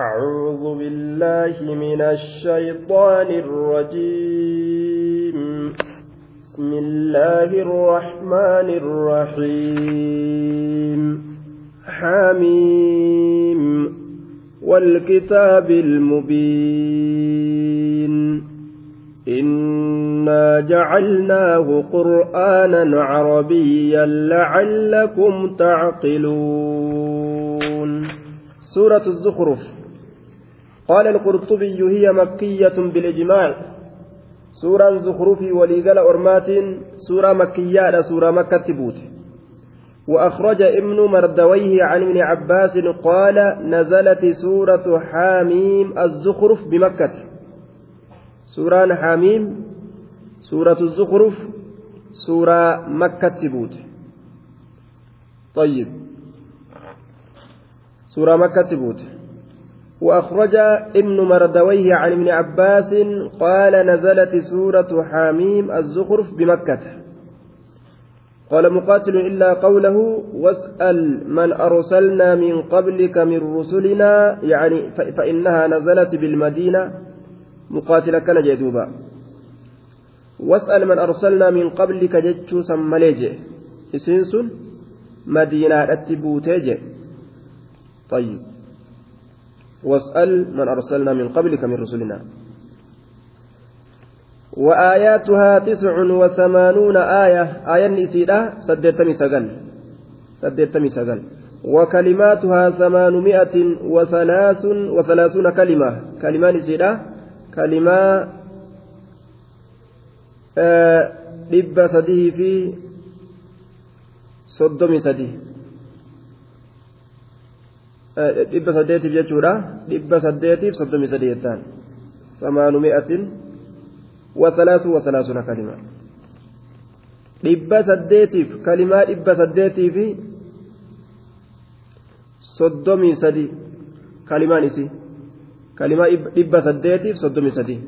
أعوذ بالله من الشيطان الرجيم. بسم الله الرحمن الرحيم. حميم. والكتاب المبين. إنا جعلناه قرآنا عربيا لعلكم تعقلون. سورة الزخرف. قال القرطبي هي مكية بالإجماع. سورة الزخرف وليقل أرمات سورة مكية سورة مكة تبوت. وأخرج ابن مردويه عن ابن عباس قال نزلت سورة حاميم الزخرف بمكة. سورة حاميم سورة الزخرف سورة مكة تبوت. طيب. سورة مكة تبوت. وأخرج ابن مردويه عن ابن عباس قال نزلت سورة حاميم الزخرف بمكة. قال مقاتل إلا قوله واسأل من أرسلنا من قبلك من رسلنا يعني فإنها نزلت بالمدينة. مقاتل كان جدوبا. واسأل من أرسلنا من قبلك جتشو سماليجي إسنسون مدينة أتبوتيجي طيب. واسأل من أرسلنا من قبلك من رسلنا. وآياتها تسع وثمانون آية. آية نسيرة سدتمي سجل سدتمي سجل وكلماتها ثمانمائة وثلاث وثلاثون كلمة. كلمة نسيرة كلمة آه sadii fi soddomi sadii dhibba saddeetiif jechuudha dhibba saddeetiif soddomii sadii jettaan samaanu mi'atin wasalaasu wasalaasuna kalima dhibba saddeetiif kalimaa dhibba saddeetiif soddomii sadii kalimaan isii kalimaa dhibba saddeetiif soddomii sadii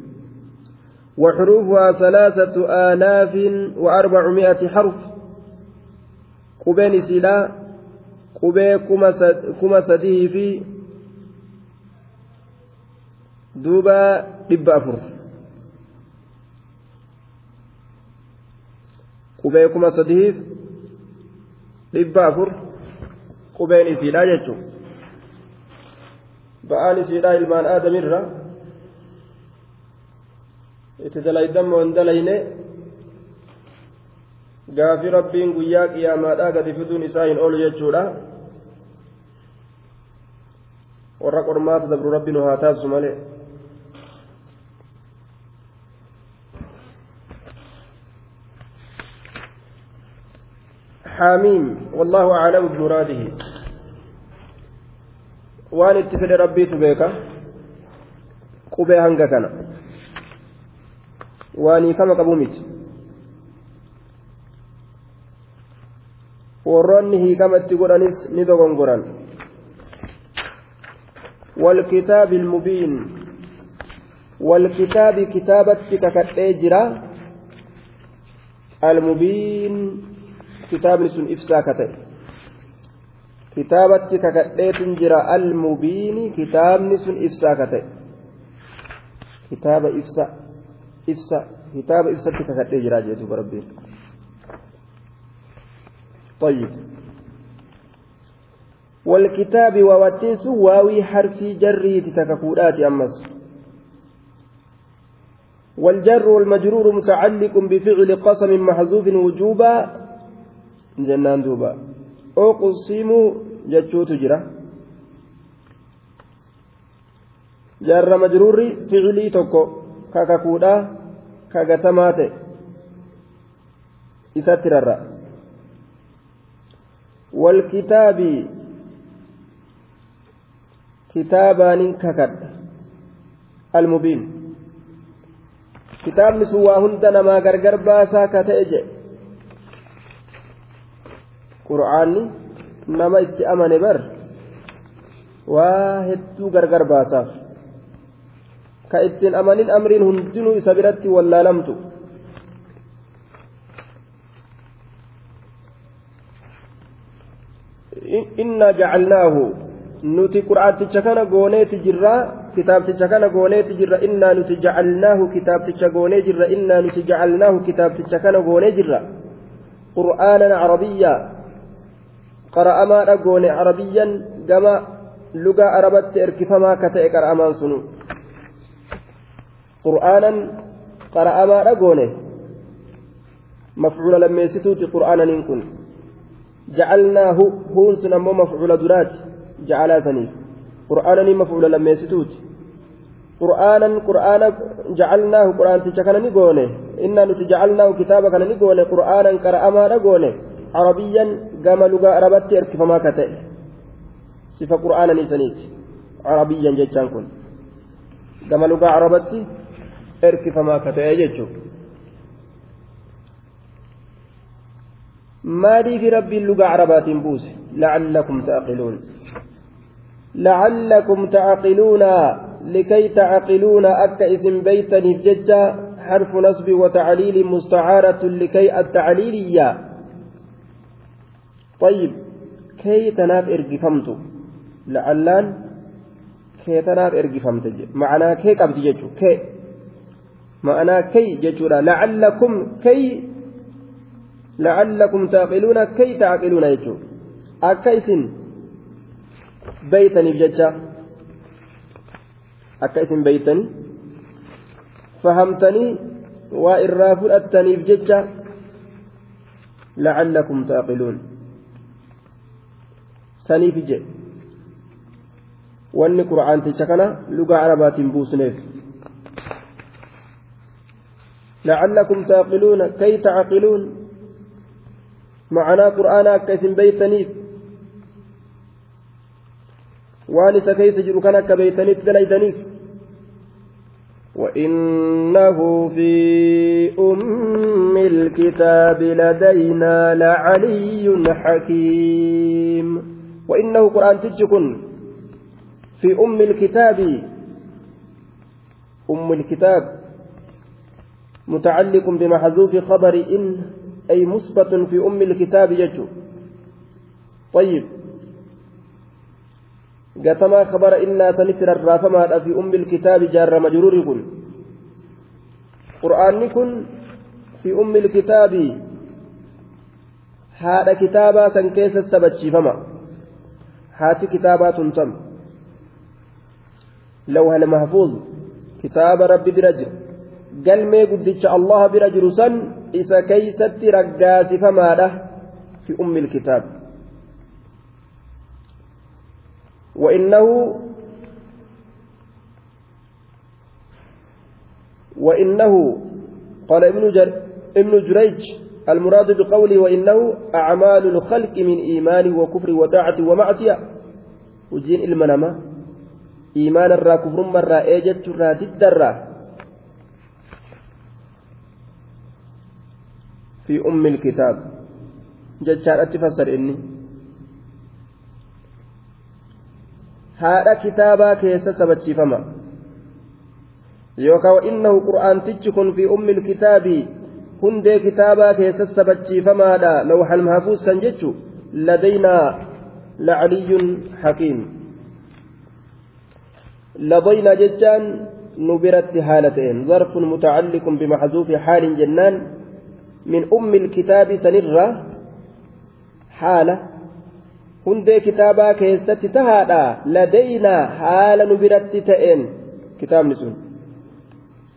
وحروفها ثلاثة آلاف وأربعمائة حرف قبين سلا qubee kuma sadii fi duuba dhibba afur qubee kuma sadiif dhibba afur qubeen isiidha jechuun ba'aan isiidha ilmaan aadamirra itti dalaydamoo dalayne gaafi rabbiin guyyaa qiyaamaadhaa gadi fiduun isaa hin oolu jechuudha warra qormaata dabru rabbi nu haa taasisu malee حاميم والله أعلم بمراده beeka qubee hanga kana waanii kama qabu miti warroonni hiikama itti godhanis ni dogongoran والكتاب المبين والكتاب كتابتك كتاجرا المبين كتاب سن إفساكته كتابتك كتاجرا المبين كتاب سن إفساكته كتاب إفسا إفسا كتاب إفساتك كتاجرا جيتو ربي طيب. والكتاب وواتنس واوي حرفي جري تتككودات أمس. والجر والمجرور متعلق بفعل قسم محذوف وجوبا. جنان دوبا أقسم جتشوت جرا جر مجرور فعلي توكو. كككودا كغتمات إساترر والكتاب kitaabaanin kakadha. Almubiin. Kitaabni sun waa hunda namaa gargar baasaa ka ta'e jedhe qur'aanni nama itti amane bar waa hedduu gargar baasaaf. Ka ittiin amanin amriin hundinuu isa biratti wallaalamtu. إنا جعلناه nuti qur'aanticha kana gooneeti jirra kitaabticha kana gooneeti jirra innaa nuti jacalnaahu kitaabticha goonee jirra innaa nuti jacalnaahu kitaabticha kana goonee jirra. Qur'aanan carabiyyaa qara'amaadha goone carabiyyan gama lugaa arabatti erkifamaa ka ta'e qara'amaan sunu. Qur'aanan qara'amaadha goone. Mafcuula lammeessituuti qur'aananiin kun. Jacalnaahu huun sun ammoo mafcuula duraati jacalaa saniif qur'aananii mafcuula lammeessituuti. Qur'aanan qur'aana jacalnaahu qur'aanticha kana ni goone. Innaa nuti jacalnaahu kitaaba kana ni goone qur'aanan qara'amaadha goone. Carabiyyan gama lugaa arabatti erkifamaa ka ta'e. Sifa qur'aananii saniiti. Carabiyyan jechaan kun. Gama lugaa arabatti erkifamaa ka ta'e jechuudha. Maaliif rabbiin lugaa carabaatiin buuse. Lacallakum ta'aqiluun lacallakum ta'aqiluuna likay ta'aqiluuna akka isin beeytaniif jecha حرف نصب وتعليل مستعارة لكي التعليلية. طيب كي تناف إرقفمت لعلان كي تناف إرقفمت معنى كي قبض ججو كي. معنى كي ججورا لعلكم كي لعلكم تعقلون كي تعقلون يجو akka isin jecha akka isin beeytanii fahamtanii waa irraa fudhattaniif jecha lacallakum taaqiluun saniif jedhe wanni qura'aanticha kana lugaa arabaatiin buusneef lacallakum taaqiluuna kay tacqiluun معنى قرآن أكاسم بيتنيف waan isa keessa jiru kan akka beeytanitti dalaydaniif وإنه في أم الكتاب لدينا لعلي حكيم. وإنه قرآن تجكن في أم الكتاب. أم الكتاب متعلق بمحذوف خبر إن أي مثبت في أم الكتاب يجو. طيب. قتما خبر إنا تنفر الرافما في أم الكتاب جار مجرور كن. قرآن كن في أم الكتاب هذا كتابا سنكيس السبتشي فما. هات كتابات تم لوها المحفوظ. كتاب ربي برجل. قال قدتش الله برجل سن isa keeysatti raggaasifamaadha fi ummi ilkitaab وإنه وإنه قال ابن جر ابن جريج المراد بقوله وإنه أعمال الخلق من إيمان وكفر وطاعة ومعصية. وجين المنامة إيمان الرا كفر مرة إيجت الرا ضد الرا. في أم الكتاب. جتشار أتفسر إني. هذا كتابا كيس سبتشفما يوكا وإنه قرآن تجكن في أم الكتاب هندي كتابا كيس سبتشفما لا لوح المحفوظ سنجتشو لدينا لعلي حكيم لدينا جتان نبرت حالتين ظرف متعلق بمحذوف حال جنان من أم الكتاب سنرة حالة هندي كتابا كيست تهادا لدينا حال نبرت تئن كتاب نسون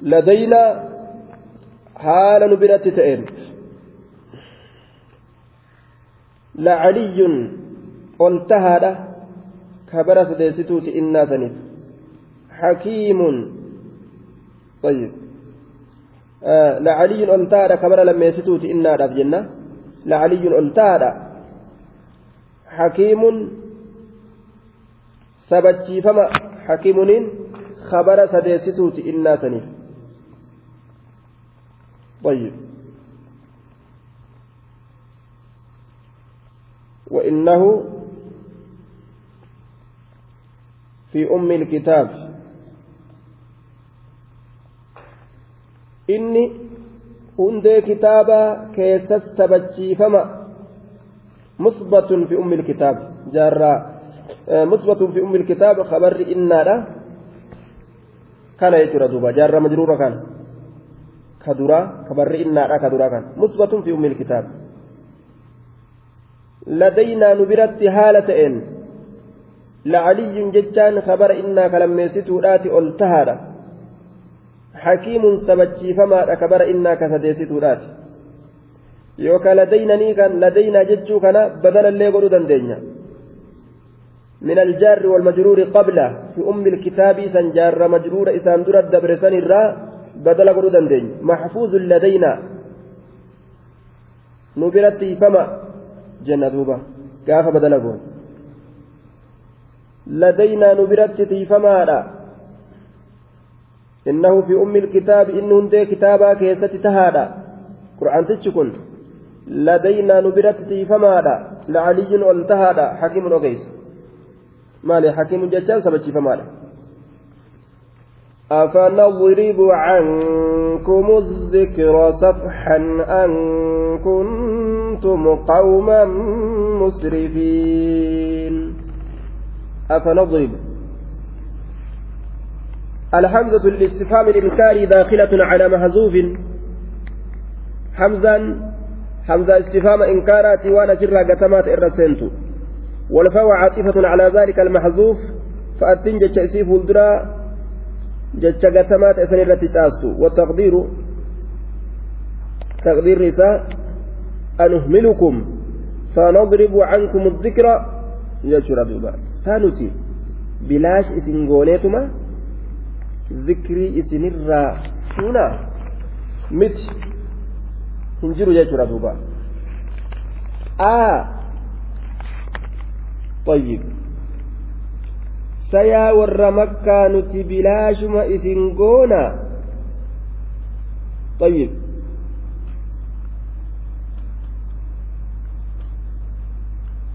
لدينا حال نبرت تئن لعلي قلتهادا كبرت ديستوت إنا سنف حكيم طيب lacaliyyun ol taadha kabara lammeessituuti innaadhaaf jenna. Lacaliyyun ol taadha hakiimun sabachiifama hakiimuniin kabara sadeessituuti innaa saniif طيب وإنه في أم الكتاب inni hundee kitaabaa keessas tabachiifama musbatun fi ummi kitaab jaarraa مثبت في أم الكتاب. خبر إنا كان يجرى دوبا. جار مجرور كان. كدرا خبر إنا كدرا كان. مثبت في أم الكتاب. لدينا نبرت هالة إن. لعلي ججان خبر إنا كلميستو راتي ألتهادا حكيم سبتشي فما خبر إنا كسديستو yookaan ladaynanii kan ladaynaa jechuu kana badalallee godhuu dandeenya. من الجار والمجرور قبل في أم الكتاب سنجار مجرور إسان در الدبرسان الرا بدل قرود دين محفوظ لدينا نبرت فما جنة دوبا كاف بدل قول لدينا نبرت فما لا إنه في أم الكتاب إنه كتابا كيست تهادا قرآن تشكن لدينا نبرت فماذا لعلي والتهادا حكيم وقيس مالي حكيم ججال سبتي فماذا أفنضرب عنكم الذكر صفحا أن كنتم قوما مسرفين. أفنضرب. الحمزة الاستفهام الإنكاري داخلة على مهزوف. حمزا حمزة استفهام إنكارات وأنا جرى قتمات الرسنت والفاء عاطفة على ذلك المحذوف فأتن جتش إسيف الدرا جتش قتمات إسن التي والتقدير تقدير نساء أنهملكم فنضرب عنكم الذكرى يجرى دوبا سانتي بلاش إسن قونيتما ذكري إسن هنا مت hin jechuudha duuba aa طيب. سيا ور مكة نتي بلاشما إسنغونا طيب.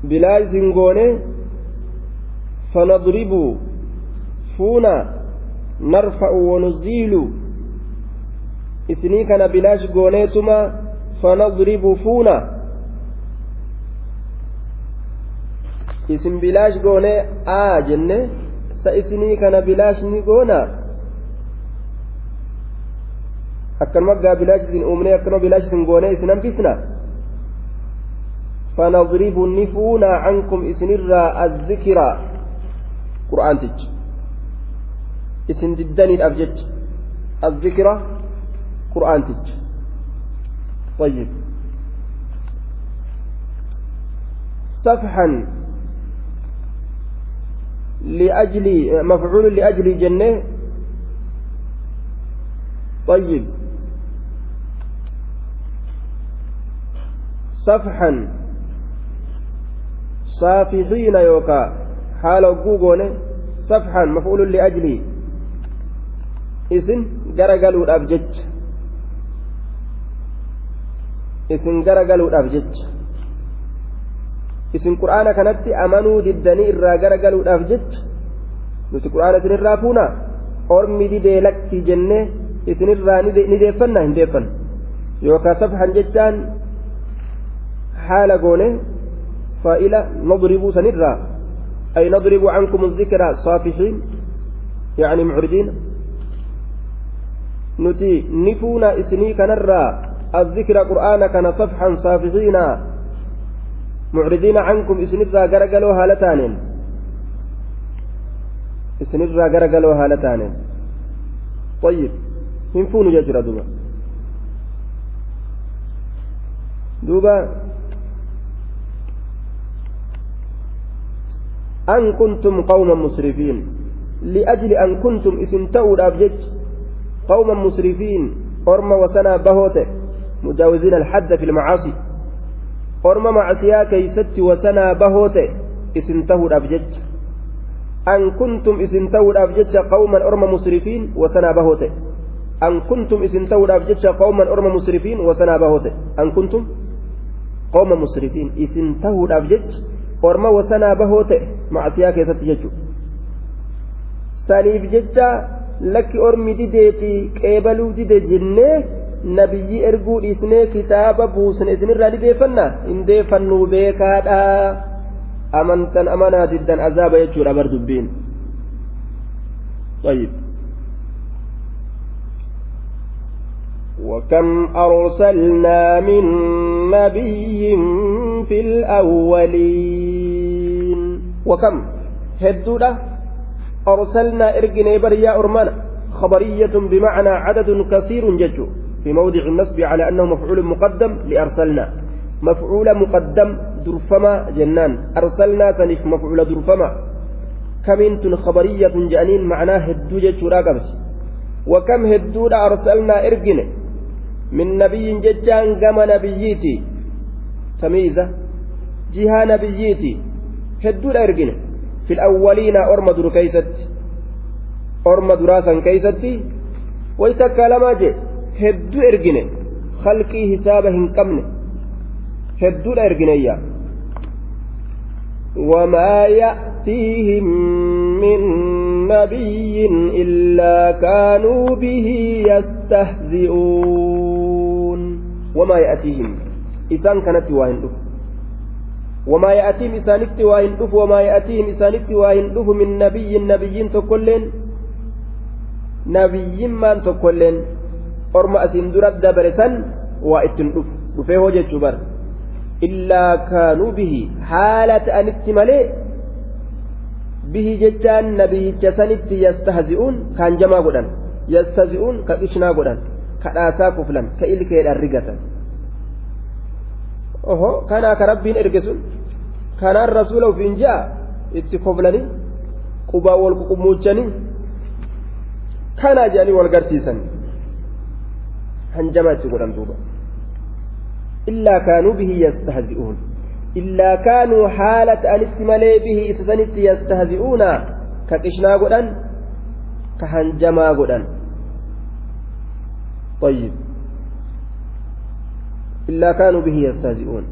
بلا إسنغوني فنضرب فونا. نرفع ونزيل. إسني كان بلاش غونيتما فنضرب فونا aa jenne sa isinii kana bilaash ni goona akkanuma gaa bilaash isin uumnee akkanuma bilaash isin goone isin hambisna فنضرب نفونا عنكم إسنرا الذكرى قرآن تج إسن ددني الأبجد الذكرى قرآن تج ayib safxan liajli mafcuulu liajli jenne ayib safxan saafixiina yookaa haala hogguu goone safxan mafcuulu liajli isin gara galuudhaaf jecha isin gara garagaluudhaaf jecha. Isin qur'aana kanatti amanuu diddanii irraa garagaluudhaaf jecha. Nuti qur'aana isinirraa fuuna ormi didee lakki jennee isinirraa ni deeffanna hin deeffanna yookaan safhan jechaan haala goone faa'ila nadribuu sanirraa. Ay nadribu ankum zikra saafixiin yaani mucridiina nuti ni fuuna isinii kanarraa الذكر قرآن كان صفحا صافحين. معرضين عنكم إسنرا غرقلوا هالتان إسنرا غرقلوا هالتان طيب ينفون ججرة دوبا؟ دوبا. أن كنتم قوما مسرفين. لأجل أن كنتم اسم أبجج قوما مسرفين. أرم وسنا بهوته. مجاوزين الحد في المعاصي. أرم معصيا كيست وسنا بهوته اسم تؤد أبجج أن كنتم اسم تؤد أبجج قوما أرم مسرفين وسنا بهوته أن كنتم اسم تؤد أبجج قوما أرم مسرفين وسنا بهوته أن كنتم قوما مسرفين اسم تؤد أبجج orma wasanaa bahoo ta'e macasiyaa keessatti jechuudha saniif jecha lakki ormi dideeti qeebaluu dide jennee nabiyyi erguu dhiisnee kitaaba buusne isinirraa dideeffannaa hin deeffannuu beekaadhaa amantan amanaa diddan azaaba jechuudha bar dubbiin طيب وكم أرسلنا من نبي في الأولين وكم هدودة أرسلنا إرجني بريا أرمانا خبرية بمعنى عدد كثير ججو في موضع النصب على أنه مفعول مقدم لأرسلنا. مفعول مقدم درفما جنان. أرسلنا تنف مفعول درفما. كمنت خبرية جانين معناه هدو ججو وكم هدود أرسلنا إرجني من نبي ججان كما نبييتي. تمييزة جهة نبييتي. هدود إرجني في الأولين أرمى در كيست أرمى دراسا كيستي. ويتكلم جي هدو إرجني خلقي حسابه قمني هدو إرجني وما يأتيهم من نبي إلا كانوا به يستهزئون. وما يأتيهم؟ إسان كانت واين وما يأتيهم إسانكت واين وما يأتيهم إسانكت واين من نبي نبي تكلين. نبي من تكلين. orma asin dura dabare san waa ittin dhuf dhufee hoo jechuu bara illaa kaanuu bihi haala ta'anitti malee bihi jechaan nabiyicha sanitti yastahzi'uun kaan jamaa godhan yastahzi'uun ka dhishnaa godhan ka dhaasaa kuflan ka ilkeedhaan rigatan. Ohoo kanaa ka rabbiin erge sun kanaan rasuula ofiin ji'a itti koblanii qubaa wal quqummuuchanii kanaa jedhanii wal garsiisan illaa kaanuu bihi yastahzi'uun illaa kaanuu haala ta'anitti malee bihi isa sanitti yastahzi'uuna ka qishnaa godhan ka hanjamaa godhan طيب إلا كانوا به يستهزئون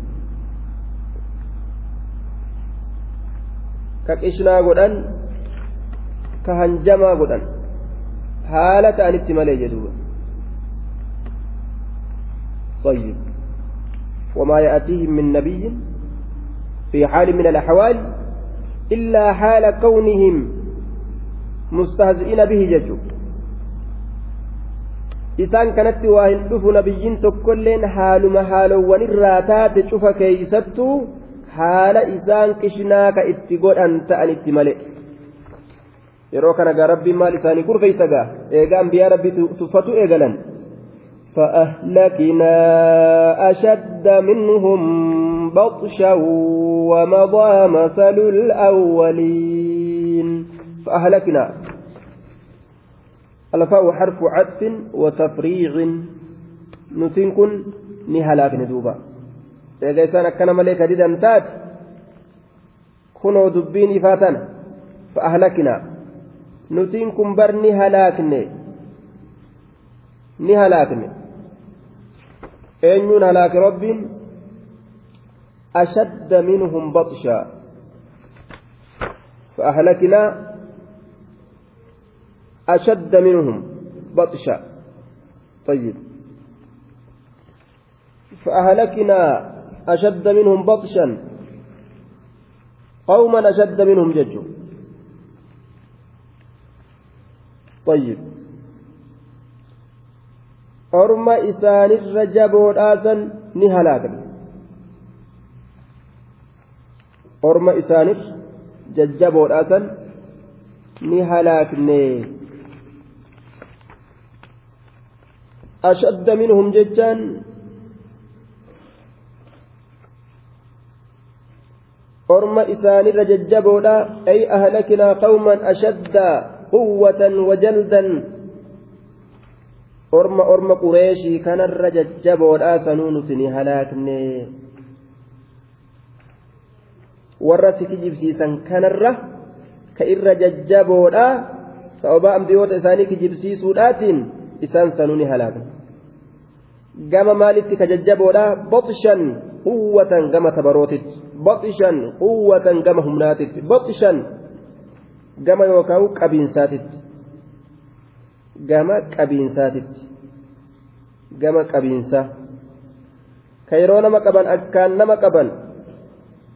كقشنا قدن كهنجما قدن حالة أن اتمالي جدوبا طيب وما يأتيهم من نبي في حال من الأحوال إلا حال كونهم مستهزئين به ججو waa hin dhufu nabiyyiin tokkolleen haaluma haalowwan irraa taate cufa keeysattuu haala isaan qishnaa ka itti godhan ta'anitti male yeroo kana gaa rabbiin maal isaanii kurfeeysa gaa eega ambiyaa rabbii tuffatu eegalan فأهلكنا أشد منهم بطشا ومضى مثل الأولين. فأهلكنا. الفاء حرف عطف وتفريع. نتنكن نهلاك ندوبا إذا إسان كان ملك ديدا تات كنوا دبين فاتنا فأهلكنا. نتنكن بر نهلاكني نهلاكني eenyuun halaake rabbiin? Ashadda minhum batshaa فأهلكنا أشد منهم بطشا طيب فأهلكنا أشد منهم بطشا قوما أشد منهم ججوا طيب orma isaanirra jaboodhaasan ni halaakne orma isaanir jajjaboodhaasan ni halaakne ashadda minhum jechaan orma isaanirra jajjaboodha ay ahlakinaa qawman ashadda quwwatan wajaldan orma orma qureeshii kanarra jajjaboodhaa sanuu nuti ni halaakne. Warra si kijibsiisan kanarra ka irra jajjaboodhaa sababa ambiyoota isaanii kijibsiisuudhaatiin isaan sanuu ni halaakne. Gama maalitti ka jajjaboodhaa? Boxshan quwwatan gama tabarootitti boxshan quwwatan gama humnaatitti boxshan gama yookaan qabiinsaatitti gama qabiinsaatitti gama qabiinsa. Ka yeroo nama qaban akkaan nama qaban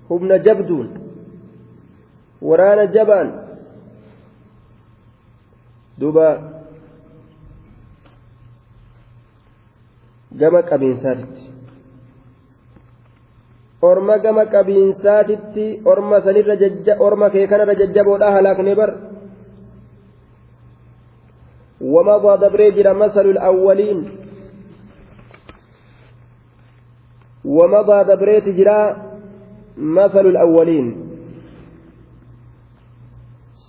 hubna jabduun waraana jabaan duuba gama qabiinsaatitti. Orma gama qabiinsaatitti orma sanirra jajja orma kee kanarra jajjaboodha halaakne bar. ومضى dabree jira مثل awwaliin. ومضى دبريت جرا مثل الأولين.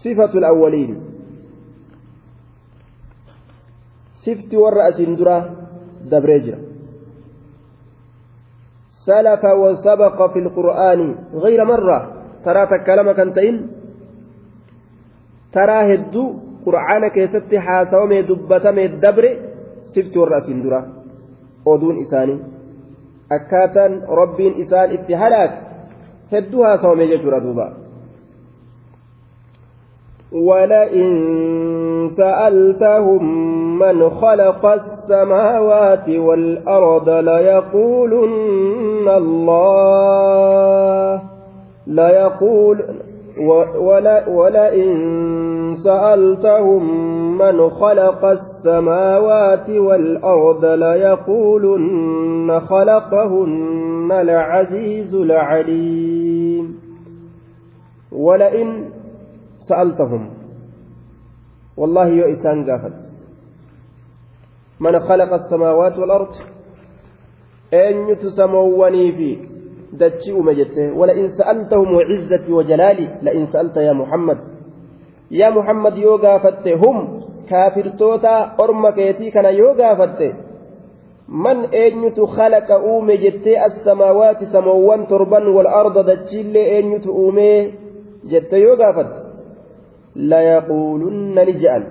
صفة الأولين. سفت والرأس درا دبريجر سلف وسبق في القرآن غير مرة. ترى تكلم كنتين. ترى هدو قرآن كيست حاسومي دبتمي الدبر سفت والرأس درا أودون إساني. Akkaataan rabbiin isaan itti halaak hedduu haasawame jechuudha duuba ولئن سألتهم من خلق السماوات والأرض ليقولن الله ليقول ولئن سألتهم من خلق السماوات والأرض ليقولن خلقهن العزيز العليم. ولئن سألتهم والله يؤسان قافت من خلق السماوات والأرض؟ أن يتسموني في دتشي أمجته ولئن سألتهم وعزتي وجلالي لئن سألت يا محمد. يا محمد يوغا فتة هم كافرتوتا أرم كيتي كان يوغا فتة. من أنيت خلق أومي جتي السماوات سموان تربا والأرض دتشي أنيت أومي جتي يوغا فتة. ليقولن نجأل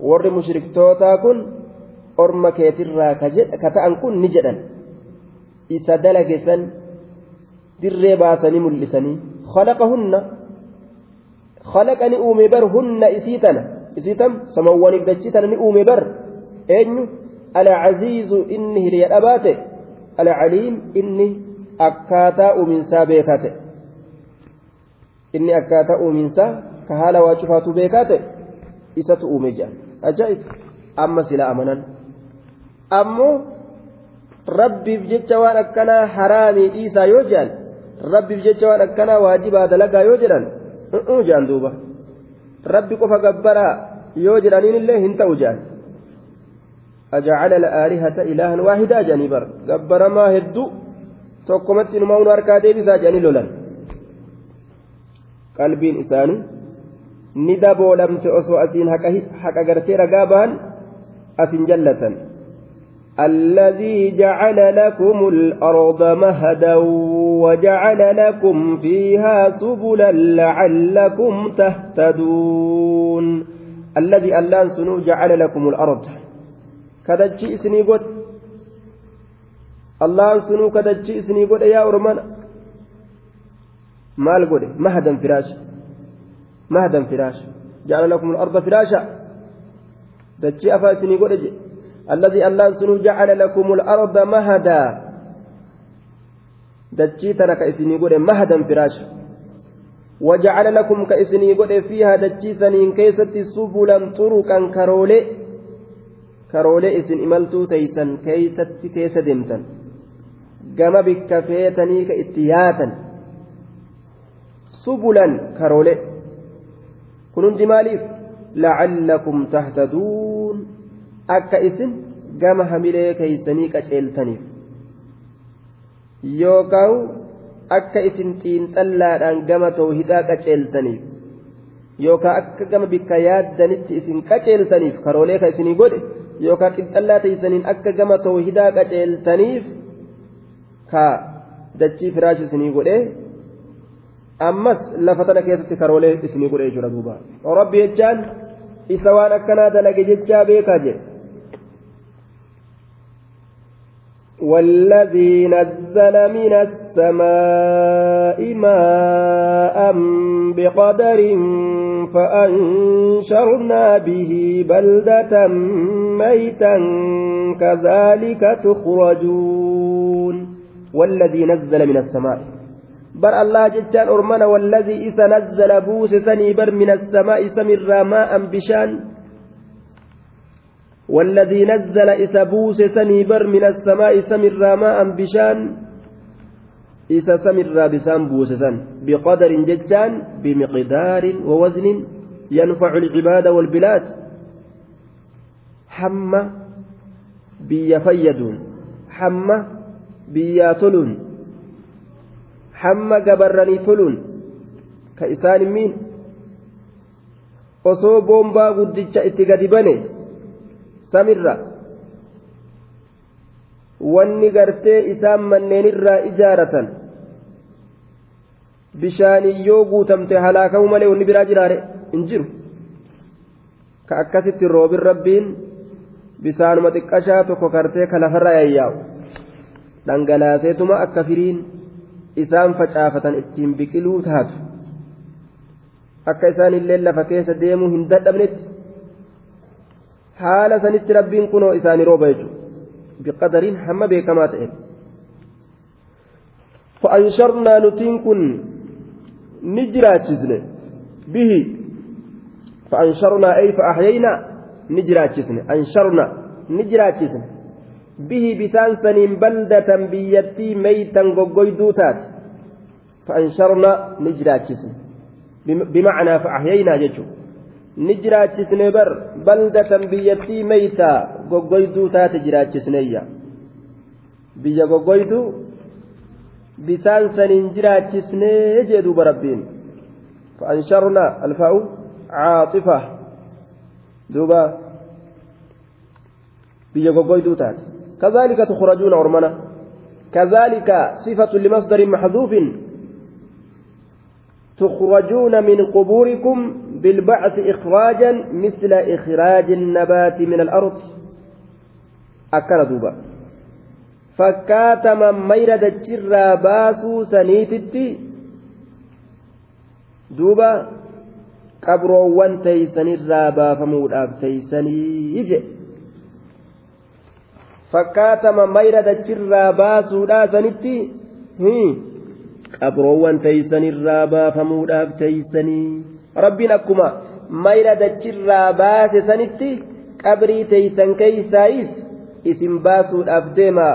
ور مشركتوتا كن أرم كيتي كتأن كن نجأل إسا دلقسا dirree baasanii mul'isanii khalaqahunna khalaqani uume bar hunna isii tana isii tam samawwaniif dachii tana ni uume bar eenyu alcaziizu inni hiriya dhabaate alcaliim inni akkaataa uuminsaa beekaa ta'e inni akkaataa uuminsaa ka haala waa cufaatu beekaa ta'e isatu uume jedhan ajaa'ib amma silaa amanan ammoo rabbiif jecha waan akkanaa haraamii dhiisaa yoo jedhan rabbiif jecha waan akkanaa waajibaa dalagaa yoo jedhan u'uu jaan duuba rabbi qofa gabbaraa yoo jedhaniin illee hin ta'u jaan أجعل الآلهة إلها واحدا جاني بر جبر ما هدو توكمت إنما أون أركادي بسا جاني لولن قلبين إساني ندبو لم تأسو أسين حق أغرتي رقابان أسين جلة الذي جعل لكم الأرض مهدا وجعل لكم فيها سبلا لعلكم تهتدون. الذي ألان سنو جعل لكم الأرض. كدجي إسني قد. الله سنو كدجي إسني قد يا أرمان مال قد. مهدا فراش. مهدا فراش. جعل لكم الأرض فراشا. دجي أفا إسني قد الذي ألان سنو جعل لكم الأرض مهدا. دجي ترك إسني قد مهدا فراشا وجعل لكم كإسني قد فيها دجي سنين كيست سبلا طرقا كرولي. كرولي إسن إملتو تيسن كيست كيس feetanii ka itti yaatan subulan karoolee kun hundi maaliif lacallakum tahtaduun akka isin gama hamilee keeysanii qaceeltaniif yookaan akka isin xiinxallaadhaan gama tawhidaa qaceeltaniif yookaan akka gama bikka yaaddanitti isin qaceeltaniif karoolee ka isinii godhe yookaan xiinxallaa teeysaniin akka gama tawhidaa qaceeltaniif ka dachii firaash isinii godhee ammas lafa tana keessatti karoolee isinii godhee jira duuba rabbi jechaan isa waan akkanaa dalage jechaa beekaa jedhe والذي نزل من السماء ماء بقدر فأنشرنا به بلدة ميتا كذلك تخرجون. والذي نزل من السماء. بر الله جتان أرمنا والذي إذا نزل بوس سني بر من السماء سمر ماء بشان والذي نزل إذا بوس سني بر من السماء سمر ماء بشان إذا سمر بسان بوسسا بقدر جتان بمقدار ووزن ينفع العباد والبلاد. حم بيا فيدون حم بيا تلون حم قبرني تلون كإسان مين؟ osoo boombaa guddicha itti gadi bane samirra. Wanni gartee isaan manneenirraa ijaaratan bishaanii yoo guutamte halaakamuu malee wanni biraa jiraare hin jiru. Ka akkasitti roobin rabbiin bisaanuma xiqqashaa tokko kartee ka lafarra yayyaa'u dhangalaaseetuma akka firiin isaan facaafatan ittiin biqiluu taatu. Akka isaan illee lafa keessa deemuu hin dadhabnetti haala sanitti rabbiin kunoo isaanii rooba jechuudha. Biqadariin hamma beekamaa ta'e فأنشرنا نتينكن نجراتشزن به فأنشرنا أي فأحيينا نجراتشزن أنشرنا نجراتشزن به بسان سنين بلدة بيتي ميتا غوغويدو تات فأنشرنا نجراتشزن بمعنى فأحيينا ججو نجراتشزن بر بلدة بيتي ميتا غوغويدو تات جراتشزنيا بيا غوغويدو بسان سنين جراتشزني جدو بربين. فأنشرنا الفاء عاطفة. دوبا بيا غوغويدو تات. كذلك تخرجون أرمنا كذلك صفة لمصدر محذوف. تخرجون من قبوركم بالبعث إخراجا مثل إخراج النبات من الأرض. أكل دوبا. فكاتم ميرد الجرى باسو سنيتتي دوبا قبروان تيسني الرابا فموداب تيسني يجي. fakkaatama mayra dachirraa baasuudhaa sanitti qabroowwan teeysanirraa baafamuudhaaf teeysanii rabbiin akkuma mayra dachirraa baase sanitti qabrii teeysan keeysaayis isin baasuudhaaf deemaa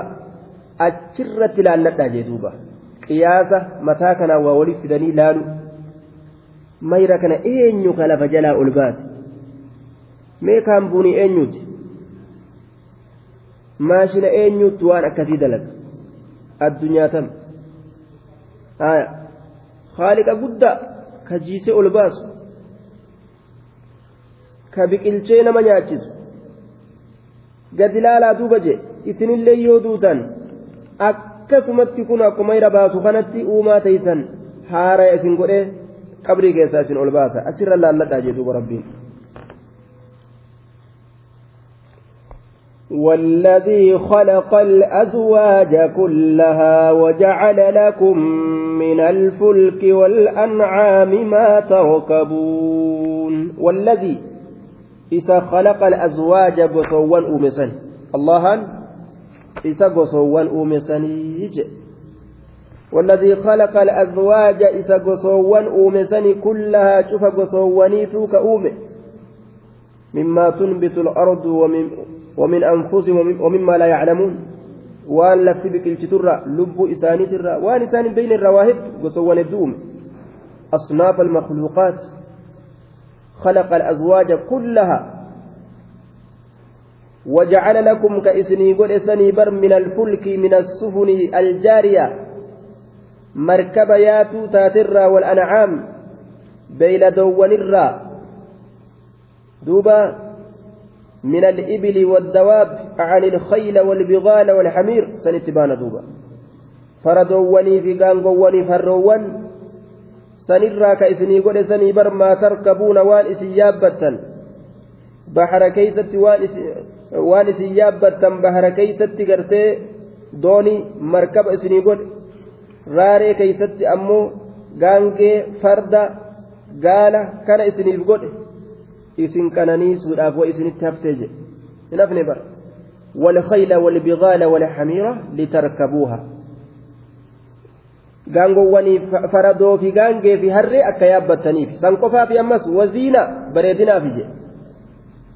achirratti laalladhaa jee duuba qiyaasa mataa kanaan waa waliif fidanii laalu mayra kana eenyu ka lafa jalaa ol baase mee kaan eenyuti maashina eenyuutti waan akkasii dalaga addunyaa haya haaliqa guddaa ka ol baasu ka biqilchee nama nyaachisu gadi laalaa duuba jee isinillee yoo duutan akkasumatti kun akkuma ira baasu kanatti uumaa teeysan haara isin godhee qabrii keessaa isin ol baasa asirra laalladhaa jee duuba rabbiin والذي خلق الأزواج كلها وجعل لكم من الفلك والأنعام ما تركبون والذي إذا خلق الأزواج قصوا أومسا الله إذا قصوا أومسا يجي والذي خلق الأزواج إذا قصوا أومسا كلها شوف قصوا فوك أومه مما تنبت الأرض ومن ومن أنفسهم ومما لا يعلمون waan lafti biqilchiturra lubbuu isaaniitirra waan isaan بين الرواهب gosowwan الدوم أصناف المخلوقات خلق الأزواج كلها وجعل لكم كإسني قل إسني بر من الفلك من السفن الجارية مركب ياتو تاترا والأنعام بين دون الرا. دوبا من الإبل والدواب عن الخيل والبغال والحمير. سنتبان دوبا. فردووني في قانقووني فروان سنرى كإسني قد سني بر ما تركبون وان إسيابة بحر كيست وان إسيابة بحر كيست قرتي دوني مركب إسني قد راري كيست أمو قانقي فرد قال كان إسني قد isin qananiisuudhaaf wa isinitti haftee jedhe. Hin hafne bara. والخيل والبغال والحميرة لتركبوها gaangowwanii faradoo fi gaangee fi harree akka yaabbattaniif san qofaa fi ammas waziina bareedinaaf je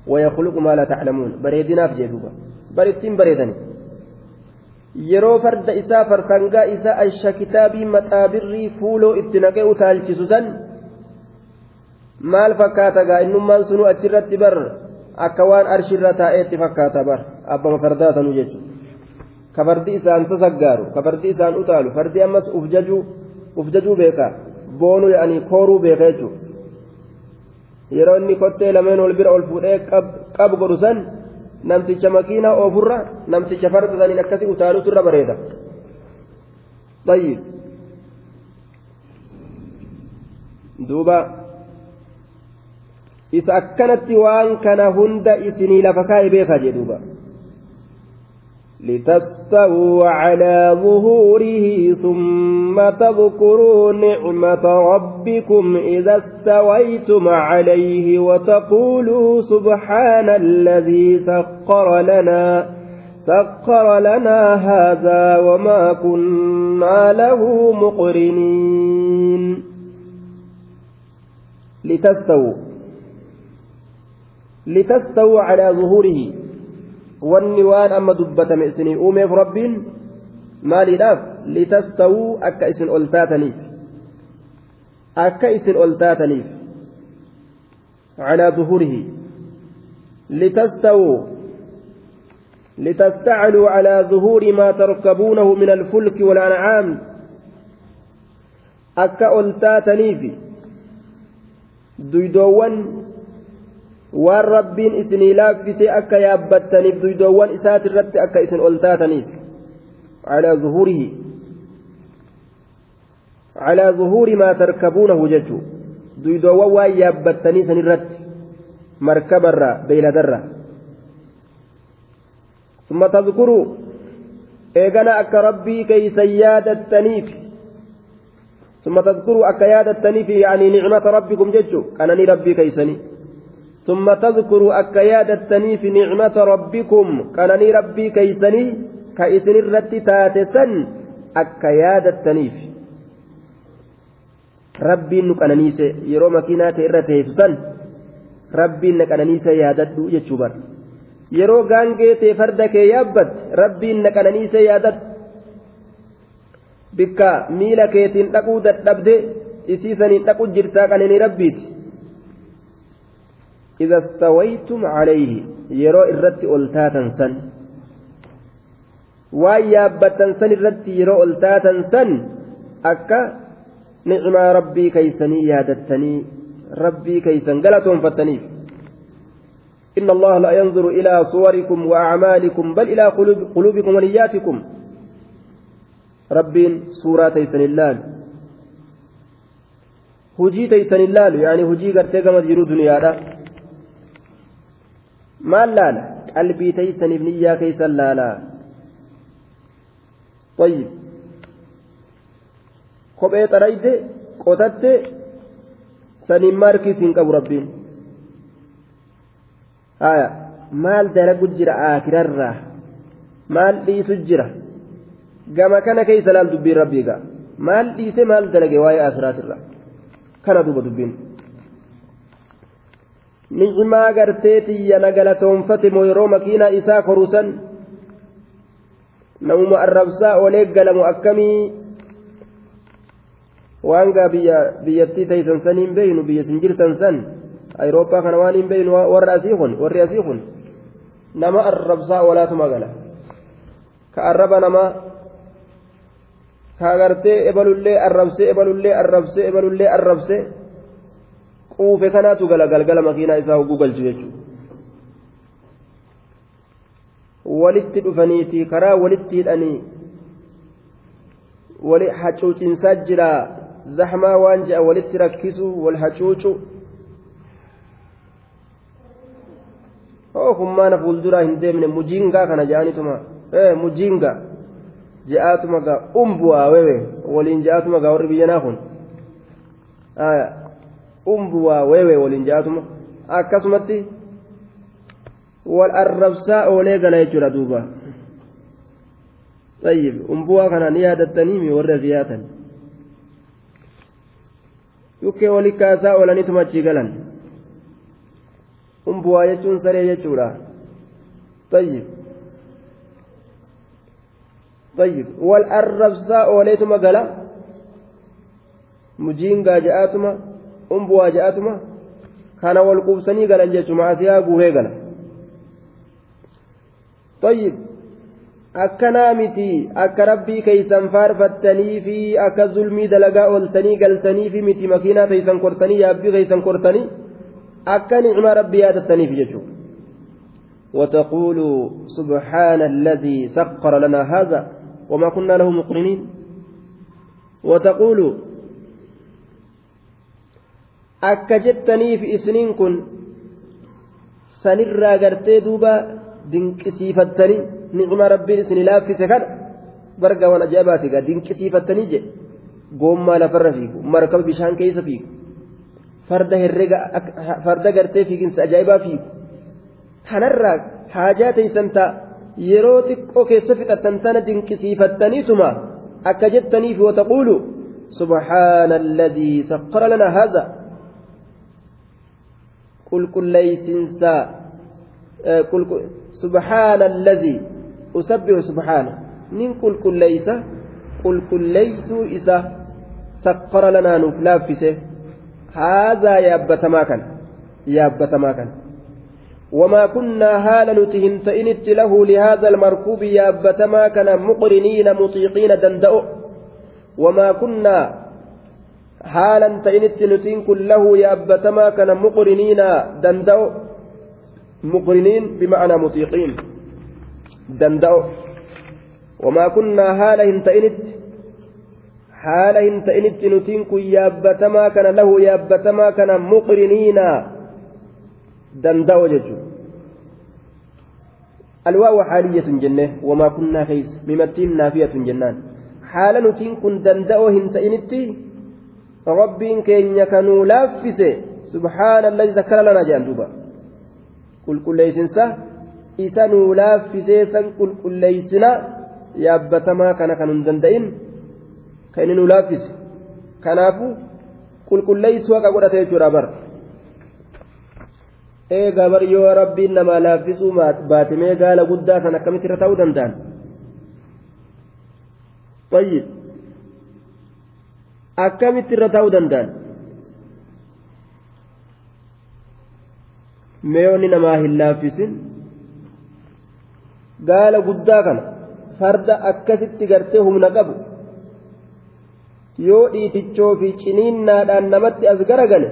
ويخلق ما لا تعلمون بريدنا في جيدوبا بريدتين بريدني yeroo farda isaa farsangaa isaa asha kitaabii maxaabirrii fuuloo itti naqee utaalchisu san maal fakkaata gaa innummaan sunu achirratti bar akka waan arshirra taa'eetti fakkaata bar abbama fardaa sanuu jechuudha kafardi isaan sasaggaaru kafardi isaan utaalu fardi ammas ufjajuu beeka boonuu yaa'anii kooruu beeka jechuudha. Yeroo inni kottee lameen ol bira ol fuudhee qab godhu san namticha makiinaa oofurra namticha farda saniin akkasii utaaluutu irra bareeda. طيب duuba. Isa akkanatti waan kana hunda isinii lafa kaa'e beekaa jee duuba. لتستووا على ظهوره ثم تذكروا نعمة ربكم إذا استويتم عليه وتقولوا سبحان الذي سخر لنا سخر لنا هذا وما كنا له مقرنين. لتستووا لتستووا على ظهوره. Wanni waan amma dubbatame isinii uumeef rabbiin maaliidhaaf litastawuu akka isin ol taataniif akka isin ol taataniif calaa duhurihi litastawuu لتستعلوا على ظهور ما تركبونه من الفلك والأنعام أكا ألتاتنيف ديدوان waan rabbiin isinii laaffisee akka yaabbattaniif duydoowwan isaati irratti akka isin ol taataniif calaa zuhurihi calaa zuhuri maa tarkabuunahu jechuu duydoowwan waan yaabbattanii san irratti markabarraa beeyladarraa ثم تذكروا eegana akka rabbii keeysan yaadattaniif ثم تذكروا akka yaadattaniif يعني نعمة ربكم جتشو قنني ربي كيسني ثم تذكروا أكيادتني في نعمة ربكم كانني ربي كيسني كيسن الرت تاتسا أكيادتني ربي نكننيس يرو مكينات الرتيفسا ربي نكننيس يادت يجبر yeroo gaangee ta'e farda kee yaabbat rabbiin naqananiise yaadadhu bikka miila keetiin dhaquu dadhabde isiisaniin dhaqu jirtaa qananii rabbiiti إذا استويتم عليه يرو إرتي ألتاتا سن. yaabbatan san irratti yeroo ol taatan san akka nicmaa rabbii keeysanii yaadattanii rabbii keeysan galatoonfattaniif إن الله لا ينظر إلى صوركم وأعمالكم بل إلى قلوب قلوبكم ونياتكم. ربين سورة تيسن اللال هجي تيسن اللال يعني هجي قرتي قمت جرو دنيا maal laala qalbii teeysaniif niyyaa keeysan laalaa طيب kophee xarayde qotatte saniin maarkiis hin qabu rabbiin haya maal dalagu jira aakirarraa maal dhiisu jira gama kana keeysa laal dubbiin rabbii gaa maal dhiise maal dalage waa'ee aakiraatirra kana duuba dubbiin ni'imaa garteetiyya na galatoonfate moo yeroo makiinaa isaa korusan namuma arrabsaa olee galamu akkamii? Waan gaa biyya biyyattii taysan san hin beeynu biyya sin jirtan san ayirooppaa kana waan hin beeynu warra asii kun warri asii kun nama arrabsaa olaatuma gala. Ka arraba namaa ka agartee ebalullee arrabsee ebalullee arrabsee ebalullee arrabsee quufe kanaatu gala galgala makiinaa isaa hogguu galchu jechuudha walitti dhufaniiti karaa walitti hidhanii wali hacuucinsaa jira zahmaa waan je'a walitti rakkisu wal hacuucu hummaana fuulduraa hin deemne mujiingaa kana je'anituma ee je'aatuma gaa umbu'aa wewe waliin je'aatuma gaa warri biyyanaa kun umbuwaa weewee waliin jaatuma akkasumatti wal arrabsaa oolee gala jechuudha duuba طيب umbuwaa kana ni yaadattanii mi warra ziyaatan yukkee wali kaasaa oolaniituma achii galan umbuwaa jechuun saree jechuudha طيب طيب والأربسا أوليتما قلا مجين جاءتما أمبوا جاءتما كان والقوسني قلا جيتما أسيا قوهي قلا طيب akkanaa miti akka rabbii keeysan faarfattanii fi akka zulmii dalagaa ooltanii galtanii fi miti makiinaa keeysan kortanii yaabbii keeysan kortanii akka nicmaa rabbii yaadattaniif jechuudha. وتقولوا سبحان الذي سخر لنا هذا وما كنا له مقرنين وتقولوا akka jettaniif isniin kun sanirraa gartee duuba dinqisiifattanii ni'ima rabbiin isin laaffise kana barga waan ajaa'ibaati gaa dinqisiifattanii jedhe goommaa lafarra fiigu markaba bishaan keessa fiigu farda herrega farda gartee fiiginsa ajaa'ibaa fiigu kanarraa haajaa teeysan ta'a yeroo xiqqoo keessa fixattan tana dinqisiifattaniituma akka jettaniif yoo taquulu سبحان الذي سخر لنا هذا قل كل ليس قل سبحان الذي أسبح سبحانه. من قل كل ليس قل كل ليس إسا سقر لنا نفلافسه هذا يابت ماكن يابت ماكن وما كنا هال نتهن فإنت له لهذا المركوب يابت ماكن مقرنين مطيقين دندأ. وما كنا حالا تئنت نتين كله يابت ماكن مقرنين دندأ مقرنين بمعنى مطيقين دندأ وما كنا حال هنتئنت حال هنتئنت نتنك يابتما كان له يابتما كان مقرنين دندأ ججو الواو حالية جنة وما كنا خيس ممتين نافية جنان حال نتنك دندأ هنتئنت ربين rabbiin keenya kanuu laaffise. Subhaana allazi zakkara lanaa jedhan duuba. Qulqulleeysinsa isa nuu laaffisee san qulqulleeysina yaabbatamaa kana kan hin danda'in. Kan inni nuu laaffise. Kanaafu qulqulleeysuu haqa godhate jechuudha bar eegaa bar yoo rabbiin namaa laaffisuu baatimee gaala guddaa san akkamitti irra ta'uu danda'an? طيب akkamitti irra ta'uu danda'an? Meeyonni namaa hin laaffisin. Gaala guddaa kana farda akkasitti gartee humna qabu. Yoo dhiitichoo fi ciniinnaadhaan namatti as garagale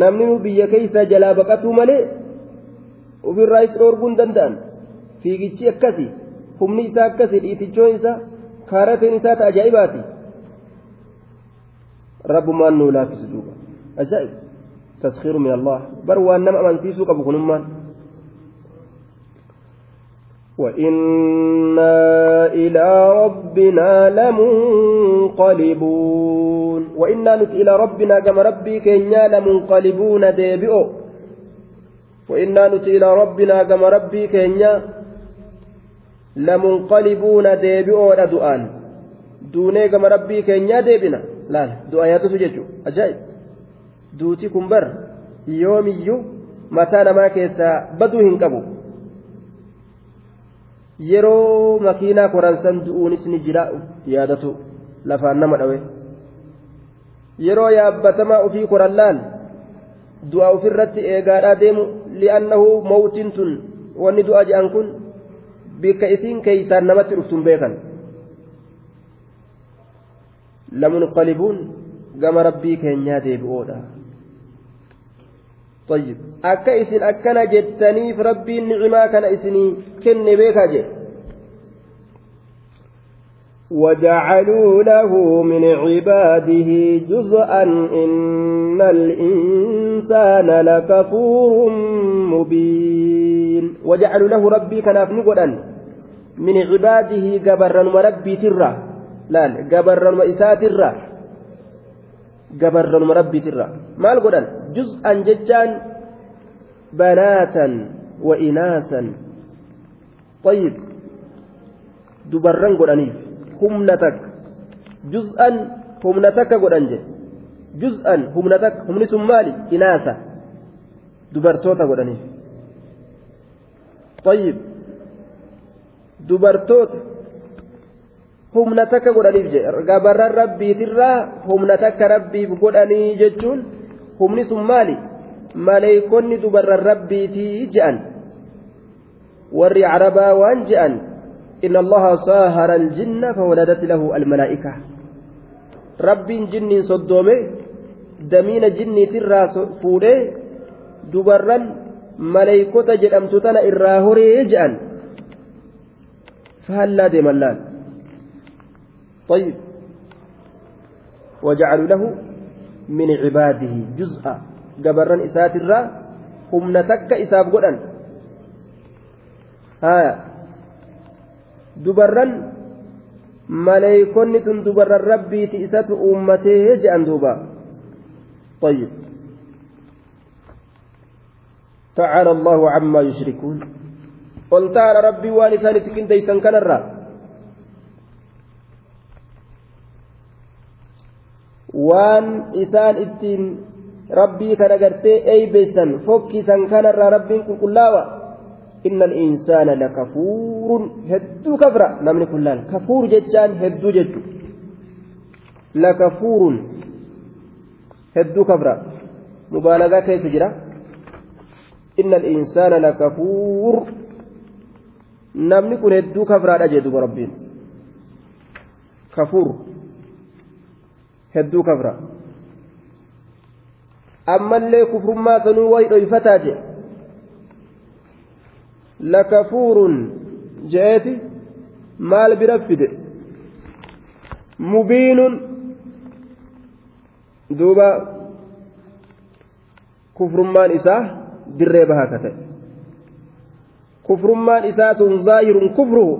namni nu biyya keeysaa jalaa baqatuu malee ofirraa is dhoorguu hin danda'an. Fiigichi akkasi humni isaa akkasi dhiitichoon isaa kaarateen isaa ta ajaa'ibaati rabbumaan nuu laaffisi duuba ajaa'ib taskhiiru min allah bar waan nama amansiisuu qabu kunummaan وإنا إلى ربنا لمنقلبون. وإنا نت إلى ربنا كما ربي كينيا لمنقلبون ديبئو. وإنا نت إلى ربنا كما ربي كينيا لمنقلبون ديبئو duunee gama rabbii keenyaa deebina? Laala yaadatu jechuudha ajaa'ib. Duuti kun bar yoomiyyuu mataa namaa keessaa baduu hin qabu. Yeroo makiinaa koransan du'uunis ni jira yaadatu. Lafaan nama dhawe. Yeroo yaabbatamaa ofii koran laal du'a ofirratti eegaadhaa deemu. Li'annahu mawtiin tun wanni du'a je'an kun bikka isiin keeysaan namatti dhuftun beekan. Lamunqalibuun gama rabbii keenyaa deebi'oodha طيب أكا إسن أكنا جتني في ربي النعمة كان إسني كن بيكا جي وجعلوا له من عباده جزءا إن الإنسان لكفور مبين. وجعلوا له ربي كان أفنقدا من عباده جبرا وربي ترى. جبرا وإساء ترى جبرا وربي ترى ما القدن جزءا ججان بناتا وإناثا طيب دبرا قدنيف humna takka juz'an humna takka godhan je juz'an humna takka humni sun maali inaasa dubartoota godhaniif طيب dubartoota humna takka godhaniif je gabarran rabbiitirraa humna takka rabbiif godhanii jechuun humni sun maali maleeykonni dubarran rabbiitii je'an warri carabaa waan je'an الله صاهر الجن فولدت له الملائكة رب جن صدومه دمين جن ترى فوله دبرا ملائكة جدمت تنا إراهوري يجأن فهلا دي ملان طيب. وجعلوا له من عباده جزءا. جبرا إسات الرا هم نتك إساب ها. dubarran maleeykonni tun dubarran rabbiiti isatu uummatee je'an duuba طيب. تعالى الله عما يشركون. قل تعالى ربي والسان تكن ديسان كان waan isaan ittiin rabbii kana gartee eeybeessan fokkisan kanarraa rabbiin qulqullaawa inna al-insaana lakafuurun hedduu kafra namni kun laal kafuur jechaan hedduu jechu lakafuurun hedduu kafra mubaalagaa keessa jira inna al-insaana lakafuur namni kun hedduu kafraadha jee duba rabbiin kafuur hedduu kafra ammallee kufrummaa sanuu wayi dhoyfataa jee lakafuurun je'eeti maal bira fide mubiinun duuba kufrummaan isaa dirree bahaa ka ta'e kufrummaan isaa sun zaahirun kufruhu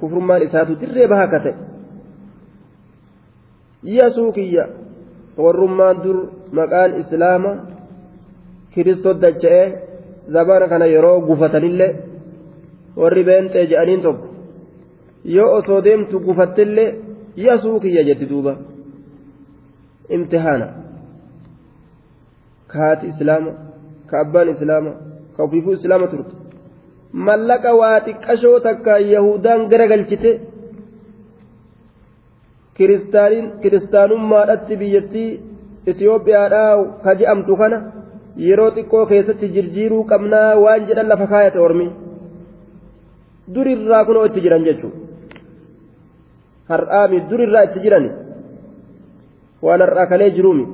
kufrummaan isaatu dirree bahaa ka ta'e yasuu kiyya warrummaan dur maqaan islaama kiristot dacha'ee zabana kana yeroo gufatanillee warri beenxee je'aniin tokko yoo osoo deemtu gufattillee yasuu kiyya jetti duuba imtihaana ka haati islaama ka abbaan islaama ka ofiifuu islaama turte mallaqa waa xiqqashoo takka yahudaan gara galchite kiristaanummaadhatti biyyattii itiyoophiyaadhaa ka je'amtu kana yeroo xiqqoo keessatti jirjiiruu qabnaa waan jedhan lafa kaayate ormi durirraa kunoo itti jiran jechuudha har'aami durirraa itti jiran waan har'aa kalee jiruumi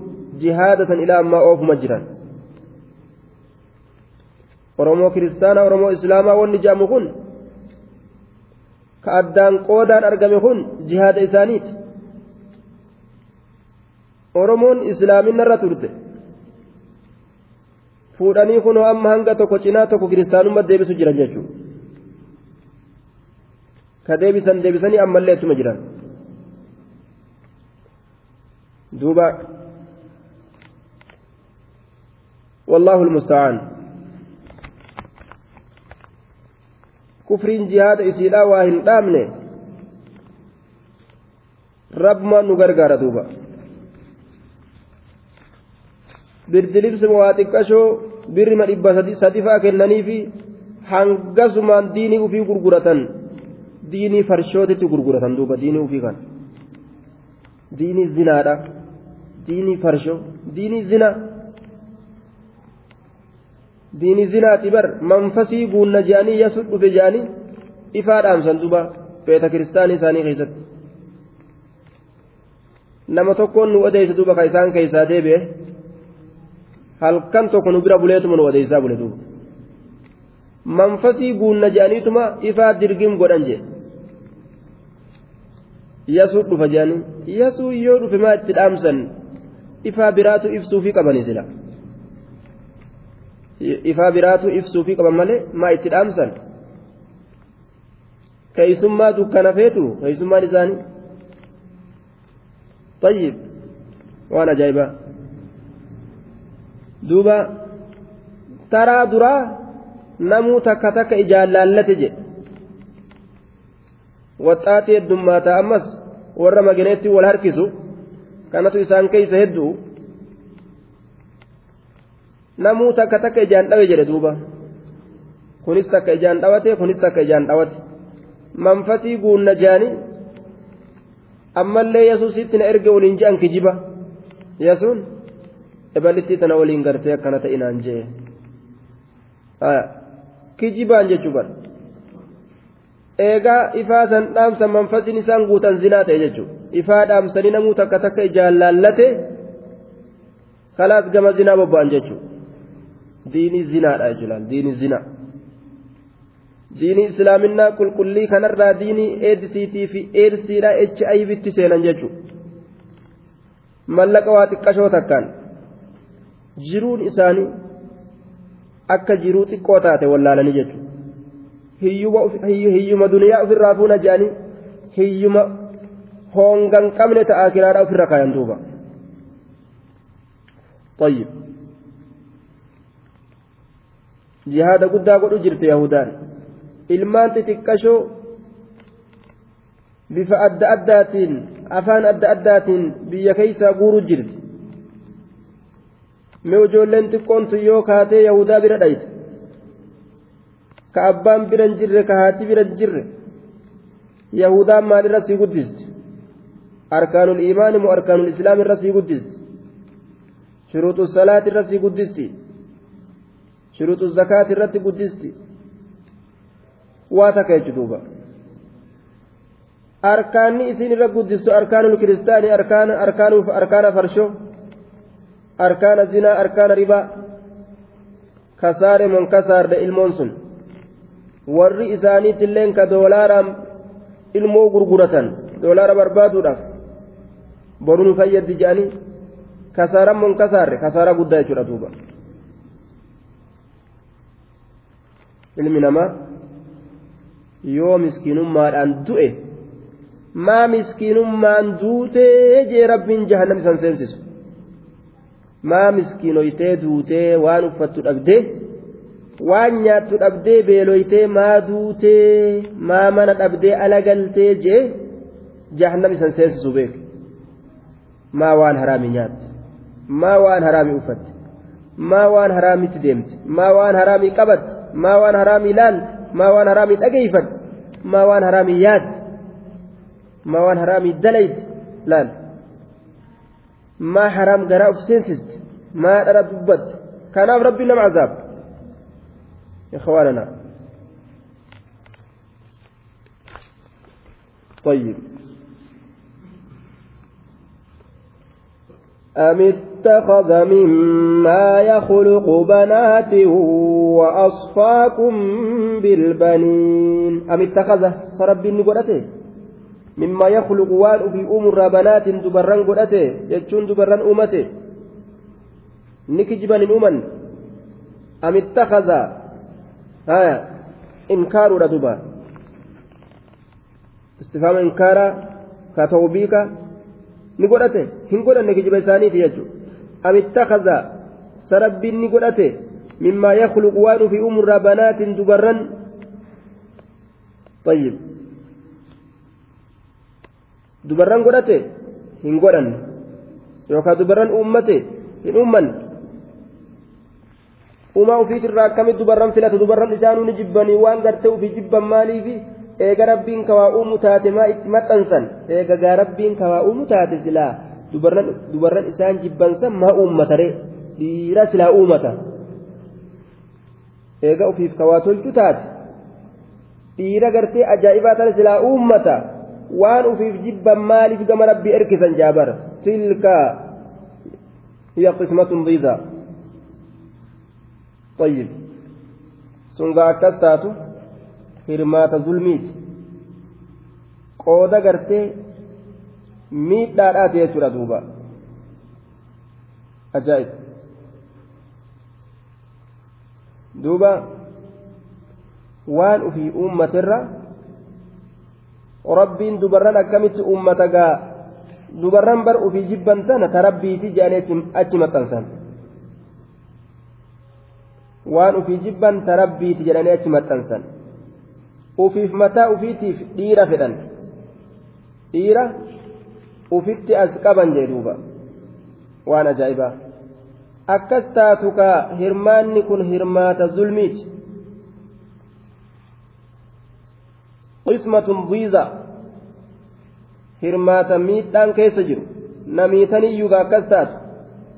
jihaadatan ilaa ammaa oofuma jiran oromoo kiristaana oromoo islaamaa wanni jedhamu kun ka addaan qoodaan argame kun jihaada isaaniiti oromoon islaaminarra turte fuudhanii kunoo amma hanga tokko cinaa tokko kiristaanummaa deebisu jiran jechuudha ka deebisan deebisanii ammallee ittuma jiran duuba والله المستعان كفرين جهاد إسيلا واهن دامنه رب ما نغرغر دوبا birdilibsi waa xiqqashoo birrima dhibba sadi faa kennanii fi hangasumaan diinii ufii gurguratan diinii farshootitti gurguratan duuba diinii ufii kan diinii zinaadha diinii farshoo diinii zina diinii zinaati bar manfasii guunna je'anii yasu dhufe je'anii ifaa dhaamsan duuba beeta kiristaanii isaanii keessatti nama tokkoon nu odeessa duuba ka isaan keessaa deebi'e. Halkan tokko nu bira buleetuma nu odeessaa bule duuba manfasii guunna je'aniituma ifaa dirgim godhan jee yasuu dhufa je'anii yasuu yoo dhufe maa itti dhaamsan ifaa biraatu ibsuufii qabanii sila ifaa biraatu ibsuufii qaban malee maa itti dhaamsan keeysummaa dukkana feetu keeysummaan isaanii طيب waan ajaa'ibaa duuba taraa duraa namuu takka takka ijaan laallate jedhe waxxaatii heddummaata ammas warra maganeetti wal harkisu kanatu isaan keeysa hedduu namuu takka takka ijaan dhawe jedhe duuba. Kunis takka ijaan dhawate kunis takka ijaan dhawate. Manfasii guunna jaani ammallee yesuusitti na erge waliin je'an kijiba. Yesuun ebalittii tana waliin gartee akkana ta'inaan jee kijibaan jechuu bara eegaa ifaa san dhaamsan manfasiin isaan guutan zinaa ta'e jechuudha ifaa dhaamsanii namuu takka takka ijaan laallate kalaas gama zinaa bobba'an jechuudha diinii zinaadha jechuudha diinii zinaa diinii islaaminaa qulqullii kanarraa diinii eedisiitii fi eedsiidhaa echi ayibitti seenan jechuudha mallaqa waa xiqqashoo takkaan jiruun isaanii akka jiruu xiqqoo taate wallaalanii jechuudha. hiyyuma duniyaa ofirraa fuuna jedhanii hiyyuma hongan qabne ta'a kiraadha ofirra kaayan duuba طيب jihaada guddaa godhu jirti yahudaan ilmaan xixiqqashoo bifa adda addaatiin afaan adda addaatiin biyya keeysaa guuruu jirti bira hin jirre ka haati bira hin jirre yahudaan maalirra sii guddisti arkaanul iimaani moo arkaanul islaam irra sii guddisti shuruuxu salaati irra sii guddisti shuruuxu zakaati irratti guddisti waa takka jechu duuba arkaanni isiin irra guddistu arkaanul kiristaanii arkaana farshoo arkaana zinaa arkaana ribaa kasaare mon kasaarde ilmoon sun warri isaaniitilleen ka doolaaraan ilmoo gurguratan doolaara barbaaduudhaaf boruu nu fayyaddi jedhanii kasaaran mon kasaarre kasaara guddaa jechuudha duuba ilmi namaa yoo miskiinummaadhaan du'e maa miskiinummaan duutee jee rabbiin jahannam isan seensisu maa miskiinoytee duutee waan uffattu dhabdee waan nyaattu dhabdee beeloytee maa duutee maa mana dhabdee ala galtee jee jahannam isan seensisu beeku maa waan haraami nyaatte maa waan haraami uffatte maa waan haraamitti deemte maa waan haraami qabatte maa waan haraami ilaalte maa waan haraami dhageeyfatte maa waan haraami yaadde maa waan haraami dalayte laal haraam garaa uf seensiste maa dhara dubbatte kanaaf rabbi nama azaab إخواننا طيب أم اتخذ مما يخلق بنات وأصفاكم بالبنين أم اتخذ سرب مما يخلق وان في أمر بنات دبران قولته يجون دبران أمته نكجبان أمن أم اتخذ هايا إنكار ردبا استفهام إنكار كتوبيك godhate hin godhanne kijiba isaaniiti jechuudha amittakaza sarabbiin ni godhate mimmaa yakhluqu waan ufii umurraa banaatiin dubarran طيب dubarran godhate hin godhanne yookaan dubarran uummate hin uummanne uumaa ofiitirraa akkamitti dubarran filata dubarran isaanuu ni jibbanii waan gartee ofii jibban maaliifi? Eega rabbiin kawaa uumu taate maa itti maxxansan? Eega gaa rabbiin kawaa uumu taate silaa dubarran isaan jibbansan maa uummatare dhiira silaa uumata. Eega ofiif kawaa tolchu taate dhiira gartee ajaa'ibaa tana silaa uummata waan ofiif jibban maaliif gama rabbii erkisan jaabar tilka hiya qismatun dhiidaa طيب سنغا أكستاتو hirmaata zulmiiti qooda gartee miidhaadhaati jechuudha duuba ajaa'ib duuba waan ufii uummaterra rabbiin dubarran akkamitti uummata gaa? Dubarran bar ufii jibban sana ta rabbiiti jedhanii achi maxxansan. Waan ufii jibban ta rabbiiti jedhanii achi maxxansan. Ufiif mataa ufiitiif dhiira fedhan. Dhiira ufitti as qaban jee duuba. Waan ajaa'ibaa akkas taatu ka hirmaanni kun hirmaata zulmiiti miidhaan keessa jiru namiitaniyyuuga akkas taatu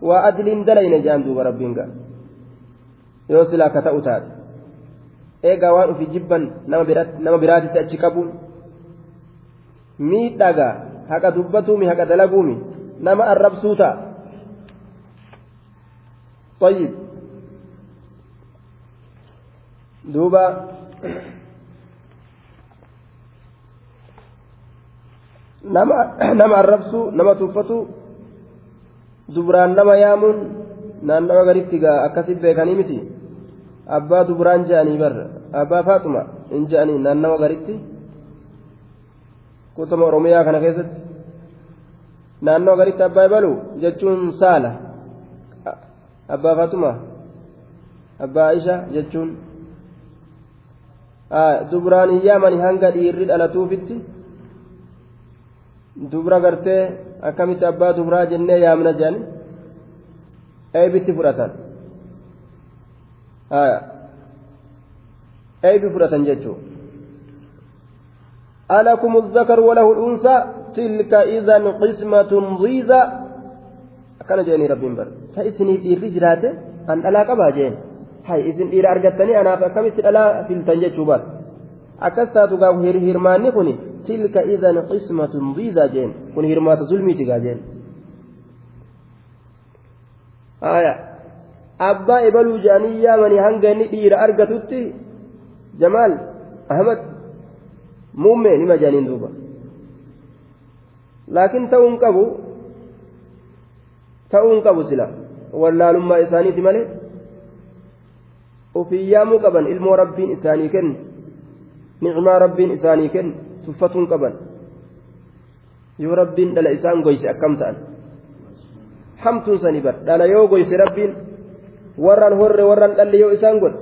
waa adliin dalayne jedhan duuba rabbiin gaa yoo silaa ka ta'u taate eegaa waan ufi jibban nama biraatitti achi qabuun miidhagaa haqa dubbatuumi haqa dalaguumi nama arrabsuu ta'a طيب دوبا nama arrabsu nama tuffatu dubraan nama yaamuun naannawa garitti gaa akkasit beekanii miti abbaa dubraan je'anii bar abbaa faaxuma hin je'anii naannawa garitti kutuma oromiyaa kana keessatti naannawa garitti abbaa ibalu jechuun saala abbaa faaxuma abbaa aisha jechuun dubraan hin yaamani hanga dhiirri dhalatuufitti dubra gartee akkamitti abbaa dubraa jennee yaamna jedhani eebitti fudhatan eebi fudhatan jechuun alakum الذكر وله الأنثى تلك إذا قسمة ضيزى akkana jedhanii rabbiin bar ta isiniif dhiirri jiraate an dhalaa qabaa jeen hay isin dhiira argattanii anaaf akkamitti dhalaa filtan jechuu bar akkas taatu gaaf hirmaanni kuni qismatun diidaa jeen kun hirmaata zulmiiti gaa jeen aya abbaa ebaluu jedhanii yaamanii hanga inni dhiira argatutti jamaal ahmad muummee nima jedhaniin duuba laakiin ta'uun qabu ta'uun qabu sila wallaalummaa isaaniiti malee ofii yaamuu qaban ilmoo rabbiin isaanii kenne nicmaa rabbiin isaanii kenne tuffatuun qaban yoo rabbiin dhala isaan goyse akkam ta'an hamtuun sanii bar dhala yoo goyse rabbiin warraan horre warraan dhalle yoo isaan godhe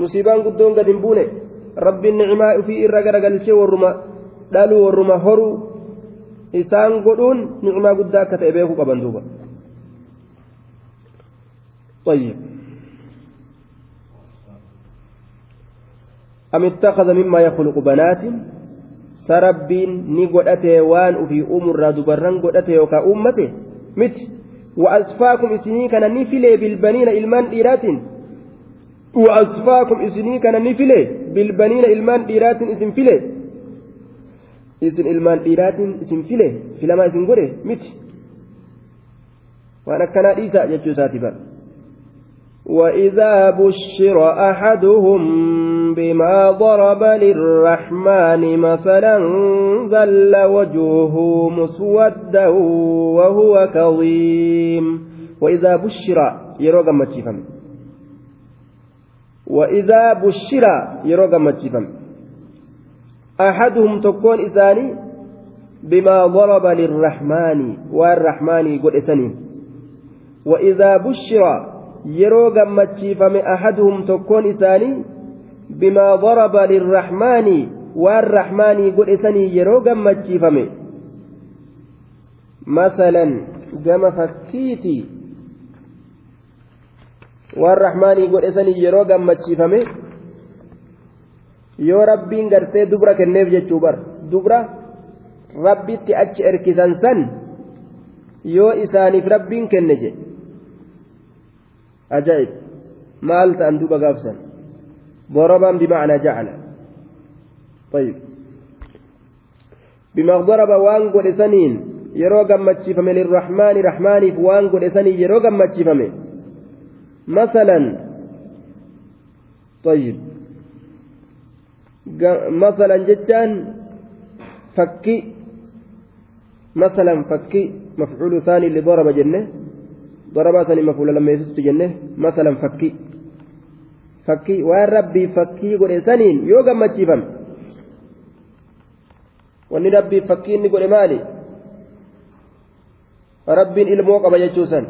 musiibaan guddoon gad hin buune rabbiin nicmaa ofii irra garagalchee warruma dhaluu warruma horuu isaan godhuun nicmaa guddaa akka ta'e beekuu qaban duuba طيب أم اتخذ مما يخلق بنات سربين نقدته وان في أمر دبران قدته يوكا أمته مت وأصفاكم إسنين كان نفلي بالبنين إلمان إيرات وأصفاكم إسنين كان نفلي بالبنين إلمان إيرات إسن فلي إسن إلمان إيرات إسن فلي فلما إسن قره مت وأنا كان إيسا يجو ساتبا وإذا بشر أحدهم بما ضرب للرحمن مثلا ظل وجهه مسودا وهو كظيم وإذا بشر يروق متشفم وإذا بشر يروق متشفم أحدهم تكون إساني بما ضرب للرحمن والرحمن قل إساني وإذا بشر yeroo gammachiifame ahaduhum tokkoon isaanii bimaa daraba lirrahmaani waan rahmaanii godhesanii yeroo gammachiifame masalan gama fakkiiti waan rahmaanii godhesanii yeroo gammachiifame yoo rabbiin gartee dubra kenneef jechuu bar dubra rabbitti achi erkisan san yoo isaaniif rabbiin kenne jedhe أجائب مالت أن دوب قابسا ضربا بمعنى جعل. طيب. بما ضرب وان قد سنين قمتشفم للرحمن رحمن وان قد سنين يرو قمتشفم مثلا. طيب. مثلا جتان فكي. مثلا فكي مفعول ثاني لضرب جنة. ضربا سني مفعول لما يسست جنة مثلا فكي فكي وان ربي فكي قل سنين يو قمتشيفم wanni rabbii fakkii inni godhe maali rabbiin ilmoo qaba jechuusan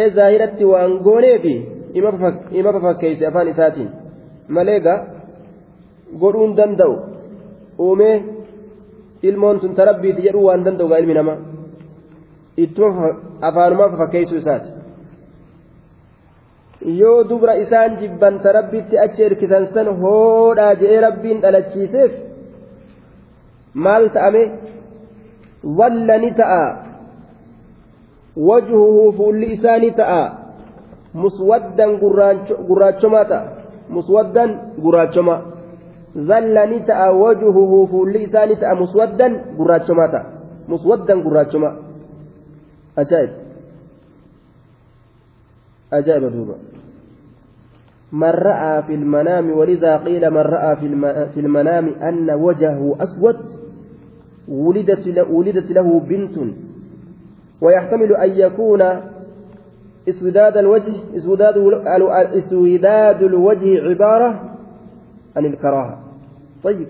ee zaahiratti waan gooneefi ima fafakkeeyse afaan isaatiin malee gaa godhuun danda'u uumee ilmoon tun tarabbiiti jedhuu waan danda'u ilmi namaa ittuma afaanumaa fakkeessuu isaati. Yoo dubra isaan jibban tarabbitti achi erkisan san hoodhaa je'ee rabbiin dhalachiiseef maal ta'ame? Walla ni ta'a. Wajhuhu fuulli isaa ni ta'a. Muswaddan gurraachomaa ta'a. Muswaddan gurraachomaa zalla ni ta'a. Wajhuhu fuulli isaa ni ta'a. Muswaddan gurraachomaa ta'a. Muswaddan gurraachomaa ajaa'ib ajaa'iba duuba من رأى في المنام ولذا قيل من رأى في المنام أن وجهه أسود ولدت ولدت له بنت. ويحتمل أن يكون إسوداد الوجه إسوداد إسوداد الوجه عبارة عن الكراهة. طيب.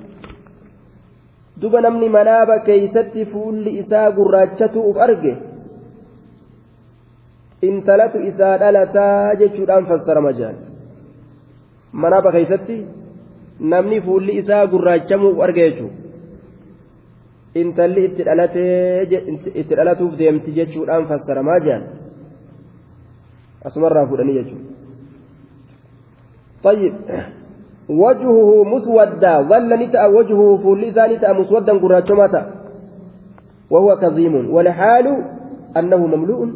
namni manaaba keeysatti fuulli isaa gurraachatu uf arge intalatu isaa dhalataa jechuudhaan fassarama jedhan manaaba keeysatti namni fuulli isaa gurraachamuu arge jechuudha intalli itti dhalatuuf deemti jechuudhaan fassaramaa jiran asumarraa fudhanii jechuudha. طيب وجهه مسودا ظل نتأ وجهه فول نتأ مسودا قراتشماتا وهو كظيم والحال أنه مملوء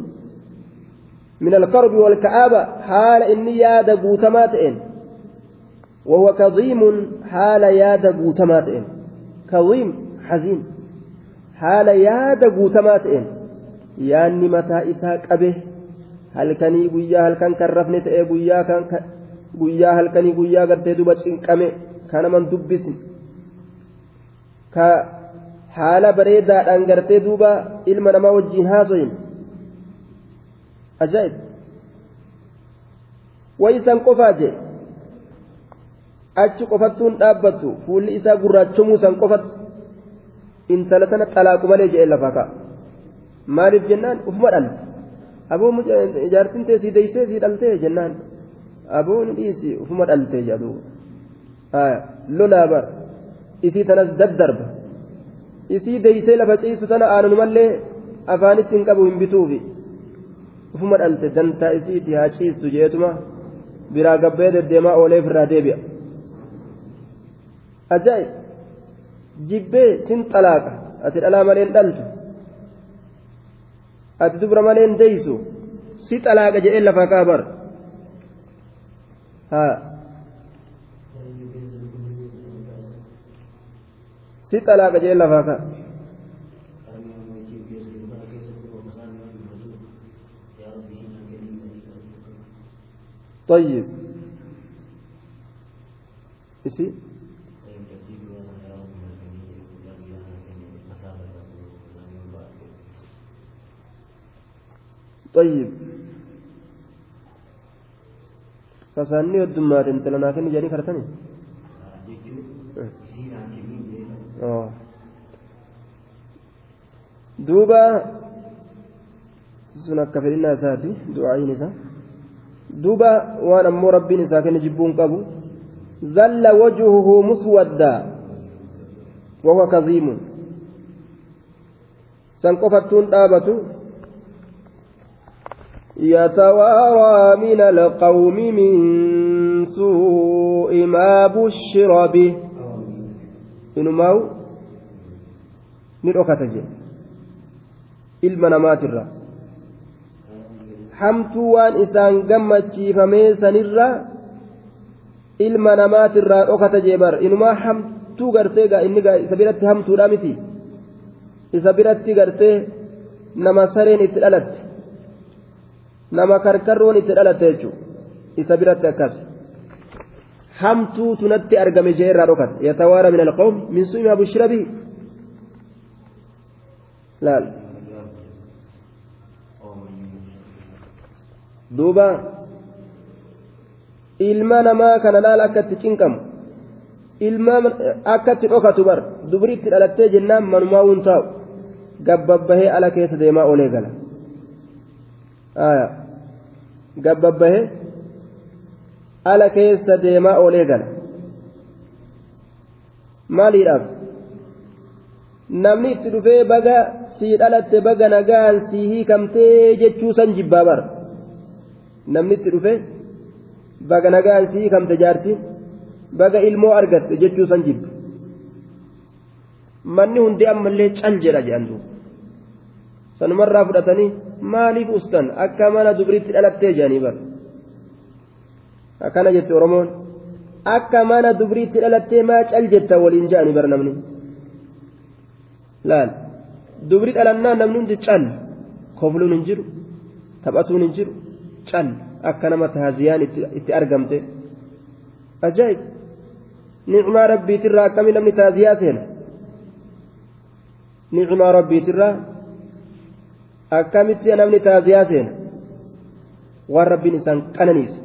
من الكرب والكآبة حال إني ياد بوتماتئن وهو كظيم حال ياد بوتماتئن كظيم حزين haala yaada guutamaa ta'een yaanni mataa isaa qabe halkanii guyyaa halkan kan rafne ta'ee guyyaa kan guyyaa halkanii guyyaa gartee duba cinqame ka naman dubbisin ka haala bareedaadhaan gartee duuba ilma namaa wajjiin haasoyin ajaa'ib wayisan qofaa jee achi qofattuun dhaabbattu fuulli isaa gurraachomuu san qofatti intala tana xalaaqu malee jedhee lafaa ka'a maaliif jennaan ufuma dhalte aboo ijaartin tee sii deeysee sii dhaltee jennaan aboo ni dhiisi ufuma dhaltee jedhu lolaa bar isii tanas daddarba isii deeysee lafa ciisu tana aanumallee afaanitti hin qabu hin bituufi ufuma dhalte dantaa isiiti haa ciistu jeetuma biraa gabbee deddeemaa oolee ofirraa deebi'a ajaa'ib jibbee sin xalaaqa ati dhalaa maleen dhaltu ati dubra maleen deeysu si xalaaqa jedhee lafaa kaabar haa si xalaaqa jedhee lafaa kaa طيب إسي طيب fasaanni heddummaate intala naa kenni jedhanii kadhatani duuba sun akka fedhinnaa isaati du'aayin isaa duuba waan ammoo rabbiin isaa kenne jibbuun qabu zalla wajhuhu muswaddaa wahuwa kaziimun san qofattuun dhaabatu يتوارى من القوم من سوء ما بشر به إنما نرأكت ilma namaatirra hamtuu waan isaan gammachiifamee sanirra ilma namaatirraa dhokata jeebar inumaa hamtuu gartee isa biratti hamtuudha miti. Isa biratti gartee nama sareen itti dhalatte. Nama karkarroon itti dhalatte jechuudha. Isa biratti akkas. Hamtuu tunatti argame jee irraa dhokata yatawaara min alqawmi min su'ima bushira bihi. Laal duuba. Ilma namaa kana laal akka itti cinqamu. Ilma akka itti dhokatu bar. Dubri itti dhalattee jennaan manumaa wuun taa'u. Gabbabbahee ala keessa deemaa olee gala. Gabbabbahee ala keessa deemaa olee gala. Maaliidhaaf? Namni itti dhufee baga sii dhalatte baga nagaan sii hiikamtee jechuu san jibbaa bara namni itti dhufee baga nagaan sii hiikamte jaartiin baga ilmoo argatte jechuu san jibba. Manni hundi ammallee cal jedha jedhan duuba sanumarraa fudhatanii maaliif ustan? Akka mana dubritti dhalattee jedhanii bara akkana jette oromoon akka mana dubritti dhalattee maa cal jetta waliin jedhanii bara namni? Laal dubri dhalannaa namni hundi cal. Kofluun hin jiru taphatuun hin jiru cal akka nama taaziyaan itti argamte. Ajaa'ib. Nicmaa rabbiitirraa akkamii namni taaziyaa seena? Nicmaa rabbiitirraa akkamitti namni taaziyaa seena? Waan rabbiin isaan qananiise.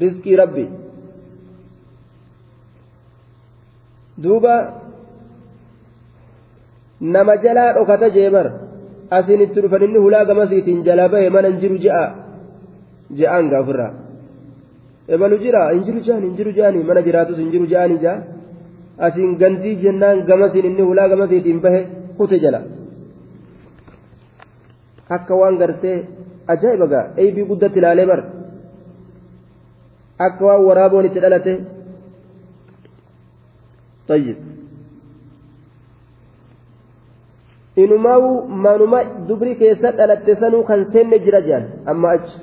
Riskii rabbi. Duuba nama jalaa dhokata jeebar asiin itti dhufan inni hulaa gamasiitiin jala bahe mana hin jiru je'a je'aan gaafirraa imalu jira hin jiru je'an hin jiru je'anii mana jiraatus hin jiru je'anii je'a asiin gandii jennaan gamasiin inni hulaa gamasiitiin bahe kute jala. Akka waan gartee ajaa'iba gaa eebii guddatti ilaalee bar akka waan waraaboon itti dhalate. طيب inumaa'u manuma dubri keessa dhalatte sanuu kan seenne jira jedhan amma achi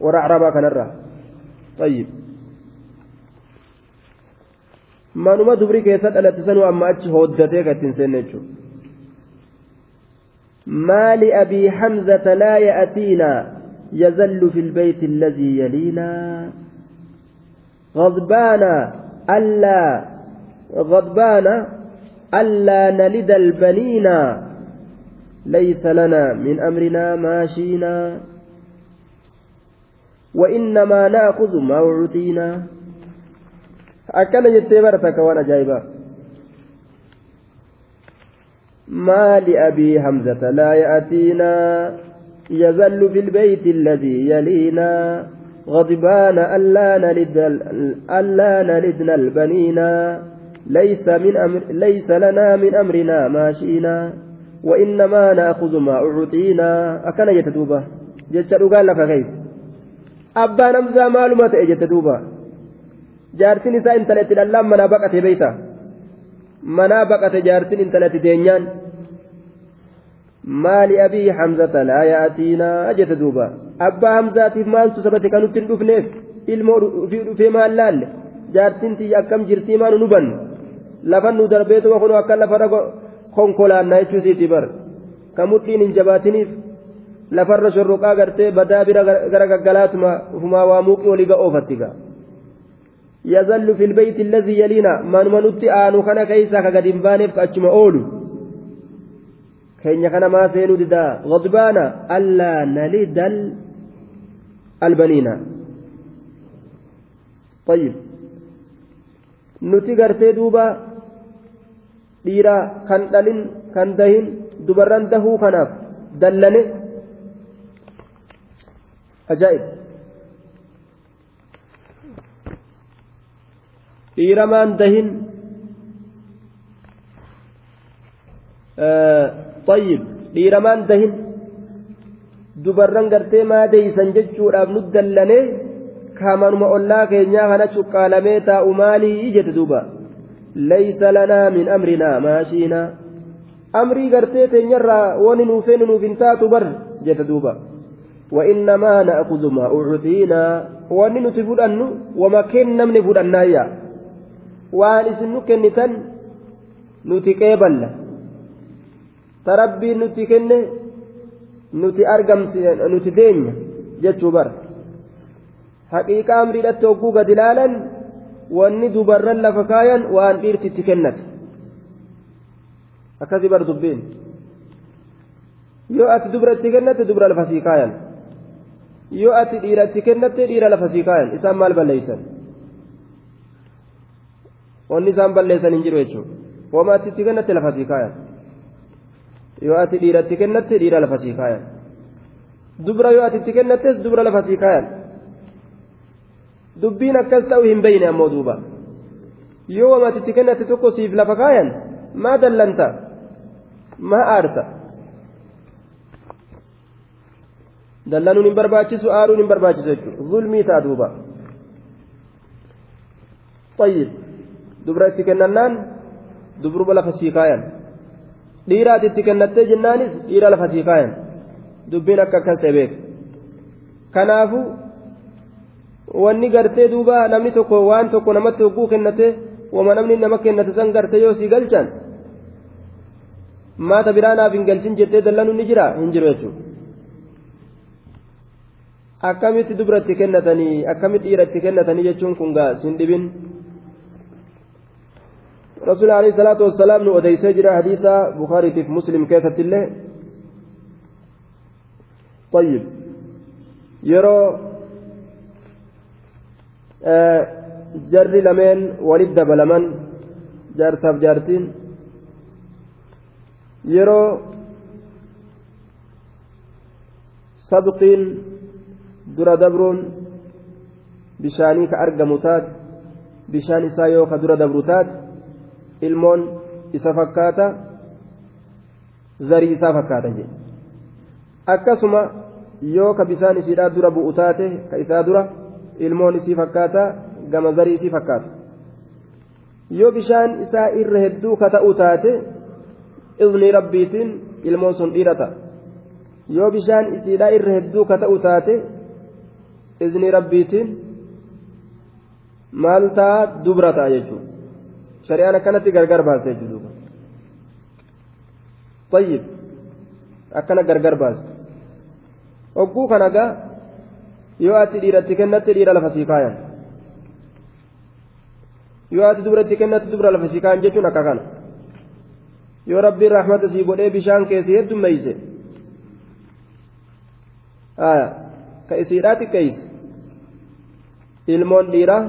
warra arabaa kanarraa طيب manuma dubri keessa dhalatte sanuu amma achi hooddatee kan ittiin seenne jechuudha ما لأبي حمزة لا يأتينا يزل في البيت الذي يلينا غضبان ألا غضبان ألا نلد البنين. ليس لنا من أمرنا ماشينا وإنما نأخذ ما أعطينا. أكل يتبرتك وأنا جايبة. ما لأبي حمزة لا يأتينا. يزل في البيت الذي يلينا. غضبان ألا نلد ألا نلدنا البنين. ليس من أمر ليس لنا من أمرنا ما شئنا وإنما نأخذ ما أعطينا. أكن يتدوبا جتشرو قال لك كيف أبا نمزى معلومة يتدوبا جارتين إذا انتلت الألام منا بقت بيتا. منا بقت جارتين انتلت دينيان. ما لأبي حمزة لا يأتينا. أجت دوبا أبا حمزة مال تثبت كانوا تندفنيف ilmoo fi maal laalle jaartiin tiyya akkam jirtii maa nu banne lafa nu darbeetuma kun akka lafarra konkolaannaa jechuu siiti bar ka mudhiin hin jabaatiniif lafarra shorroqaa gartee badaa bira gara gaggalaatuma ufumaa waa muuqii olii ga'oofatti gaa yazallu fi lbeyti yaliina manuma nutti aanu kana keeysaa ka gad hin baaneef achuma oolu keenya kana maa seenuu didaa غضبانا ألا نلد البنين طيب nuti gartee dhiira kan dhalin kan dahin dubarran dahuu kanaaf dallane ajaa'ib dhiiramaan dahin طيب dhiiramaan dahin dubarran gartee maa deeysan jechuudhaaf nu dallane kaamanuma ollaa keenyaa kana cuqqaalamee taa'u maalii jette duuba min amrinaa maashiinaa amrii gartee teenyarraa wani nuufeenu nuuf hin taatu bar jette duuba وإنما نأخذ ما أعطينا وأن نتفود أنه وما كن نمني فود النايا وأن إسنو كنتن نتكيبل تربي نتكن نتي أرقم نتي دين جتشو بر amriidhatti hogguu gad ilaalan wanni dubarran lafa kaayan waan dhiirti itti kennate akkasii bar dubbiin yoo ati dubra itti kennatte dubra lafa sii kaayan yoo ati dhiira itti kennatte dhiira lafa sii kaayan isaan maal balleeysan wanni isaan balleessan hin jiru jechuudha wama ati itti kennatte lafa sii kaayan yoo ati dhiira itti kennatte dhiira lafa sii kaayan dubra yoo ati itti kennattes dubra lafa sii kaayan dubbiin akkas ta'u hin beyne ammoo duuba yoo wamati itti kennate tokko siif lafa kaayan maa dallanta maa aarta dallanuun hin barbaachisu aaruun hin barbaachisu jechuudha zulmii ta'a duuba طيب kennannaan dubruba lafa sii kaayan dhiiraati itti kennattee jennaanis dhiira lafa sii kaayan dubbiin akka akkas ta'e beek kanaafu wanni gartee duuba namni tokko waan tokko namatti hogguu kennate wama namni nama kennate san gartee yoo sii galchan maata biraa naaf hin galchin jettee dallanu ni jira hin jiru jechuudha akkamitti dubra itti kennatanii akkamitti dhiira itti kennatanii jechuun kun gaa sin dhibin رسول عليه الصلاة والسلام نو أديسي جرى حديثا بخاري في مسلم كيفة الله طيب يرى آه جر لمن ولد دبلمن جارساف جارتين يرى سبقين dura dabruun bishaanii ka argamu taate bishaan isaa yoo ka dura dabru taate ilmoon isa fakkaata zarii isaa fakkaata jedhe akkasuma yoo ka bishaan isiidhaa dura bu'u taate ka isaa dura ilmoon isii fakkaata gama zarii isii fakkaata. Yoo bishaan isaa irra hedduu ka ta'u taate izni rabbiitiin ilmoon sun dhiira ta'a. Yoo bishaan isiidhaa irra hedduu ka ta'u taate izni rabbiitiin maal ta'a? Dubra ta'a jechuudha. Shari'aan akkanatti gargar baasa jechuudha tayyib akkana gargar baasta hogguu kana gaa yoo ati dhiiratti kennatte dhiira lafa sii kaayan yoo ati dubratti kennatte dubra lafa sii kaayan jechuun akka kana yoo rabbiin rahmata sii godhee bishaan keessi heddummeeyse ka isiidhaa xiqqeeyse ilmoon dhiiraa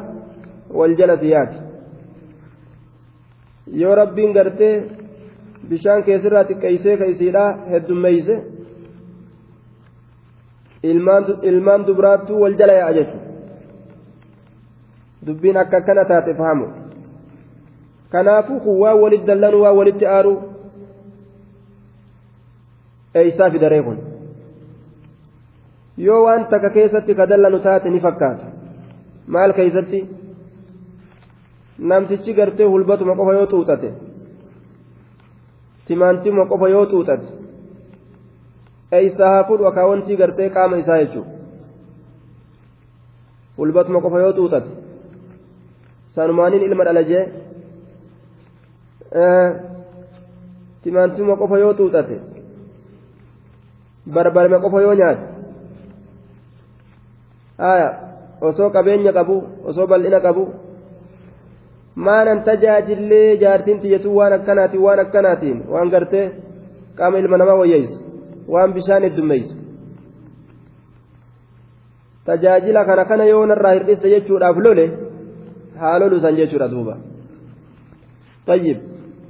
wal jala siyaati yoo rabbiin gartee bishaan keessirraa xiqqeeysee ka isiidhaa heddummeeyse ilmaan dubraattuu wal jala yaa'a jechuudha dubbiin akka akkana taate fahamu kanaafuu kun waan walitti dallanuu waan walitti aaruu eeysaa fidaree kun yoo waan takka keessatti ka dallanu taate ni fakkaata maal keeysatti namtichi gartee hulbatuma qofa yoo xuuxate timaantima qofa yoo xuuxate eeysaa haa fudhu akaawwantii gartee qaama isaa jechuudha hulbatuma qofa yoo xuuxate sanumaaniin ilma dhala jee timaantima qofa yoo xuuxate barbarme qofa yoo nyaate haya osoo qabeenya qabu osoo bal'ina qabu maanan tajaajillee jaartiin tiyyatu waan akkanaatiin waan akkanaatiin waan gartee qaama ilma namaa wayyeessu waan bishaan heddummeessu tajaajila kana kana yoo narraa hir'ise jechuudhaaf lole haa lolu san jechuudha duuba tayyib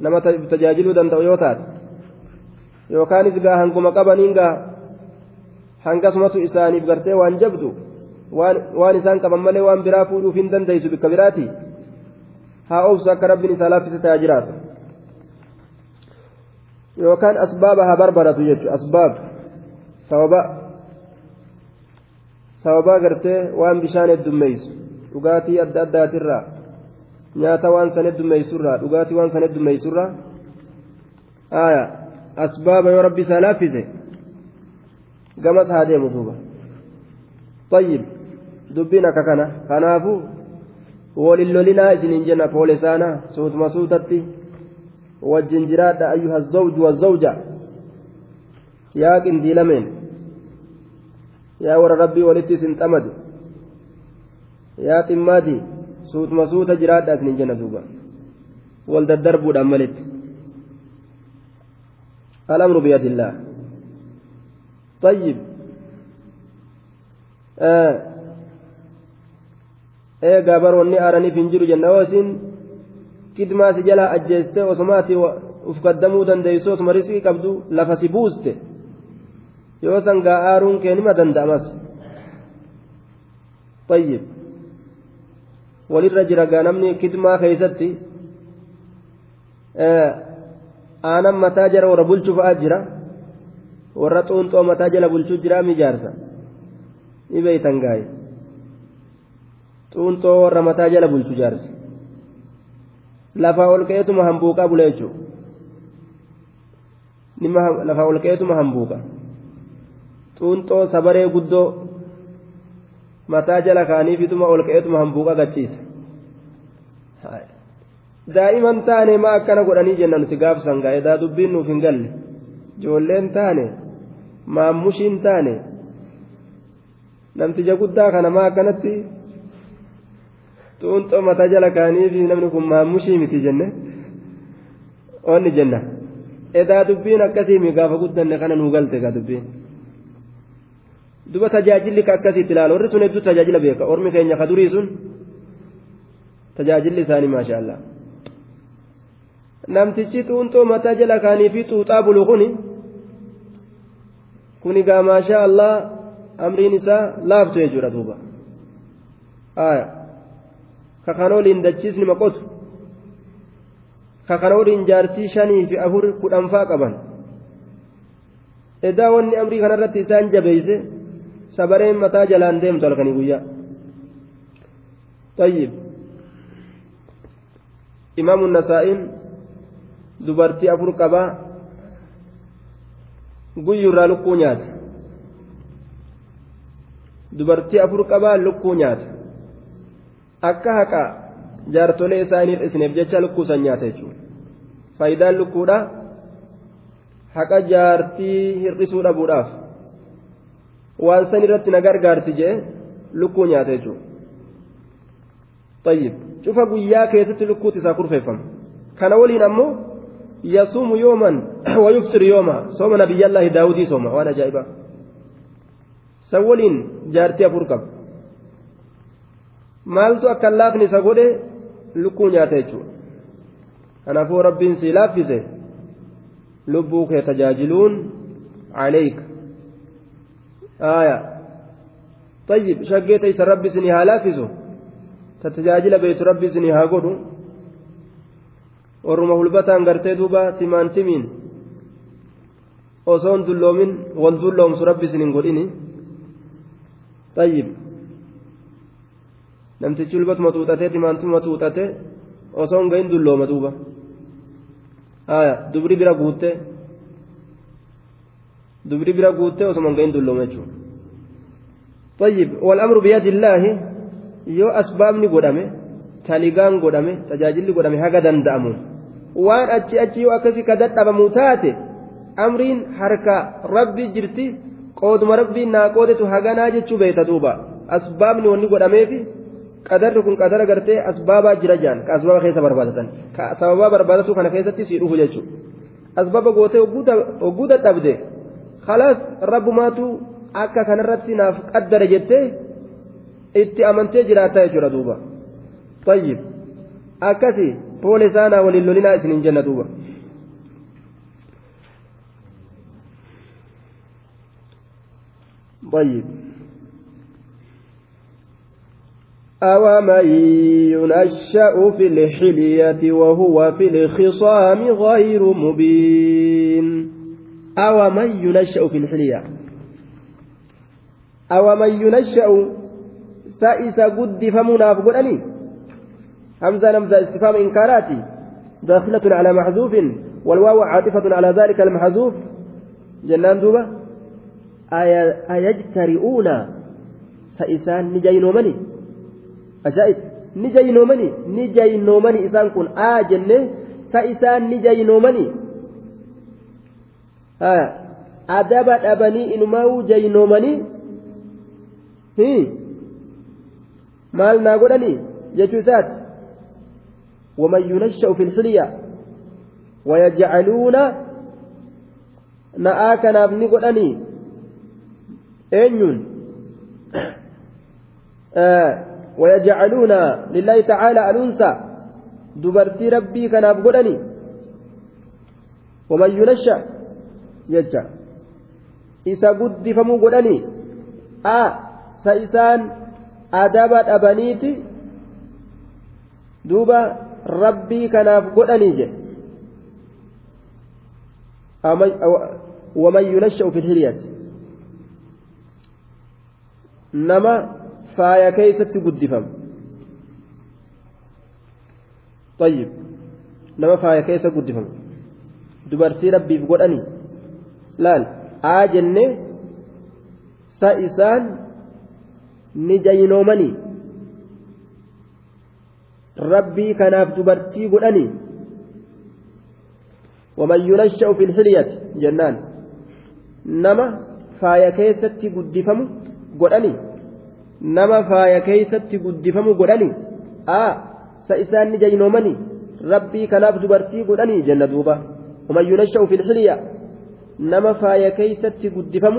nama tajaajiluu danda'u yoo taate yookaanis gaa hanguma qabaniin gaa hangasumatu isaaniif gartee waan jabdu waan isaan qaban malee waan biraa fuudhuuf hin dandeessu bikka biraati haa obsu akka rabbiin isaa laaffise ta'a jiraatu yookaan asbaaba haa barbaadatu jechuudha asbaab sababa sababa gartee waan bishaan heddummeessu dhugaatii adda addaatirraa nyaata waan san heddummeessurraa dhugaatii waan san heddummeessurraa aayaa asbaaba yoo rabbi isaa laaffise gamas haa deemu duuba طيب dubbiin akka kana kanaafu walin lolinaa isiniin jenna poole saana suutuma suutatti wajjin jiraadha ayyuha zawju wazawja yaa qindiilameen yaa warra rabbii walitti isin xamadu yaa ximmaati suutuma suuta jiraadha isiniin jenna duuba wal daddarbuudhaan malitti الأمر بيد الله طيب eegaa baroonni aaraniif hin jiru jenna yoo isin kidmaa si jalaa ajjeeste osumaati uf kaddamuu dandeeysu osuma riskii qabdu lafa si buuste yoo san gaa aaruun kee nima danda'amas طيب walirra jira gaa namni kidmaa keeysatti aanan mataa jala warra bulchu fa'aa jira warra xuunxoo mataa jala bulchuu jira mijaarsa ni beeytan gaaye xuunxoo warra mataa jala bulchu jaarsa lafaa ol ka'eetuma hambuuqaa bula jechuudha lafaa ol ka'eetuma hambuuqa xuunxoo sabaree guddoo mataa jala kaaniifituma ol ka'eetuma hambuuqa gachiisa daa'iman taane ma akkana godhanii jenna nuti gaafsan gaa edaa dubbiin nuuf hin galle ijoolleen taane maammushiin taane namtija guddaa kana ma akkanatti xuunxoo mataa jala kaaniifi namni kun maammushii miti jenne onni jenna edaa dubbiin akkasiimi gaafa guddanne kana nuu galte gaa dubbiin duba tajaajilli ka akkasiitti ilaala warri sun hedduu tajaajila beeka ormi keenya ka durii sun tajaajilli isaanii maasha allah namtichi xuunxoo mataa jala kaanii fi xuuxaa bulu kuni kuni gaa maasha allah amriin isaa laaftu jechuudha duuba aya ka kan oliin dachiisni maqotu ka kan oliin jaartii shanii fi afur kudhanfaa qaban edaa wanni amrii kanarratti isaan jabeeyse sabareen mataa jalaan deemtu halkanii guyyaa طيب إمام النسائين dubartii afur qabaa guyyurraa lukkuu nyaata dubartii afur qabaa lukkuu nyaata akka haqa jaartolee isaaniif isiniif jecha lukkuu san nyaata jechuudha faayidaan lukkuudha haqa jaartii hir'isuu dhabuudhaaf waan san irratti na gargaarti jee lukkuu nyaata jechuudha tayyib cufa guyyaa keessatti lukkuutti isaa kurfeeffama kana waliin ammoo يصوم يوما ويفطر يوما صوم نبي الله داودي صوم وأنا جايبه سولين جارتي أفركب maaltu akka laafni isa godhe lukkuu nyaata jechuudha kanaafuu rabbiin si laaffise lubbuu kee tajaajiluun عليك آية طيب شقيت إيس ربي سني هالافزو تتجاجل بيت ربي سني هاقودو warruma hulbataan gartee duuba timaantimiin osoon dulloomin wal dulloomsu rabbi isin hin godhini namtichi hulbatuma xuuxatee timaantima xuuxate osoon gahin dullooma duuba haya dubri bira guutte dubri bira guutte osoma gahin dullooma jechuudha tayyib والأمر بيد الله yoo asbaabni godhame taligaan godhame tajaajilli godhame haga danda'amu waan achi achi yoo akkasii ka dadhabamu taate amriin harka rabbi jirti qooduma rabbiin naa qoodetu haganaa jechuu beeta duuba asbaabni wanni godhameefi qadarri kun qadara gartee asbaabaa jira jaan ka asbaaba keessa barbaadatan ka sababaa barbaadatu kana keessatti sii dhufu jechuudha asbaaba gootee hogguu dadhabde khalaas rabbumaatu akka kanarratti naaf qaddara jettee itti amantee jiraata jechuudha duuba tayyib akkasi poole isaanaa waliin lolinaa isinin jenna duuba طيب أومن ينشأ في الحلية وهو في الخصام غير مبين أومن ينشأ في الحلية أومن ينشأ سائس قد فمناف قلني همزة همزة استفهام إنكاراتي داخلة على محذوف والواو عاطفة على ذلك المحذوف جنان دوبة أيجترئون سائسان نجينومني أجائب نجينومني نجينومني إسان كن آجنة سائسان نجينومني ها أدب أبني إنماو جينومني هي maal naa godhanii jechuu isaati waman yunasha'u fi lxilya wayajcaluuna na'aa kanaaf ni godhanii eenyuun lillaahi tacaala alunsa dubartii rabbii kanaaf godhanii waman yunasha jecha isa guddifamuu godhanii a sa isaan adaba dhabaniiti duuba rabbii kanaaf godhanii jedhe ومن ينشأ في الحلية نما faaya keeysatti guddifamu. طيب nama faaya keessa guddifamu. Dubartii rabbiif godhani laal aa jenne? Sa isaan ni jayinoomanii? Rabbii kanaaf dubartii godhanii? Waman yunasha'u fi lxilyati jennaan. Nama faaya keessatti guddifamu godhanii? كيست قدفم قدني نما فايا كيست قدفم قدني آه سإسان جينومني ربي كناف دبرتي قدني جنة دوبا ومن ينشأ في الحلية نما فايا كيست قدفم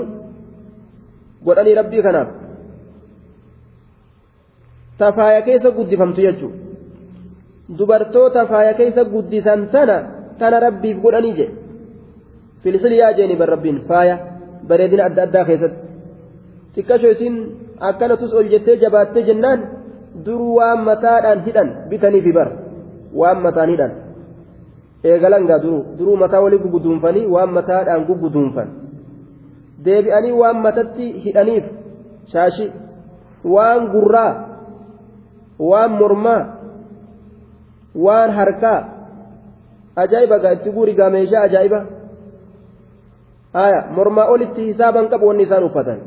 قدني ربي كناف تفايا كيس قدفم تيجو dubartoota faaya keessa guddisan tana tana rabbiif godhanii je. Filfiliyaa jeeni bar rabbiin faaya bareedina adda addaa keessatti. Xiqqashoo isin akkanatus ol jettee jabaattee jennaan dur waan mataadhaan hidhan bitanii fi bar waan mataan hidhan eegalangaa duruu mataa walii guguduunfanii waan mataadhaan guguduunfan deebi'anii waan matatti hidhaniif shaashi waan gurraa waan mormaa waan harkaa ajaa'iba gaa itti guuri gaa meeshaa ajaa'iba mormaa olitti hisaaban qabu wanni isaan uffatan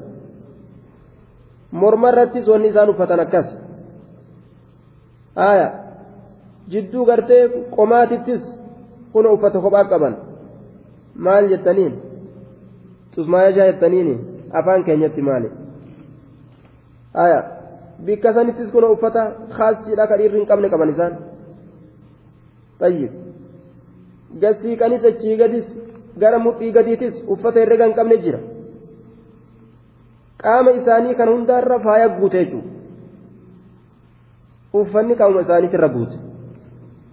morma irrattis wanni isaan uffatan akkas haya jidduu gartee qomaatittis kun uffata kophaa qaban maal jettaniin xusmaayashaa jettaniin afaan keenyatti maali haya bikka sanittis kun uffata khaasiidha ka dhiirri hin qabne qaban isaan طيب gasii qanis achii gadis gara mudhii gadiitis uffata herrega hin qabne jira qaama isaanii kan hundaarra faaya guute jechuudha uffanni qaama isaaniis irra guute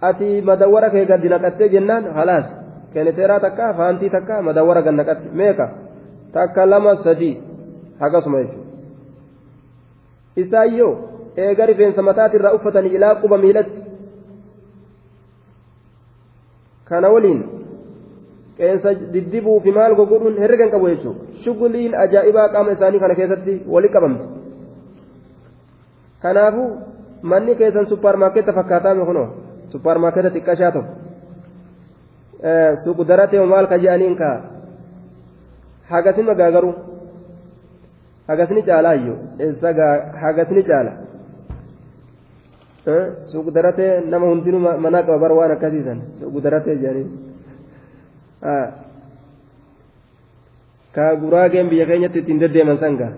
ati madawwara kee gadi naqattee jennaan halaas keneteeraa takka faantii takka madawwara gad naqatte meeqa takka lama sadii hagasuma jechuudha isaayyoo eega rifeensa mataatirraa uffatanii ilaa quba miilatti kana waliin qeensa diddibuu fi maal godhuun herrega hin qabu jechuudha shuguliin ajaa'ibaa qaama isaanii kana keessatti walitti qabamte kanaafuu manni keessan suppaarmaarkeetta fakkaataame kunoo suppaarmaarkeetta xiqqashaa tokko suuqu daratee maal ka je'aniin kaa hagasni gaagaru hagasni caalaa iyyuu eessa hagasni caala suuqu daratee nama hundinuu manaa qaba bara akkasiisan suuqu daratee jedhanii ka guraageen biyya keenyatti ittiin deddeeman sanga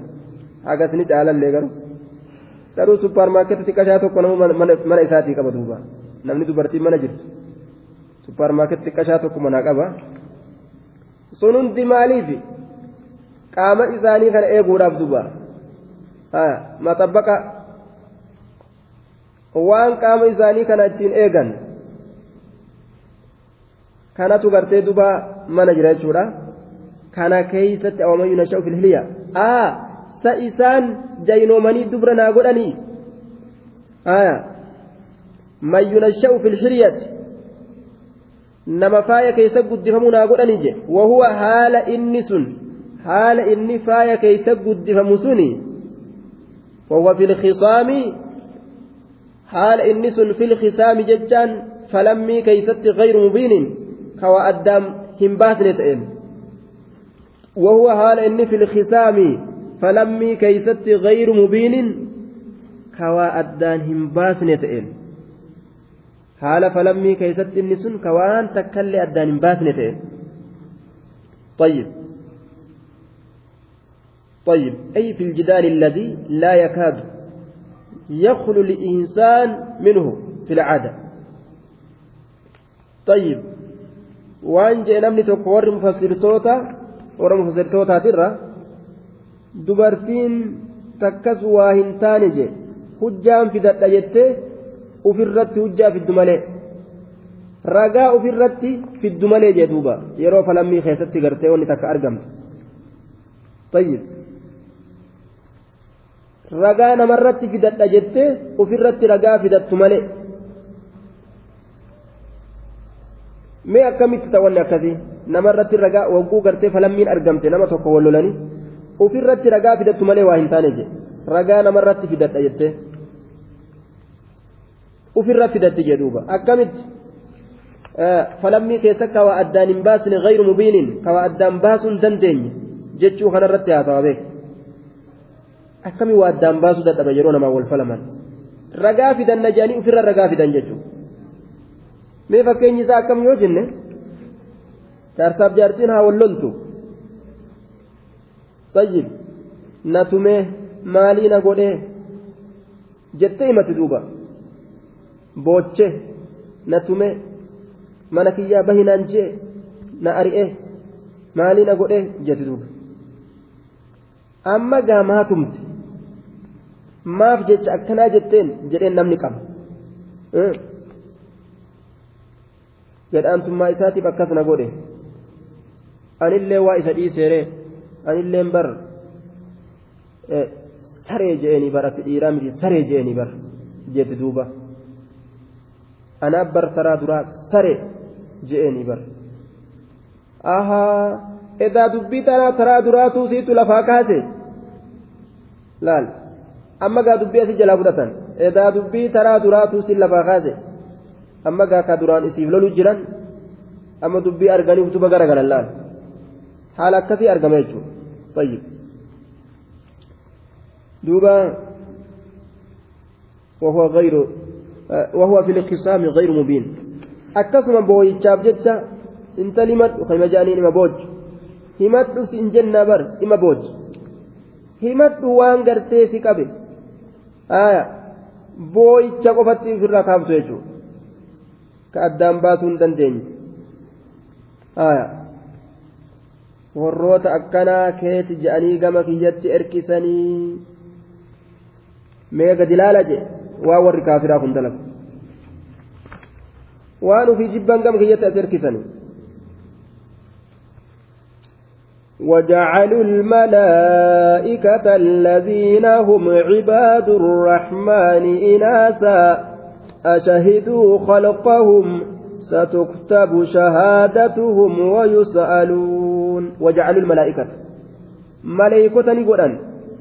hagasni caalallee garuu garuu suppaarmaarkeetti xiqqashaa tokko nama mana isaatii qaba duuba namni dubartiin mana jirtu suppaarmaarkeetti xiqqashaa tokko manaa qaba sun hundi maaliif qaama isaanii kana eeguudhaaf duuba maxabbaqa waan qaama isaanii kana ittiin eegan kanatu gartee duba mana jira jechuudha kana keeysatti awamayyuu nasha'u fil hiliya aa sa isaan jaynoomanii dubra naa godhanii aya man yunasha'u fil hiliyati nama faaya keeysa guddifamuu naa godhanii je wahuwa haala inni sun haala inni faaya keeysa guddifamu suni wahuwa fi lkhisaami haala inni sun fi lkhisaami jechaan falammii keeysatti gayru mubiinin addaam hin baasne ta'een وهو حال إن في الخصام فلمي كيست غير مبين كوا أدان هم باسنتين حال فلمي كيست النسون كوان تكلي أدان هم باسنتين طيب. طيب. أي في الجدال الذي لا يكاد يخلو الإنسان منه في العادة؟ طيب. waan jee namni tokko warri mufassirtoota warra mufassirtootaatirra dubartiin takkas waa hin taane jee hujjaan fidadha jettee ofirratti hujjaa fiddu malee. Ragaa ofirratti fiddu malee jee duuba yeroo falammii keessatti gartee wanni takka argamtu. Tayyib. Ragaa namarratti fidadha jettee ofirratti ragaa fidattu malee. Mee akkamitti ta'wanni akkasii namarratti ragaa wagguu gartee falammiin argamte nama tokko wal lolanii ofirratti ragaa fidattu malee waa hin taane je ragaa namarratti fidadha jettee ofirra fidatti jedhuuba akkamitti falammii keessa kawaa addaan hin baasne gayru mubiinin kawaa addaan baasuu hin dandeenye jechuu kanarratti haasawa beek akkamii waa addaan baasuu dadhaba yeroo namaa wal falaman ragaa fidanna jedhanii ofirra ragaa fidan jechuudha mee fakkeenyi isaa akkam yoo jenne taarsaaf jaartiin haa walloltu tayyib na tumee maalii na godhee? Jettee himatti duuba. Booche na tumee? Mana kiyyaa bahinaan jee na ari'ee? Maalii na godhee? Jette duuba. Amma gaamaa tumte. Maaf jecha akkanaa jetteen jedheen namni qaba. Jedhaantummaa isaatiif akkas na godhe anillee waa isa dhiiseeree anilleen bar saree je'eenii bar ati dhiiraa miti saree je'eenii bar jetti duuba anaaf bar taraa duraa saree je'eenii bar ahaa edaa dubbii taraa taraa duraatuu siitu lafaa kaase laal amma gaa dubbii asii jalaa fudhatan edaa dubbii taraa duraatuu siin lafaa kaase amma gaa ka duraan isiif lolu jiran amma dubbii arganii utuba gara galan laal haala akkasii argama jechuudha tayyib duuba وهو غير وهو في الخصام غير مبين booyichaaf jecha intali madhu kan jaaniin ima booj himadhu si in jenna bar ima booj himadhu waan gartee si qabe aya booyicha qofatti ofirraa kaaftu jechuudha akkanaa keeti je'anii gama kiyyatti erkisanii mee gadi laala je waa warri kaafiraa kun dalagu waan ufii jibban gama kiyyatti as erkisanii وجعلوا الملائكة الذين هم عباد الرحمن إناثا أشهدوا خلقهم؟ ستكتب شهادتهم ويسألون. وجعلوا الملائكة. ملائكة نقول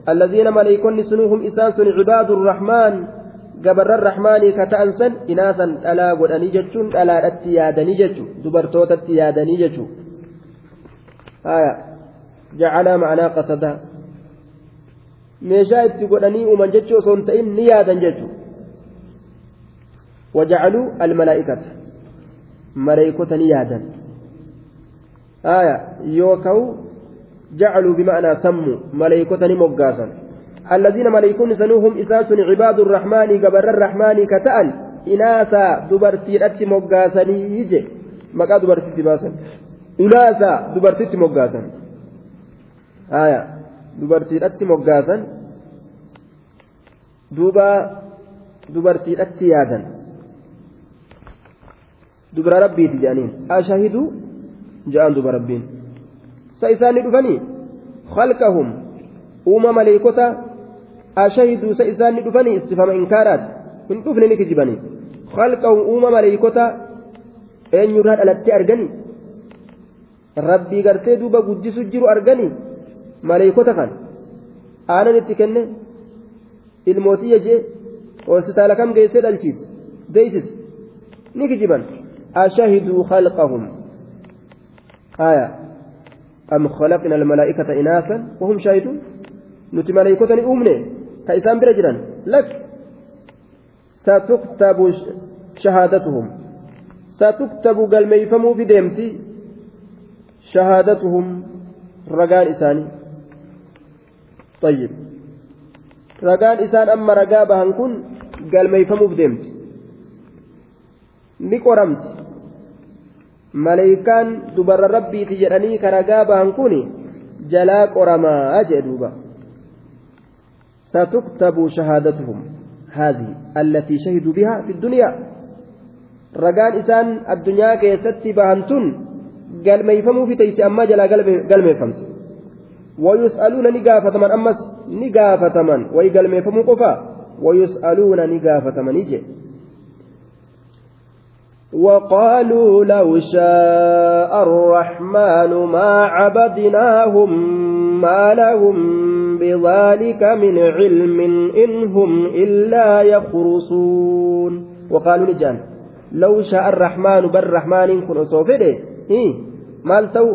الذين ملائكون سنوهم إساس عباد الرحمن. قبر الرحمن كتأنسا إناثا ألا قل أنيجتشون ألا أتيادني جتشو. دبرتوت أتيادني جتشو. آية. جعل معنى قصدا. meeshaa itti godhanii uuman jechuu osoo hin ta'in ni وجعلوا الملائكة ملائكة نيادا آية يوكو جعلوا بمعنى سموا ملائكة مقاسا. الذين ملائكون سنوهم إساس عباد الرحمن قبر الرحمن كتأن إناثا دبرتي أتي مقاسا يجي. مكا دبرتي باسا إناثا دبرتي مقاسا آية دبرتي أتي مقاسا. دوبا دبرتي أتي يادا dubara rabbiiti jedhaniin ashahiduu ja'an duba rabbiin sa isaanii dhufanii khalqahum uuma maleeykota ashahiduu sa isaanii dhufanii istifama inkaaraat hin dhufne ni kijibanii khalqahum uuma maleeykota eenyurraa dhalattee arganii rabbii gartee duuba guddisu jiru arganii maleeykota kan aanan itti kenne ilmootii jee hospitaala kam geessee dhalchiise deeysis ni kijiban أشهدوا خلقهم. آية. أم خلقنا الملائكة إناثا وهم شاهدون؟ نتي ملائكة أمني كإسان برجلا لك. ستكتب شهادتهم. ستكتب قال ميفموا في ديمتي. شهادتهم رقان إساني. طيب. رقان إسان أما رقابها كن قال ميفموا في ديمتي. ni qoramti maleeykaan dubarra rabbiiti jedhanii karagaa bahan kun jalaa qoramaa jee duuba ستكتب شهادتهم هذه التي شهدوا بها في الدنيا رجال إسان الدنيا كيست بهنتن قال ما يفهموا في تيس أما جلا قال ما يفهمت ويسألون نقافة من أمس نقافة من ويقال ما يفهموا قفا ويسألون نقافة من يجي وقالوا لو شاء الرحمن ما عبدناهم ما لهم بذلك من علم إن هم إلا يخرصون. وقالوا لجان لو شاء الرحمن بالرحمن كن صوفده إيه؟ مال تو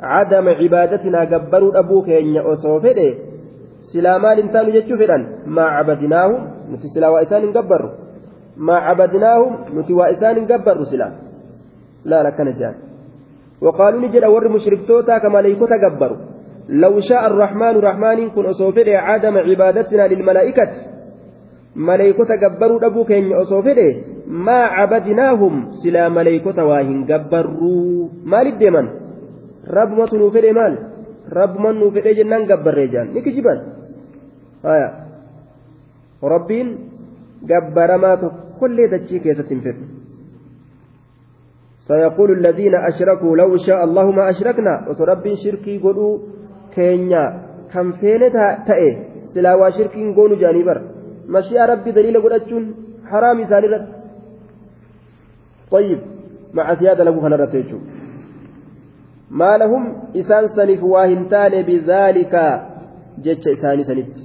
عدم عبادتنا جبروا أبوك إن أصوفده سلا مال جتشو ما عبدناهم نتي سلا وإسان جبروا ما عبدناهم نتي وإسان جبروا سلا لا لا كان وقالوا نجد ور مشركتوتا كما ليكوتا جبروا لو شاء الرحمن رحمن كن أصوفده عدم عبادتنا للملائكة. ملائكة جبروا أبوك إن أصوفده ما عبدناهم سلا ملائكة واهن جبروا مال الدمن رب ما تنوفده مال رب ما نوفده جنان جبر رجال. نكي جبان آية. ربين جبر ما كل دجي كيسة تنفر سيقول الذين أشركوا لو شاء الله ما أشركنا. وسرب شركي قلوا feene ta'e silaa waa shirkiin goonu jaanii bara mashi'a rabbi daliila godhachuun haraam isaan irratti طيب. مع سيادة له كان رتيجو ما لهم إسان سنف واهنتان بذلك. جتش إساني سنت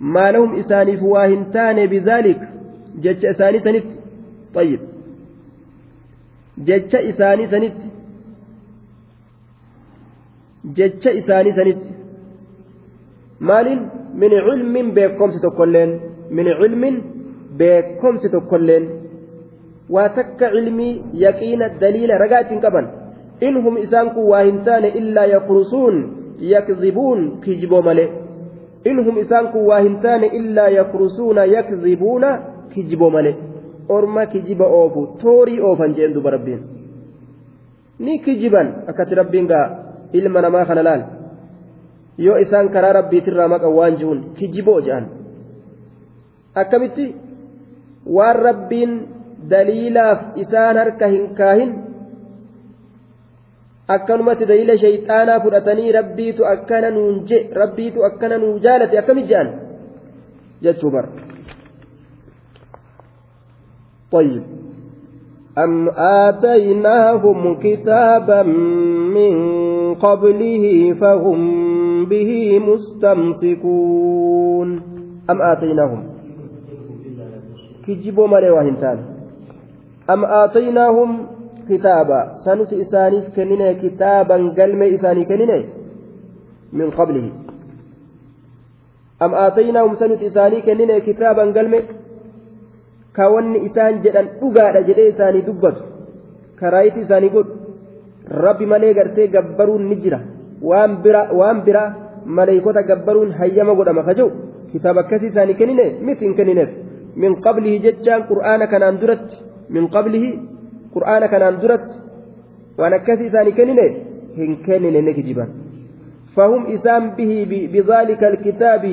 ما لهم إسانف واهنتان بذلك. جتش إساني سنت طيب جتش إساني سنت jecha isaanii sanitti maaliin min cilmin beekomsi tokkolleen min cilmin beekomsi tokkolleen waa takka cilmii yaqiina daliila ragaa ittiin qaban inhum isaan kun waa hin taane illaa yakrusuun yakzibuun kijiboo malee inhum isaan kun waa hin taane illaa yakrusuuna yakzibuuna kijiboo malee orma kijiba oofu toorii oofan jeen duba rabbiin ni kijiban akkati rabbiin gaa ilma namaa kana laal yoo isaan karaa rabbiitirraa maqan waan ji'uun kijiboo jedhan akkamitti waan rabbiin daliilaaf isaan harka hin kaahin akkanumatti daliila shayxaanaa fudhatanii rabbiitu akkana nuun je rabbiitu akkana nuu jaalate akkamit jedhan jechuu bara طيب. أم آتيناهم كتابا من قبله فهم به مستمسكون. أم آتيناهم؟ كجبوا مالي وهنتان أم آتيناهم كتابا؟ سنت إسانيف كننا كتابا قلم إساني كننا من قبله. أم آتيناهم سنت إساني كننا كتابا قلم ka wanni isaan jedhan dhugaadha jedhee isaanii dubbatu karaayiti isaanii godhu rabbi malee gartee gabbaruun ni jira waan bira waan bira maleeykota gabbaruun hayyama godhama ka jiru kitaaba akkasii isaanii kennine miti hin kennineef min qablihi jechaan qur'aana kanaan duratti min qablihi qur'aana kanaan duratti waan akkasii isaanii kennine hin kennine ni kijiban فهم إسام به بذلك الكتاب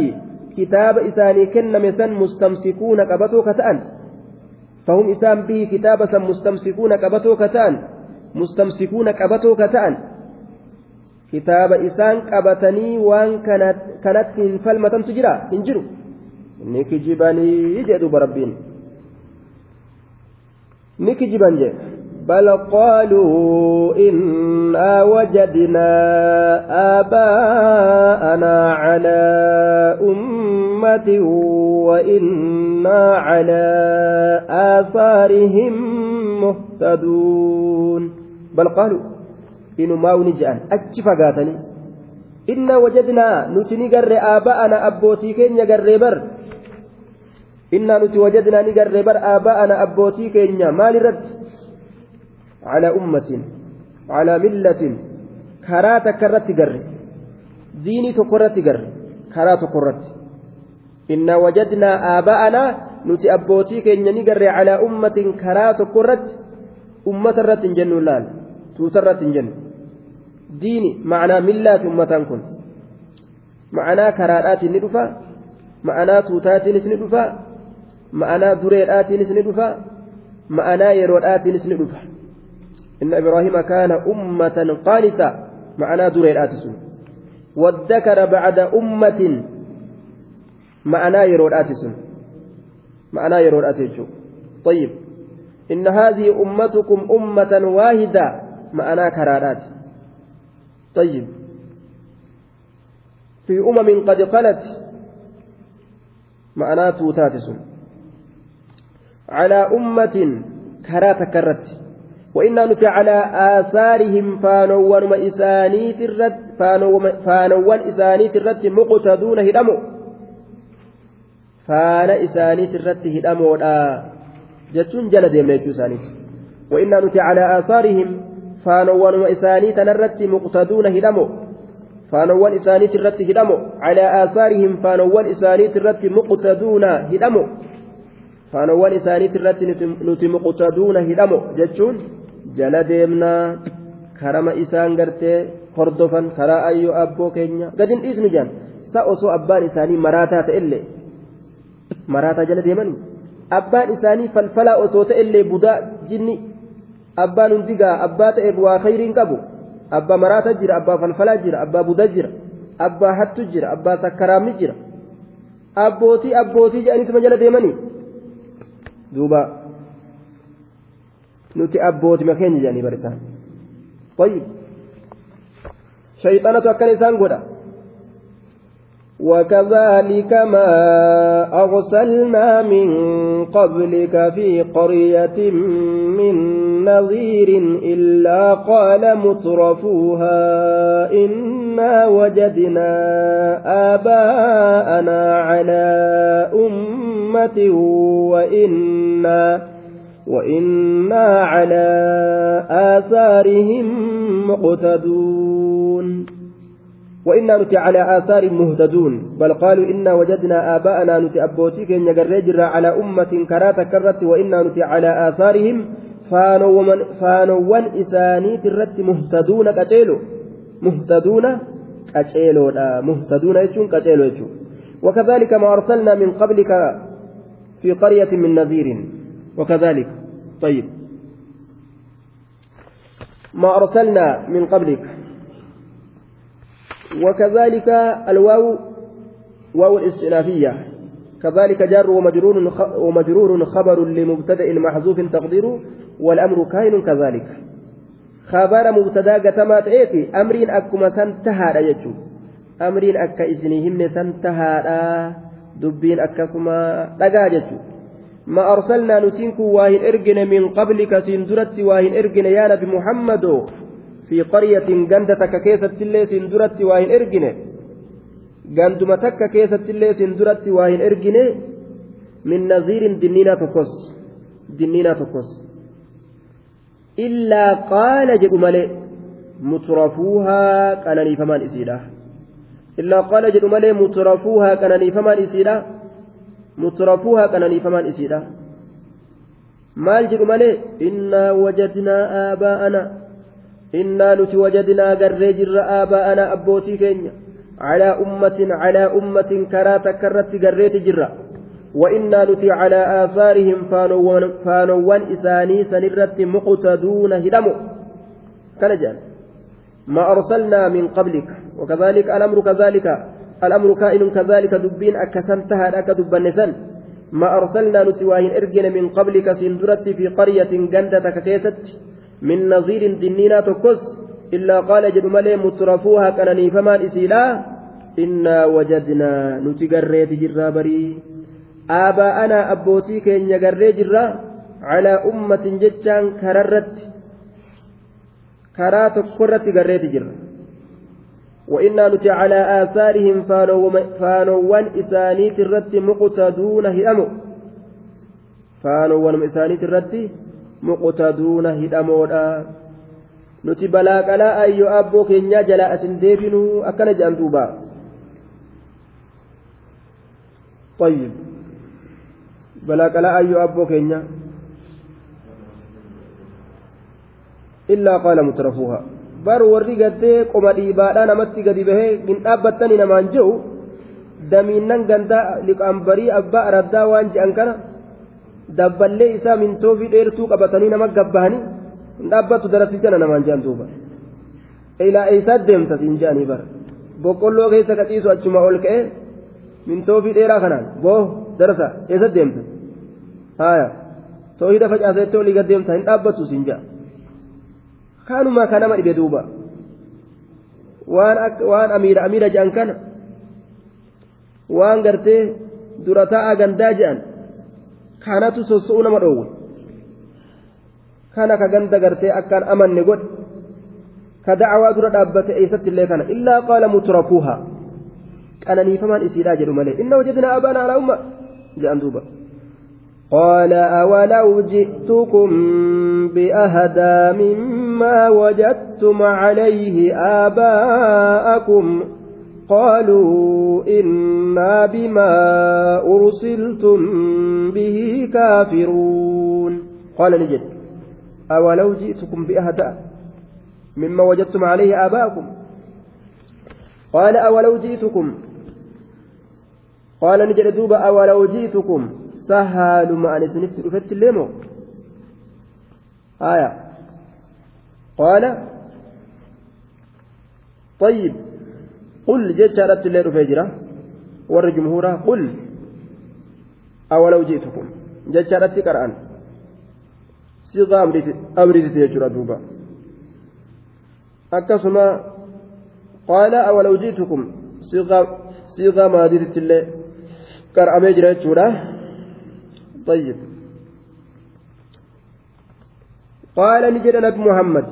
كتاب إساني كنم سن مستمسكون قبطوا كتأن فهم إسام به كتابة مستمسكون كبتو كتان مستمسكون كبتو كتان. كتاب إسان كبتني وان كانت كانت فلمة تجرى انجروا نيكي جباني يجدوا بربين. جي بل قالوا إنا وجدنا آباءنا على أمة وإنا على آثارهم مهتدون. بل قالوا إنه ما ونجأن. أكف قاتني. إنا وجدنا نتني قر آباءنا أبوتي كين يقر بر. إنا نتي وجدنا نقر بر آباءنا أبوتي كين مال رد. calaa ummatin calaa millatin karaa takka irratti garre diinii tokko irratti garre karaa tokko irratti innaa wajadnaa aaba'anaa nuti abbootii keenya ni garre calaa ummatin karaa tokko irratti ummata irratti hin jennu laal tuuta irratti hin jennu diini macnaa millaati ummataan kun macnaa karaadhaatiin ni dhufa ma'anaa tuutaatiinis ni dhufa ma'anaa dureedhaatiinis ni dhufa ma'anaa yeroodhaatiinis ni إن إبراهيم كان أمة قانتة معنى دريرات والذكر بعد أمة معنى يرودات معنى يرودات طيب إن هذه أمتكم أمة واحدة معنا كرارات. طيب في أمم قد قلت معناه توتاتس على أمة كرات كرت وإنا نتي على آثارهم فانوان إسانيت الرد فانوان إسانيت الرد مقتدون هدموا faana isaaniit irratti hidhamoodha jechuun jala deemna jechuu isaaniiti وإنا نتي على آثارهم فانوان إساني تنرت مقتدون هدمو. فانوان إساني ترت هدمو. على آثارهم فانوان إساني ترت مقتدون هدمو. فانوان إساني ترت نتي مقتدون هدمو. جتشون jala deemnaa karama isaan gartee hordofan karaa ayyo abboo keenya. Gadin dhiisnu jaan. Sa osoo abbaan isaanii maraataa ta'ellee maraataa jala deemanii? Abbaan isaanii falfalaa osoo ta'ellee budaa jinni? Abbaan hundigaa abbaa ta'e waa khayriin qabu? Abbaa maraataa jira abbaa falfalaa jira abbaa budaa jira abbaa hattu jira abbaa sakkaraamni jira. Abbootii abbootii jedhaniituma jala deemanii? Duuba. Nuti abbootima keenya jedhanii barisaan طيب shayxanatu akkana isaan godha. وكذلك ما أرسلنا من قبلك في قرية من نظير إلا قال مترفوها إنا وجدنا آباءنا على أمة وإنا وإنا على آثارهم مقتدون وإنا نتي على آثار مهتدون بل قالوا إنا وجدنا آباءنا نتي أبوتيك إن يجرجر على أمة كراتا كرت وإنا نتي على آثارهم فانوان إساني ترت مهتدون كتيلو مهتدون كتيلو مهتدون يجون كتيلو يجون وكذلك ما أرسلنا من قبلك في قرية من نذير وكذلك. طيب. ما أرسلنا من قبلك. وكذلك الواو واو الاستئنافية كذلك جار ومجرور ومجرور خبر لمبتدأ محذوف تقديره والأمر كائن كذلك. خبر مبتدأ قتما تأتي أمرين أكما سنتهى يجو. أمرين أكا إسنهم سنتهى دبين أكسما لقا يجو. ما أرسلنا نتنك واهن إرجن من قبلك سندرت واهن إرجن يا نبي محمد. في قرية غندتك كيست اللي سندرت واهن إرجن. غندما تك كيست اللي سندرت واهن إرجن. من نظير دنينا تقص. دنينا تقص. إلا قال جد مترفوها كانني فمان إسيدا إلا قال جد مترفوها كانني فمان إسيدا مترفوها maal jedhu malee innaa wajadnaa aabaa'ana innaa nuti wajadnaa garree jirra aabaa'ana abbootii keenya calaa ummatin calaa ummatin karaa takka irratti garreeti jirra وإنا نتي على آثارهم فانوان إساني سنرت مقتدون هدموا كان جان ما أرسلنا من قبلك وكذلك الأمر كذلك الأمر كائن كذلك دبين أكسنتها لك دبنسن. ما أرسلنا نتواهن إرجن من قبلك سندرت في قرية جندتك كيست. من نظير دنينا تكس. إلا قال جد ملي مترفوها كانني فما إسيلا إنا وجدنا نتقريت جرا بري. آباءنا أبوتي كين يقري جرا على أمة جتشان كررت. كرات كرت قريت جرا وإنا نتي على آثارهم فانوان إسانيت الرت مقتدون هدموا فانوان إسانيت الرت مقتدون balaa qalaa ayyoo abboo keenyaa jalaa asin deebinuu akkana jedhan duuba طيب balaa qalaa ayyoo abboo keenya illaa qaala mutrafuuha bar warri gaddee qoma dhiibaadhaa namatti gadi bahee hin dhaabbattani namaan jehu damiinnan gandaa liqaambarii abbaa araddaa waan je'an kana dabballee isaa mintoofii dheertuu qabatanii nama gabbahanii hin dhaabbattu darasichana namaan je'an duuba ilaa eeysaat deemta siin je'anii bara boqqolloo keessa qaxiisu achuma ol ka'e mintoofii dheeraa kanaan boo darasa eessat deemta haya toohida facaasetti olii gaddeemta hin dhaabbatu siin ja'a kaanumaa ka nama dhibe duuba waan amiira amiira je'an kana waan gartee dura taa'aa gandaa je'an kanatu sosso'uu nama dhoowwe kana ka ganda gartee akkaan amanne godhe ka dacwaa dura dhaabbate eessatti illee kana illaa qaala mutrafuuhaa qananiifamaan isiidhaa jedhu malee inna wajadnaa abaana alaa umma je'an duuba قال أولو جئتكم بأهدى مما وجدتم عليه آباءكم قالوا إنا بما أرسلتم به كافرون قال نجد أولو جئتكم بأهدى مما وجدتم عليه آباءكم قال أولو جئتكم قال نجد دوب أولو جئتكم سهالuma ani isinitti dhufetti illee moo آية. قال طيب قل جيت شارت الليل فجرة ور جمهورا قل. أولو جئتكم. جيت شارت قرآن. صيغة أمري تيجر دوبا. أكسما قال أولو جئتكم. صيغة صيغة ما ديت الليل. قرآن جرى طيب قال نجد نبي محمد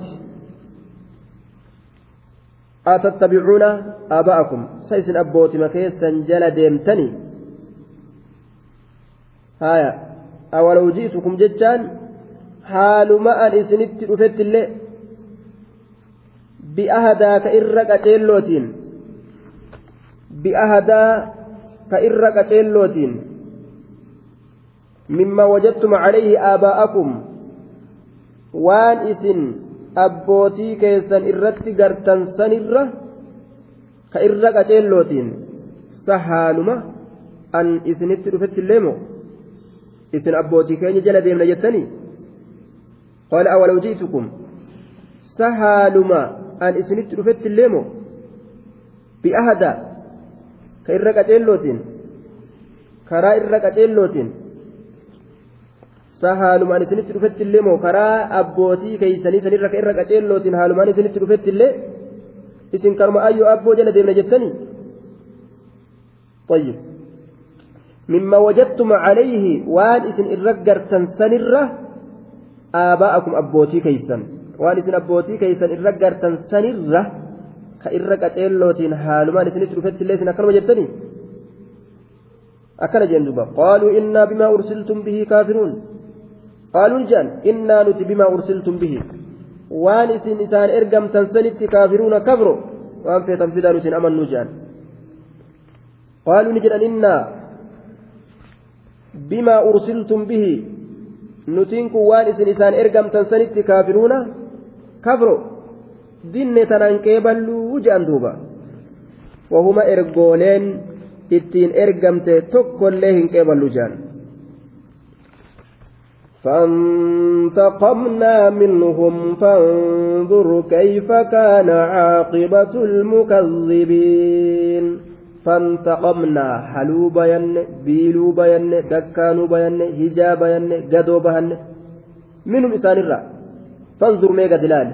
أتتبعون آباءكم سيسن أبوتي مكيسا جل ديمتني هايا أولو جئتكم جتان حال ما أن إسنت رفت الليل بأهدا كإر قتيلوتين بأهدا كإر قتيلوتين مما وجدتم عليه آباءكم. وان إسن أبوتي كيسن إرت قرتن سنرة كإرق أجلوتين سهالما أن إسنت رفت الليمو. إسن أبوتي كين جل ديمنا جتني. قال أولو جئتكم. سهالما أن إسنت رفت الليمو. بأهدا كإرق أجلوتين كرا إرق أجلوتين haalumaan isinitti dhufetti illee moo karaa abbootii keeysanii sanirra irra qaceellootiin haalumaan isinitti dhufetti illee isin karma ayyoo abboo jala deemna jettanii طيب مما وجدتم عليه وان اسن الرجرتن سنرة آباءكم أبوتي كيسن وان اسن أبوتي كيسن الرجرتن سنرة كإرق أتيلوتين حالما اسن ترفت الله سن أكرم جتني أكل جندوبا قالوا إنا بما أرسلتم به كافرون قالوا جان إنا نتي بما أرسلتم به. وان إسن إسان إرقم تنسنت كافرون كفروا. وان في تنفيذا نتي أمن نجان قالوا نجان إنا بما أرسلتم به. نتينك وان إسن إسان إرقم تنسنت كافرون كفروا. dinne tanaan qeeballuu je'an duuba wahuma ergooleen ittiin ergamte tokkollee hin qeeballu je'an فانتقمنا منهم فانظر كيف كان عاقبة المكذبين. فانتقمنا حلو بين بيلو بين دكانو بين هجا بين قدو بهن منهم إسان الرأ فانظر ميغا دلال.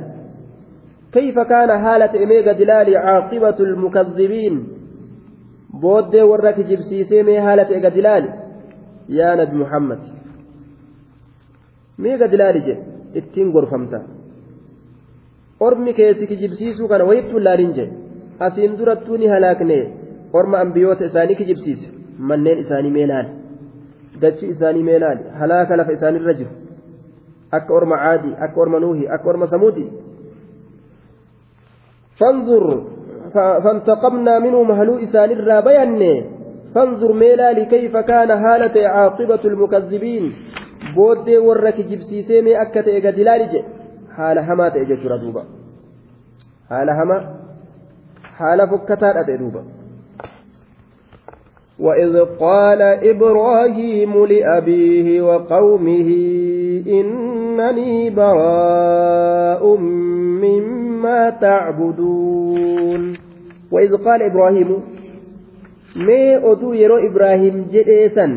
كيف كان حالة ميغا دلال عاقبة المكذبين؟ بود ورك جبسيسي مي حالة دلال. يا نبي محمد. Miiga dilaali je ittiin gorfamta ormi keessi kijibsiisuu kana wayittuu laalin je asiin durattuu ni halaakne orma ambiyoota isaanii kijibsiise manneen isaanii mee laali dachi isaanii mee laali halaaka lafa isaanirra jiru akka orma caadii akka orma nuuhi akka orma samuuti فانظر فانتقمنا منهم هلو إسان الرابين فانظر ميلالي كيف كان حالة عاقبة المكذبين booddee warra kijibsiisee mee akka ta'e gad ilaali jedhe haala hamaa ta'e jechuudha duuba haala hamaa haala fokkataadha ta'e duuba وإذ قال إبراهيم لأبيه وقومه إنني براء مما تعبدون وإذ قال إبراهيم ما أدو يرو إبراهيم جئسا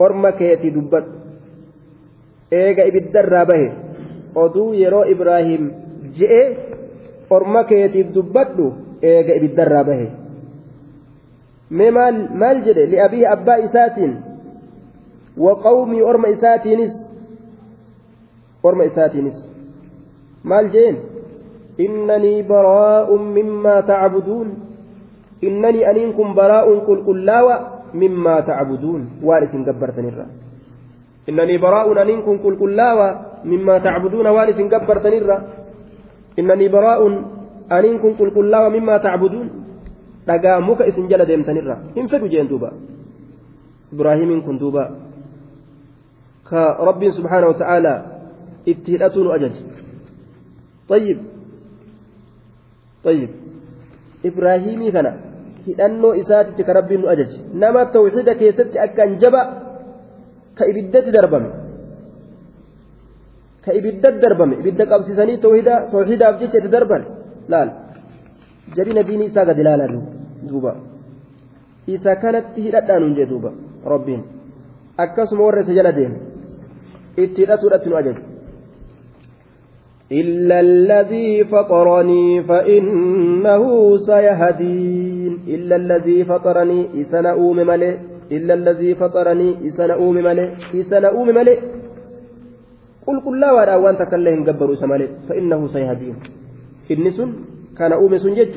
أرمك يتي دبت eega ibiddarraa bahe oduu yeroo ibraahim je'e orma keetiif dubbadhu eega ibiddarraa bahe mee maal jedhe li'abihi abbaa isaatiin waqawmii orma isaatiinis orma isaatiinis maal jeen innanii baraa'un mimmaa tacbuduun innanii aniin kun baraa'un qulqullaawa mimmaa tacbuduun waan isin gabbartanirra mimmaa tacbuduuna waan isin gabbartanirra innanii baraa'un aniin kun qulqullaawa mimmaa tacbuduun dhagaa muka isin jala deemtanirra hin fedhu jeen duuba ibraahimiin kun duuba ka rabbiin subhaana wata'aalaa itti hidhatuu nu ajaje طيب طيب hidhannoo isaatitti ka rabbiin nu ajaje nama tawxiida keessatti akkaan jaba qabsiisanii tawxiidaaf jecha itti darban laal jabina diinii isaa gadi ilaalaa duuba isa kanatti hidhadhaa nuun jee duuba rabbiin akkasuma warra isa jala deemu itti hidhatuudhatti nu ajaje إلا الذي فطرني فإنه سيهدين إلا الذي فطرني إسنا أوم ملئ إلا الذي فطرني إسنا أوم ملئ إسنا أوم ملئ قل قل لا ولا وأنت كلهم جبروا سملئ فإنه سيهدين. إنس كان أوم سنجج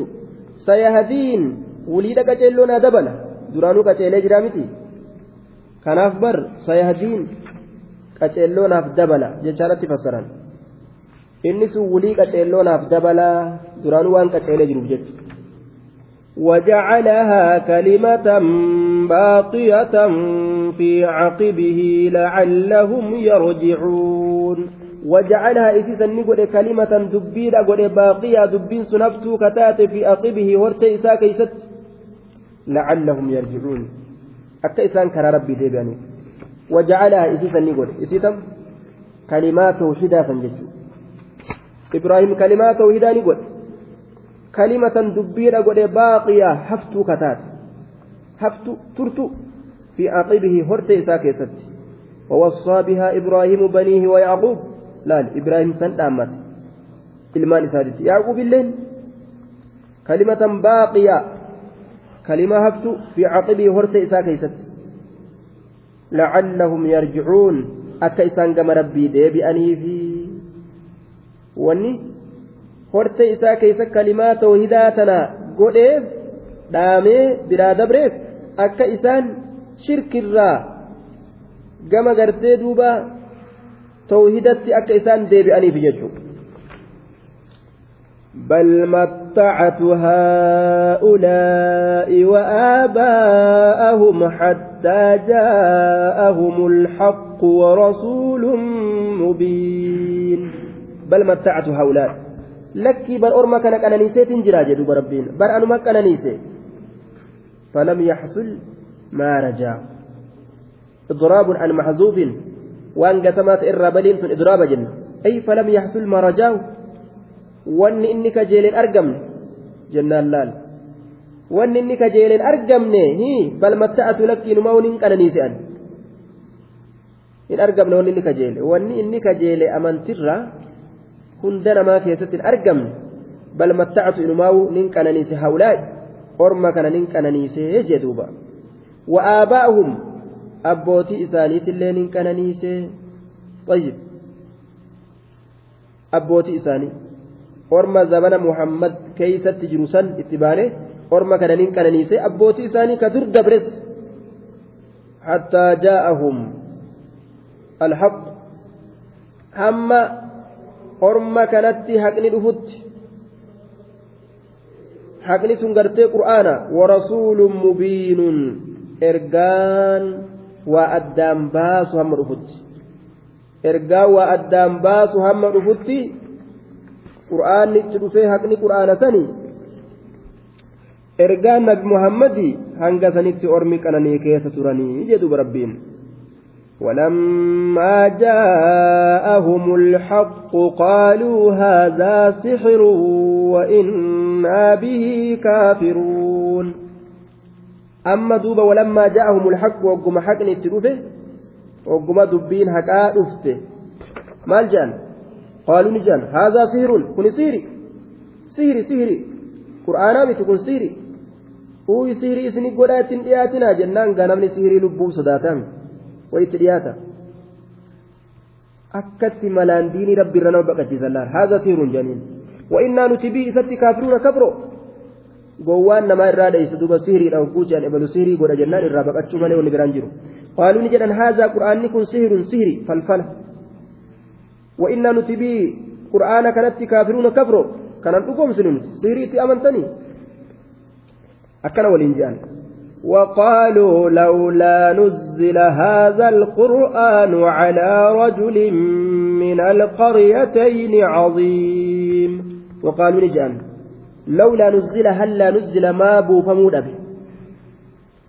سيهدين. وليد كجلنا دبلا درانو كجل جرامتي. كان أفبر. سيهدين. كجلنا دبلا inni sun wulii qaceelloonaaf dabalaa duraanuu waan qaceelee jiruuf jecha وجعلها كلمة باقية في عقبه لعلهم يرجعون. وجعلها إسيسا نقول كلمة دبيرة قول باقية دبين سنفتو كتات في عقبه ورت كيست لعلهم يرجعون. أكا كان ربي ديباني وجعلها إسيسا نقول إسيتم كلمات توحيدا سنججو إبراهيم كلمات توحيدا نقول كلمة دبيرة قد باقية هفتو كتات هفتو ترتو في عقبه هرت إساك ست ووصى بها إبراهيم بنيه ويعقوب لا إبراهيم سن أمت ilmaan isaatitti yaaqub illeen kalimatan baaqiya kalima haftu fi caqibii horte isaa keeysatti lacallahum yarjicuun akka isaan gama rabbii deebi'aniifi wanni horte isaa keeysa kalimaa tawhidaa tana godheef dhaamee biraa dabreef akka isaan shirkirraa gama gartee duuba tawhidatti akka isaan deebi'aniif jechuudha بل متعت هؤلاء وآباءهم حتى جاءهم الحق ورسول مبين بل متعت هؤلاء لك بل أرمى كان كنانيسي تنجرا جدوب ربين بل أنا ما كنانيسي فلم يحصل ما رجع إضراب عن محذوف وأن قسمات إرابلين في إضراب جنة أي فلم يحصل ما رجاه wanni inni kajeeleen argamne jennaan laal wanni inni kajeeleen argamne hi bal matta'atu lakkiinumaa wani hin qananiise'an hin argamne wanni inni kajeele wanni inni kajeele amantirra hunda namaa keessatti hin argamne bal matta'atu inumaa nin qananiise hawlaa'i orma kana nin qananiisee jee duuba wa'aabaa'uhum abbootii isaaniitillee nin qananiisee طيب abbootii isaanii orma zabana muhammad keeysatti jiru san itti baane orma kananiin qananiise abbootii isaanii ka dur dabres hattaa jaa'ahum alhaq hamma orma kanatti haqni dhufutti haqni sun gartee qur'aana warasuulun mubiinun ergaan waa addaan baasu hamma dhufutti ergaan waa addaan baasu hamma dhufutti qur'aanni itti dhufee haqni qur'aana sani ergaan nabi muhammadii hanga sanitti ormi qananii keessa turanii jedhuba rabbiin ولما جاءهم الحق قالوا هذا سحر وإنا به كافرون أما دوبا ولما جاءهم الحق وقم حقني التروفه وقم دبين حقا أفته qaaluu ni jedhan haazaa sihirun kuni sihiri sihiri sihiri qur'aanaa miti kun sihiri uuyi sihirii isini godhaa ittiin dhiyaatinaa jennaan ganamni sihirii lubbuu sodaatame wayitti dhiyaata akkatti malaan diinii rabbi irra nama baqachiisan laal haazaa sihirun jedhaniin wa'innaa nuti bii isatti kaafiruuna kabroo gowwaan namaa irraa dheeysu duba sihiriidhaan guuchaan ebalu sihirii godha jennaan irraa baqachuu malee wanni biraan jiru qaaluu ni jedhan haazaa qur'aanni kun sihirun sihiri falfala wa'innaa nuti bii qur'aana kanatti kaafiruuna kabroo kanan dhugoomsinu nuti sihiriitti amantanii akkana waliin jedhan وقالوا لولا نزل هذا القرآن على رجل من القريتين عظيم. وقالوا نجان لولا نزل هلا نزل ما بو فمود أبي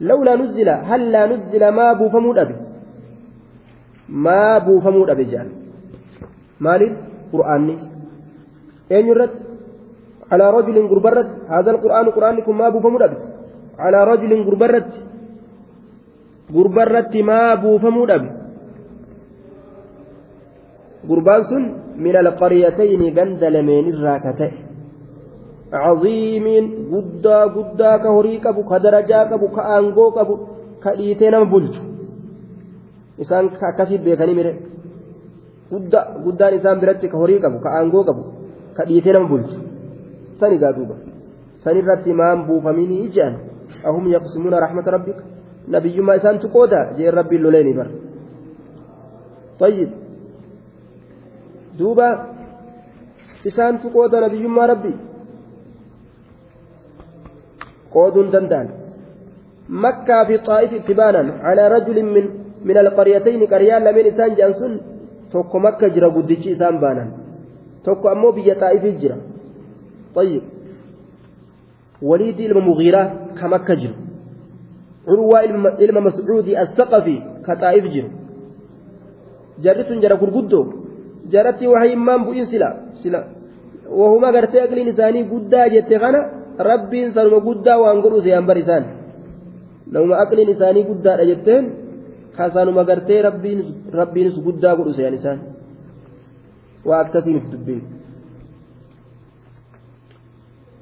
لولا نزل هلا نزل ما بو فمود أبي ما بو فمود أبي جان. مالي قرآني أين يرد؟ على رجل قربرت هذا القرآن قرآنكم ما calaa rajulin gurbarratti gurbarratti maa buufamuu dhabe gurbaan sun min alqaryatayni ganda lameenirraa ka ta'e caziimiin guddaa guddaa ka horii qabu ka darajaa qabu ka aangoo qabu ka dhiitee nama bulchu isaan akkasiin beekanii mire guddaan isaan biratti ka horii qabu ka aangoo qabu ka dhiitee nama bulchu san igaa duuba sanirratti maan buufaminii jedhan ijaan ahum yaqsimuuna rahmata rabbika nabiyyummaa isaantu qooda jeen rabbiin loleeni bar طيب duuba isaantu qooda nabiyyummaa rabbii قودون دندان مكة في طائف اتبانا على رجل من من القريتين قريان لمن إسان جانسون توكو مكة جرى قدتش إسان بانا توكو أمو بيا طائف جرى طيب وليد المغيرة كمكة جرى عروة إلما مسعودي الثقفي كطائف جرى جرت جرى قرقدو جرت وهي إمام بوين سلا سلا وهما قرتي أقلين إساني قدا جت غنى rabbiin sanuma guddaa waan godhu seeyaan bar isaan namuma aqliin isaanii guddaadha jetteen kasanuma gartee rabbiinis guddaa godhu seeyaan isaan waa akkasii miti dubbiin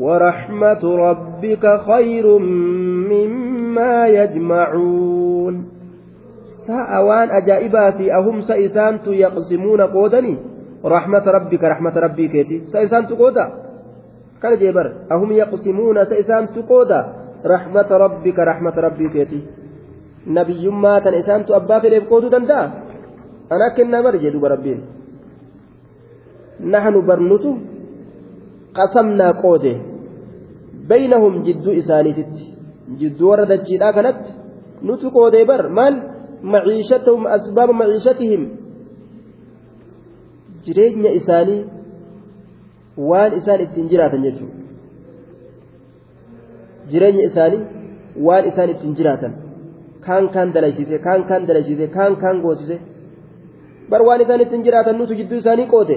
ورحمة ربك خير مما يجمعون sa'a waan ajaa'ibaa fi ahumsa isaantu yaqsimuuna qoodanii rahmata rabbika rahmata rabbii keeti sa isaantu qooda kana jee bar ahum yaqsimuuna sa isaantu qooda rahmata rabbika rahmata rabbii keeti nabiyyummaa tan isaantu abbaa fedheef qooduu danda'a qasamnaa qoode baynahum jidduu isaaniititti jidduu warra dachiidhaa kanatti nutu qoodee bar maal معيشتهم أسباب معيشتهم jireenya isaanii waan isaan ittiin jiraatan jechuudha jireenya isaanii waan isaan ittiin jiraatan kaan kaan dalaysiise kaan kaan dalaysiise kaan kaan goosise bar waan isaan ittiin jiraatan nutu jidduu isaanii qoote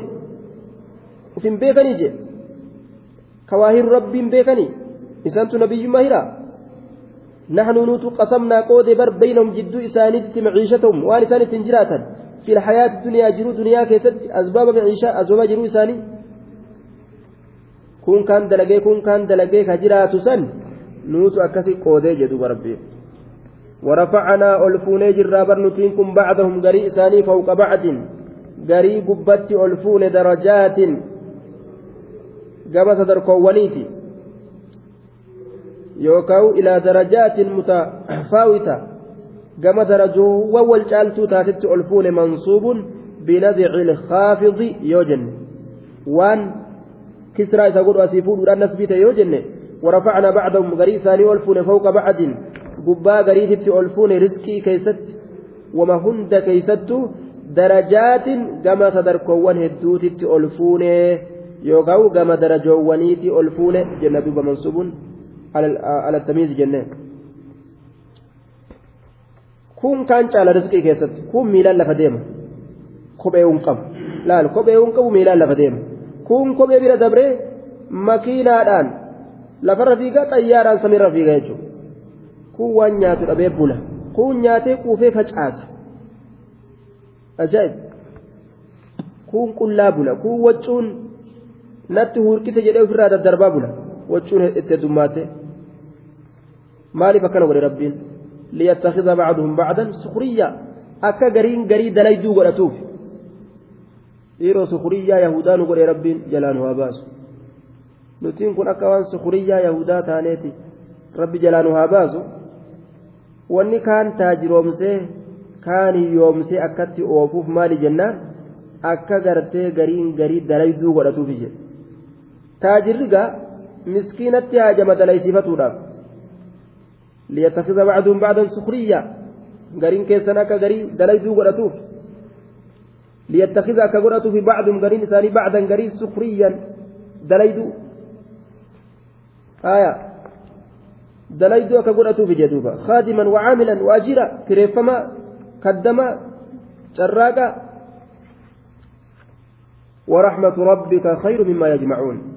ufin beekanii je kawaahiru rabbiin beekanii isaantu nabiyyummaa hiraa نحن نوت قسمنا قود بر بينهم جدو إسانيت معيشتهم وان إسانيت جراتا في الحياة الدنيا جرو دنيا كيست أسباب معيشة أسباب جرو إساني. كون كان دلقي كون كان دلقي كجرات سن. نوت أكسي قودي جدو بربي. ورفعنا ألفوني جرا برنتين كن بعضهم قري إساني فوق بعض. قري قبت ألفون درجات. قبس دركوانيتي yookaan ilaa darajaatin mutafaawita gama darajoowwan wal caaltuu taatetti ol fuune mansuubun binadici ilkaafidi yoo jenne waan kisraa isa godhu asii fuudhuudhaan nasbiite yoo jenne ورفعنا بعضهم غري ثاني ألفون فوق بعض قبا غريتي ألفون رزقي كيست وما هند كيست درجات كما تدركوان هدوتي ألفون yookaan gama darajoowwaniitii ol fuule jenna duuba mansuubuun alattamiizi jenneen kun kaan caala rizqii keessatti kun miilaan lafa deema kophee hin qabu laal kophee hin qabu miilaan lafa deema kun kophee bira dabree makiinaadhaan lafarra fiigaa xayyaaraan samiirra fiigaa jechuudha kun waan nyaatu dhabee bula kun nyaatee quufee facaasa ajaa'ib kun qullaa bula kun waccuun natti hurkite jedhee ofirraa daddarbaa bula waccuun itti heddummaate maaliif akkana godhe rabbiin liyattakhidha bacduhum bacdan sukuriyaa akka gariin garii dalayduu godhatuuf dhiiroo sukuriyaa yahudaanu godhe rabbiin jalaan waa baasu nutiin kun akka waan sukuriyaa yahudaa taaneeti rabbi jalaan waa baasu wanni kaan taajiroomsee kaan hiyyoomsee akkatti oofuuf maali jennaan akka gartee gariin garii dalayduu godhatuuf jedhe haajama dalaysiifatuudhaaf liyattakhidha bacduhum bacdan sukuriyaa gariin keessan akka garii dalayduu godhatuuf liyattakhidha akka godhatuuf bacduhum gariin isaanii bacdan garii sukuriyan dalayduu aya dalayduu akka godhatuuf jedhuuba khaadiman wacaamilan waajira kireeffama kaddama carraaqa ورحمة ربك خير مما يجمعون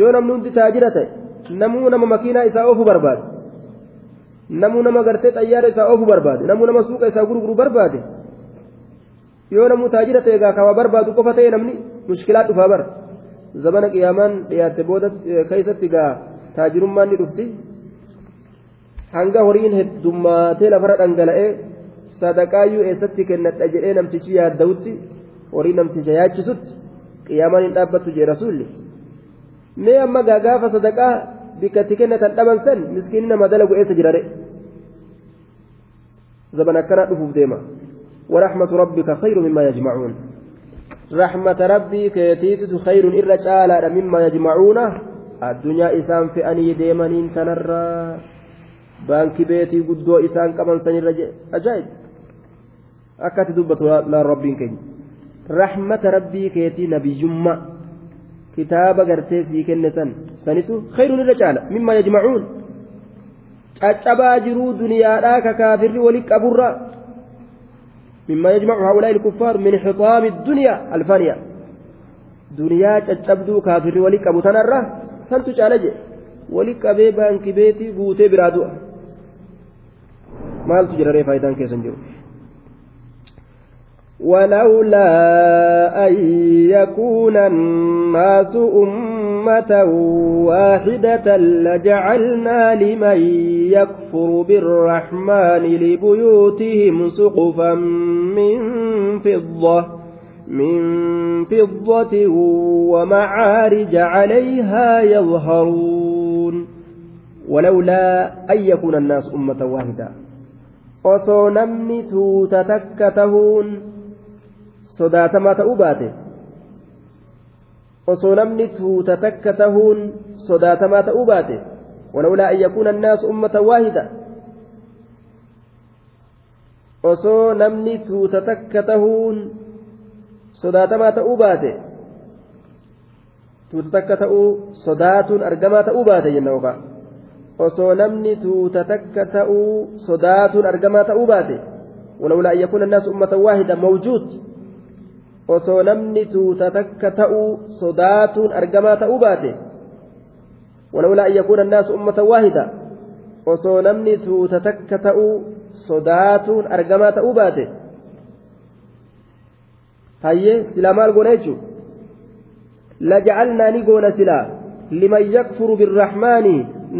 yoo namni hundi taajira ta'e namuu nama makiinaa isaa oofu barbaade namuu nama gartee xayyaara isaa oofu barbaade namuu nama suuqa isaa gurguru barbaade yoo namuu taajira ta'e egaa kawa barbaadu qofa ta'e namni mushkilaa dhufaa bara zabana qiyaamaan dhiyaatte booda keessatti egaa taajirummaan ni dhufti hanga horiin heddummaatee lafarra dhangala'ee sadaqaayyuu eessatti kennadha jedhee namtichi yaadda'utti horii namticha yaachisutti qiyaamaan hin dhaabbattu jee rasuulli mee amma gaafa sadaqaa bikkatti kennatan dhaban san miskiinni nama dalagu eessa jirare zaban akkana dhufuuf deema. خير مما يجمعون رحمة ربي كيتيت خير إلا تعالى مما يجمعون الدنيا إسان في أني ديمانين تنرى بانك بيتي قدو إسان كمان سنر أجايب أكات دبت لا ربي كين رحمة ربي كيتي نبي جمّة irra caala mimmaa yajmacuun caccabaa jiruu duniyaadhaa ka kaafirri wali qaburra mimmaa yajmacu haulaa'i ilkuffaaru min xixaami duniyaa alfaniya duniyaa caccabduu kaafirri wali qabu tanarra santu caala je wali qabee baanki beetii guutee biraa du'a maaltu jira ree faayidaan keessan jiru ولولا أن يكون الناس أمة واحدة لجعلنا لمن يكفر بالرحمن لبيوتهم سقفا من فضة من فضة ومعارج عليها يظهرون. ولولا أن يكون الناس أمة واحدة. osoo namni tuuta sodaatamaa ta'uu baate osoo namni tuuta takka tahuun sodaatamaa ta'uu baate ولولا أن يكون الناس أمة واحدة osoo namni tuuta takka tahuun sodaatamaa ta'uu baate tuuta takka ta'uu sodaatuun argamaa ta'uu baate jenna yookaan osoo namni tuuta takka ta'uu sodaatuun argamaa ta'uu baate ولولا أن يكون الناس أمة واحدة موجود osoo namni tuuta takka ta'uu sodaatuun argamaa ta'uu baate ولولا أن يكون الناس أمة واحدة osoo namni tuuta takka ta'uu sodaatuun argamaa ta'uu baate hayyee silaa maal goona jechuun laja'alnaa ni goona silaa liman yakfuru birrahmaani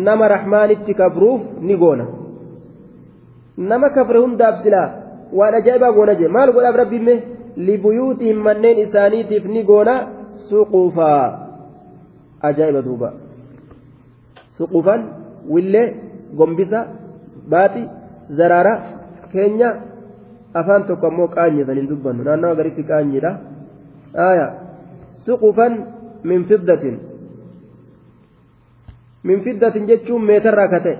nama rahmaanitti kafruuf ni goona nama kafre hundaaf silaa waan ajaa'ibaa goona jee maal godhaaf rabbiimme libuyuutihim manneen isaaniitiif ni goona suqufaa ajaa'iba duuba suqufan willee gombisa baati zaraara keenya afaan tokko ammoo qaanyee saniin dubbannu naannawa garitti qaanyiidha aya suqufan min fiddatin min fiddatin jechuun meetarraa ka ta'e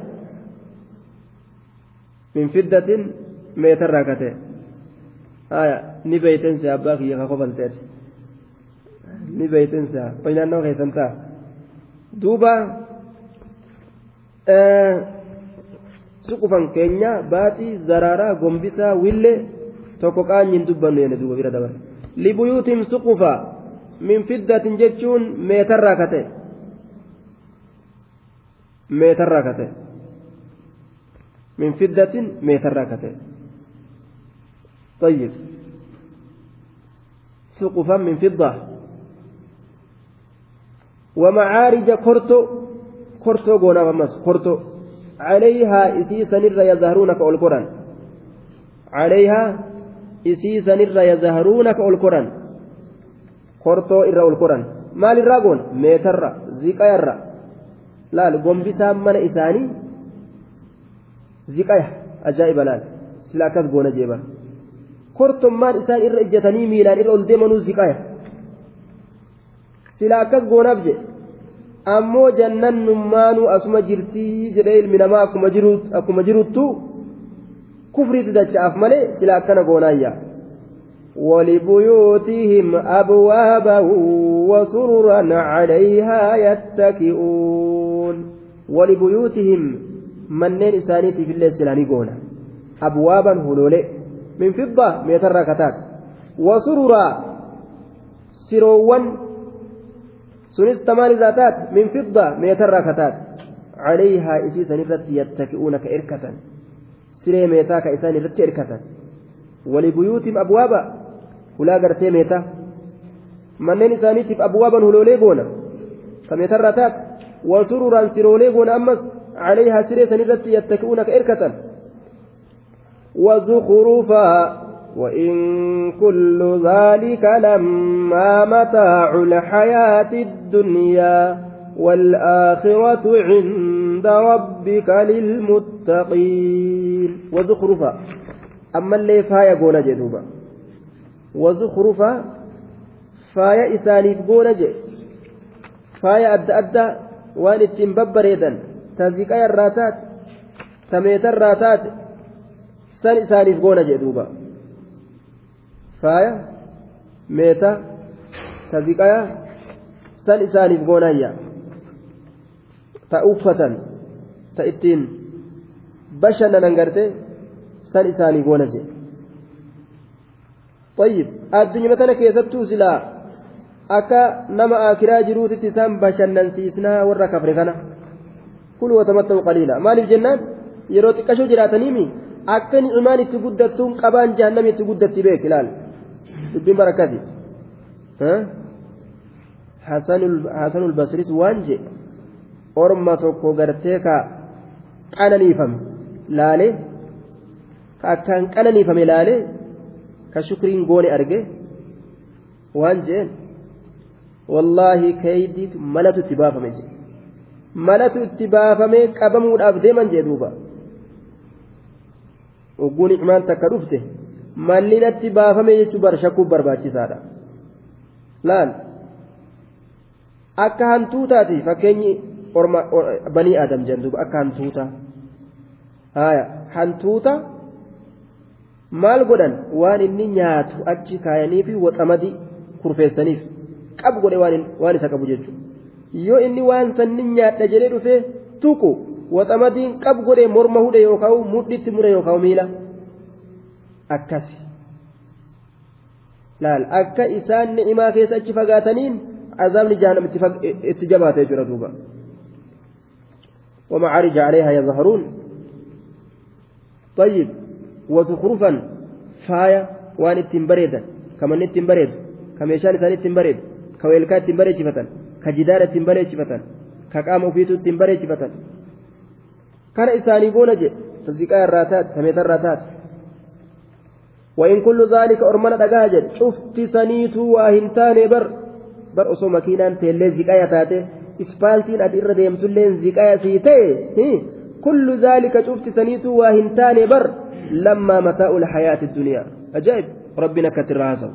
min fiddatin meetarraa ka aya ni beeytense abbaa kiyya ka kofalteeti ni beeytinsa way naannoo duuba suqufan keenya baaxii zaraaraa gombisaa willee tokko qaanyiin dubbannu jenne duuba bira dabare libuyuutim suqufa min fiddatin jechuun meetarraa kate meetarraa kate min fiddatin meetarraa kate طيب. سقفا من فضة ومعارج كرتو كرتو قونا فمس كرتو عليها إسي سنر يظهرونك القرآن عليها إسي سنر يظهرونك القرآن كرتو إرى القرآن maal irraa goona meetarra ziqayarra laal gombisaan mana isaanii ziqaya ajaa'iba laal sila akkas goona kortommaan isaan irra ijjatanii miilaan irra ol deemanuu ziqaya sila akkas goonaaf je ammoo jannannummaanuu asuma jirtii jedhee ilmi namaa akkuma jiruttu kufriitti dacha'aaf malee sila akkana goonaayya ولبيوتهم أبوابا وسررا عليها يتكئون ولبيوتهم منين إسانيتي في الليل سلاني قونا أبوابا هلولي من فضة ميتر كتات وسررا سروا سنس تمان ذاتات من فضة ميتر كتات عليها إسي سنرت يتكئون كإركة سري ميتاك إساني رت إركة ولبيوتهم أبوابا. gartee meeta manneen isaaniitiif abwaaban huloolee goona ka meetarraa taate wasururaan siroolee goona ammas عليها سرية نرت يتكئون كإركة وزخرفا وإن كل ذلك لما متاع الحياة الدنيا والآخرة عند ربك للمتقين. وزخرفا. أما اللي فايا قونا جدوبا وزخرفا فايا إسانيف قونا جي فايا أدى أدى وان اتنببريدا تزيقايا الراتات. تميت الراتات. سن إسانيف قونا جدوبا فايا ميتا تزيقايا سن إسانيف قونا ta'uffatan ta ittiin bashannanan gartee san isaanii goona jee طيب addunyaa tana keessattuu silaa akka nama akiraa jiruutitti isaan bashannansiisnaa warra kafre kana kulu watamatta'u qaliila maaliif jennaan yeroo xiqqashoo jiraataniimi akka ni'imaan itti guddattuun qabaan jahannami itti guddatti beek ilaal dubbiin barakkati hasanul basritu waan jedhe orma tokko gartee ka qananiifame laale ka akkaan qananiifame laale ka shukriin goone arge waan jeen wallaahi keeydiitu malatu itti baafame je malatu itti baafame qabamuudhaaf deeman jee duuba ogguu nicmaan takka dhufte mallinatti baafame jechuu bar shakkuuf barbaachisaadha. Laal? Akka hantuutaati fakkeenyi banii aadam jedhan duuba akka hantuuta haya hantuuta? Maal godhan? Waan inni nyaatu achi kaayanii fi waxamadii kurfeessaniif qabu godhe waan isa qabu jechuudha. Yoo inni waan sanni nyaadha jedhee dhufee tuqu waxamadiin qabu godhe morma hudhe yookaan mudhitti mure yookaan miila akkasi laal akka isaan ni'imaa keessa achi fagaataniin azaabni jahannam itti jabaate jira duuba. ومعارج عليها يظهرون طيب وزخرفا فايا وان التنبريدا كما التنبريد كما يشان ثاني التنبريد كويلكا التنبريد فتن كجدار التنبريد فتن كقام فيتو التنبريد فتن كان إساني بونج تصديقاء الراتات سميت الراتات وإن كل ذلك أرمنا دقاجد شفت سنيتو واهنتان بر بر أصو مكينان تيلي زكاية تاتي ispaaltiin ati irra deemtulleen ziqaya sii ta'e kullu zaalika cufti saniitu waa hin taane bar lammaa mataa'u lxayaati duniyaa ajaa'ib rabbiin akkatti irraa haasawu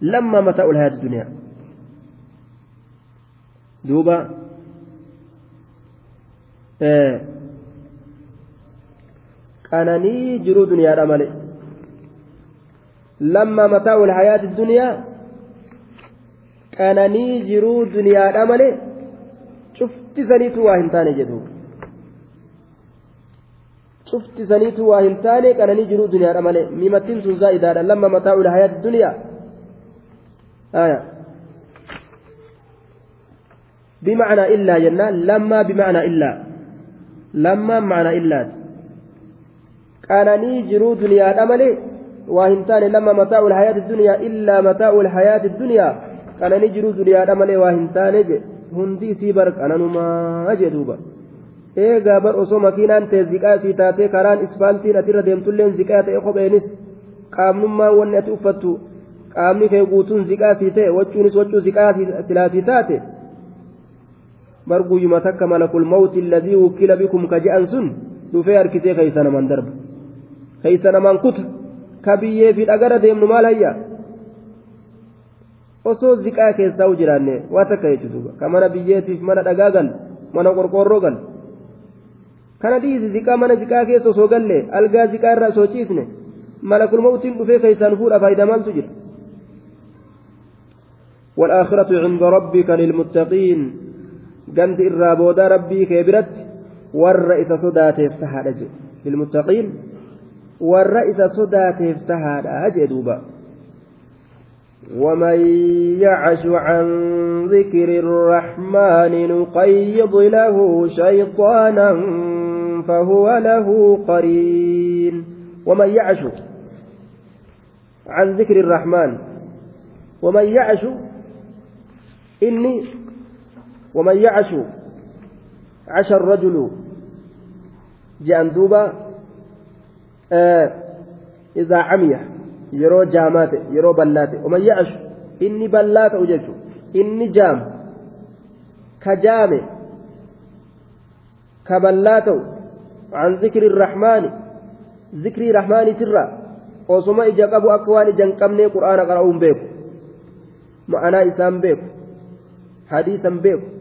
lammaa qananii jiruu duniyaadha male lammaa mataa'u lxayaati duniyaa qananii jiruu duniyaadha malee cufti saniitu waa hin taane jedhu cufti saniitu waa hin taane qananii jiruu duniyaadha malee mimattiin sun zaa'idaadha lamma mataa ula hayaati duniyaa بمعنى إلا جنة لما بمعنى إلا لما معنى إلا قالني جرو دنيا أملي وهنتان لما متاع الحياة الدنيا إلا متاع الحياة الدنيا قالني جرو دنيا أملي وهنتان hundi sii bar qananumaa jee duuba eegaa bar osoo makiinaan ta'e ziqaa sii taatee karaan ispaaltiin atirra deemtulleen ziqaa ta'e kopheenis qaamnummaan wanni ati uffattu qaamni kee guutuun ziqaa sii ta'e wachuunis wachuu ziqaa silaatii taate bar guyyuma takka malakul mawti alladii wukkila bikum ka je'an sun dhufee harkisee keeysa namaan darba keeysa namaan kuta ka biyyee fi dhagara deemnu maal hayya osoo ziqaa keessaa u jiraanne waa takka jechuudha ka mana biyyeetiif mana dhagaa gal mana qorqoorroo gal kana dhiisi ziqaa mana ziqaa keessa osoo galle algaa ziqaa irraa osoo malakul mawtiin dhufee keeysaan fuudha faayidaa maaltu jira والآخرة عند ربك للمتقين قمت الرابودا ربي كبرت والرئيس صدات افتحى للمتقين والرئيس صدات افتحى أجدوبا ومن يعش عن ذكر الرحمن نقيض له شيطانا فهو له قرين. ومن يعش عن ذكر الرحمن ومن يعش إني ومن يعش عش الرجل جاندوبا آه إذا عمي oman yaa'ashu inni bal'aa ta'u jechuun inni jaam ka jaame ka bal'aa ta'u an zikri rahmaani zikrii rahmaaniitirraa osuma ija qabu akka waan hin qabnee qur'aana qara'uun beeku ma'anaa hadiisan beeku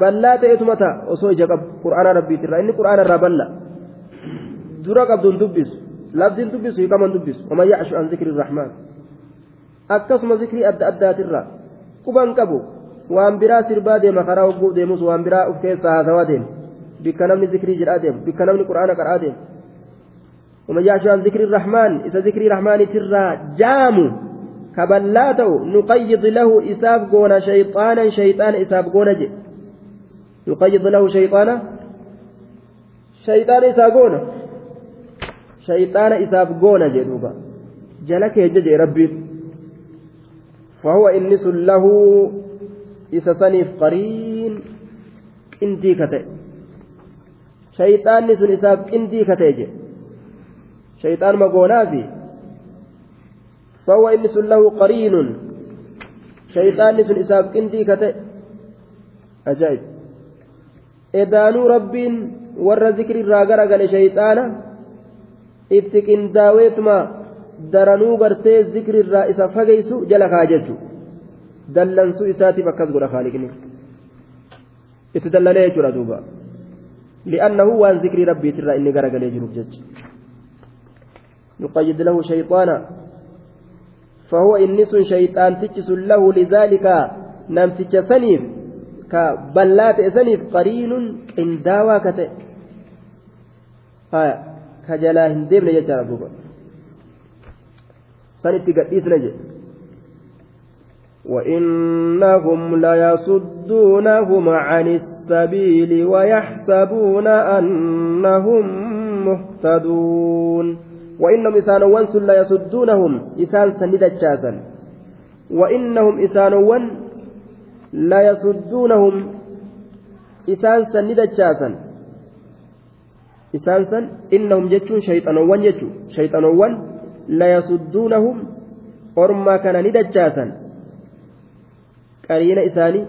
bal'aa ta'etuma ta'a osoo ija qabu qur'aana rabbiitirraa inni qur'aana irraa bal'a dura qabduun dubbisu labdiin dubbisu hiikaman dubbisu waman yacshu an zikri irrahmaan akkasuma zikrii adda addaatirra quban qabu waan biraa sirbaa deema karaa hogguu deemus waan biraa uf keessaa haasawaa deema bikka namni zikrii jedhaa deemu bikka namni qur'aana qara'aa deemu waman yacshu an zikri irrahmaan isa zikrii rahmaanitirraa jaamu kaballaa ta'u nuqayyid lahu isaaf goona shayxaanan shayxaana isaaf goona je jedhuuba jala keenya jee rabbiin fahuwa inni sun lahu isa saniif qariin qindii ka ta'e shayxaanni sun isaaf qindii ka ta'e je shayxaanuma goonaafi fahuwa inni sun lahu qariinun shayxaanni sun isaaf qindii ka ta'e ajaa'ib edaanuu rabbiin warra zikri irraa gara gale shayxaana itti qindaaweetuma daranuu gartee zikri irraa isa fageysu jala kaa jechu dallansuu isaatiif akkas godha kaaliqni itti dallalee jechuudha duuba li'annahu waan zikrii rabbiitirraa inni garagalee jiruuf jecha يقيد له شيطانا فهو إنس شيطان تجس له لذلك نمتج سنيف كبلات سنيف قرين قنداوى كتئ آه kajalaa hin deemne jechaadha duuba san itti gadhiisna jedhe وإنهم ليصدونهم عن السبيل ويحسبون أنهم مهتدون. وإنهم إسانوان سن ليصدونهم. إسان سندة شاسا وإنهم إسانوان ليصدونهم إسان سندة شاسا isaan san innahum jechuun shayxanowwan jechuu shayxanowwan layasudduunahum ormaa kana ni dachaasan qariina isaanii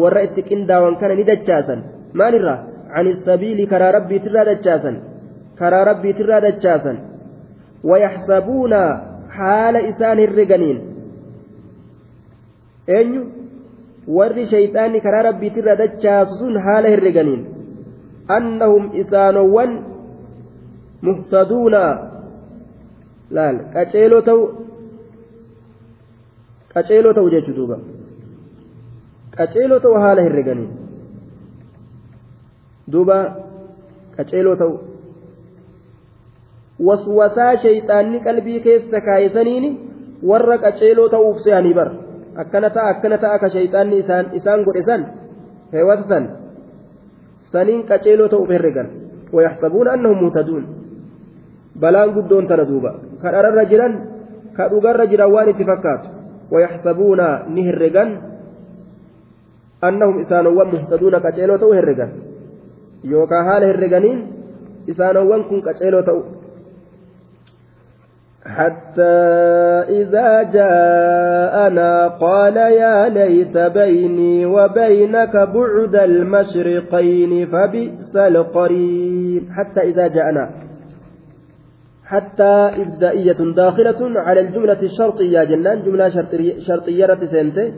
warra itti qindaawan kana ni dachaasan maalirraa عن السبيل كرى ربي ترى دجاسا كرى ربي ترى دجاسا ويحسبون حال إسان الرجنين أين ور شيطان كرى ربي ترى دجاسون حال الرجنين أنهم إسانوان مهتدون لا قتيلو تو qaceeloo ta'u jechuu duuba qaceeloo ta'u haala herreganii duuba qaceeloo ta'u waswasaa shayxaanni qalbii keessa kaayesaniini warra qaceeloo ta'uuf se'anii bar akkana ta'a akkana ta'a ka shayxaanni isaan godhe san heewata san saniin qaceeloo ta'uuf herregan ويحسبون أنهم مهتدون بلان قدون تردوبا كالأرر جران كأدوغر جران وان اتفكات ويحسبون نهرقان أنهم إسانوان مهتدون قتيلو تو هرقان يوكا حال هرقانين إسانوان كن قتيلو تو حتى إذا جاءنا قال يا ليت بيني وبينك بعد المشرقين فبئس القرين حتى إذا جاءنا. حتى إبدائية داخلة على الجملة الشرطية جنان. جملة شرطية سنتي.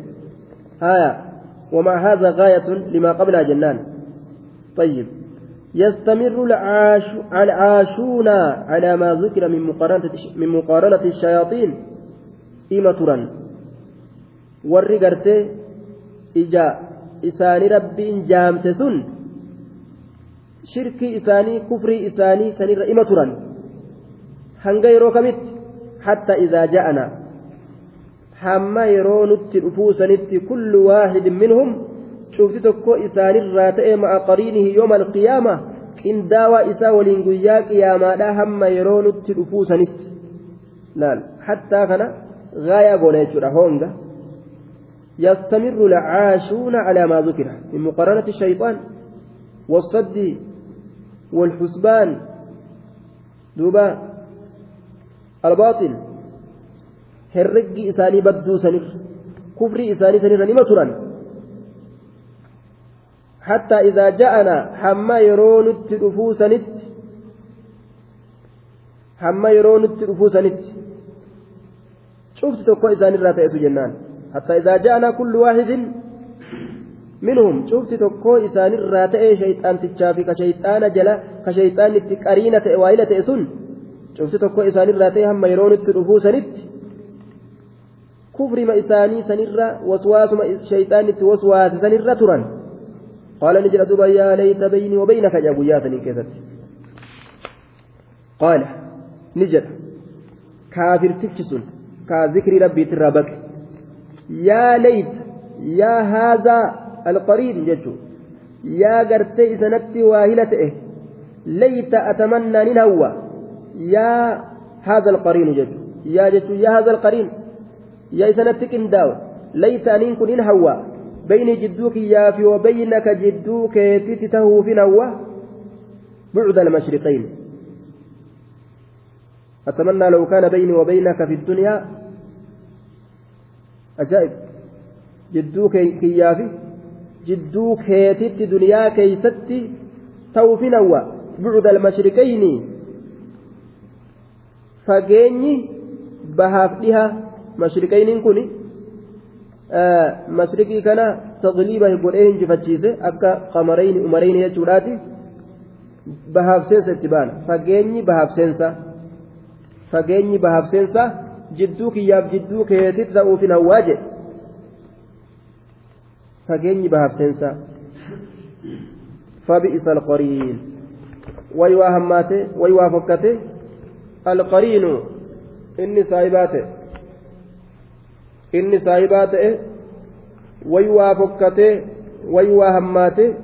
هايا. ومع هذا غاية لما قبلها جنان. طيب. يستمر العاش العاشون على ما ذكر من مقارنة من مقارنة الشياطين. إيمترا والرقرت إجا. إساني ربي جامسسون شركي إساني كفري إساني سنير hanga yeroo kamitti hatta idaa ja'ana hamma yeroo nutti dhufuusanitti kullu waahidin minhum cufti tokko isaanirraa ta'e ma'a qariinihi yooma alqiyaama qindaawaa isaa waliin guyyaa qiyaamaadha hamma yeroo nutti dhufuusanitti laal hattaa kana gaayaa goona jechuudha honga يستمر العاشون على ما ذكر من مقارنة الشيطان والصد والحسبان دوبا herreggi isaanii badduu sanir kufrii isaanii sanirra nima turan hamma yeroo nutti dhufuu sanitti cufti tokko isaanirraa ta'etu jennaan hattaa idaa ja'ana kullu waahidin minhum cufti tokko isaanirraa ta'e shayxaantichaa fi ka shayxaana jala ka shayxaanitti qariina ta'e waayila ta'e sun cufti tokko isaanirraa ta'e hamma yeroo nutti dhufuu sanitti kufrima isaanii sanirra waswaasuma shayxaanitti waswaase sanirra turan bayni wabaynaka jaa guyyaa sanii keessatti qaala ni jedha kaafirtichi sun kaa zikrii rabbiitirraa baqe yaa layta yaa haazaa alqariin jechuu yaa gartee isanatti waahila ta'e layta atamannaa nin hawwa يا هذا القرين جد يا جد يا هذا القرين يا سنتك انداو ليس أن كن إن هوا بين جدوك يا في وبينك جدوك تتته في نوى بعد المشرقين. أتمنى لو كان بيني وبينك في الدنيا أجائب جدوك كيافي جدوك هيتت دنيا كيستي تو في بعد المشرقين. fageenyi bahaaf dhiha mashriqayniin kun mashriqii kana taqliiba godhee hinjifachiise akka qamarayni umarayni jechuudhaati bahaaf seensa itti baana fageenyi bahaaf seensa fageenyi bahaaf seensa jidduu kiyyaaf jidduu keetit ta'uufin hawwaa jedhe fageenyi bahaaf seensa fabi'isa alqariin way waa hammaate way waa fokkate القرين إني سايباته إني سايباته ويوا فكته ويوا هماته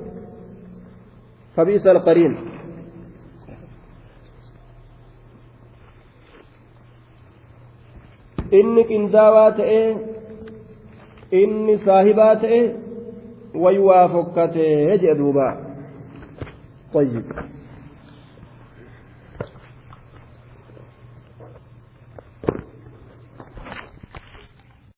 فبئس القرين inni qindaawaa ta'e inni saahibaa ta'e waywaa fokkatee jedhe duuba. طيب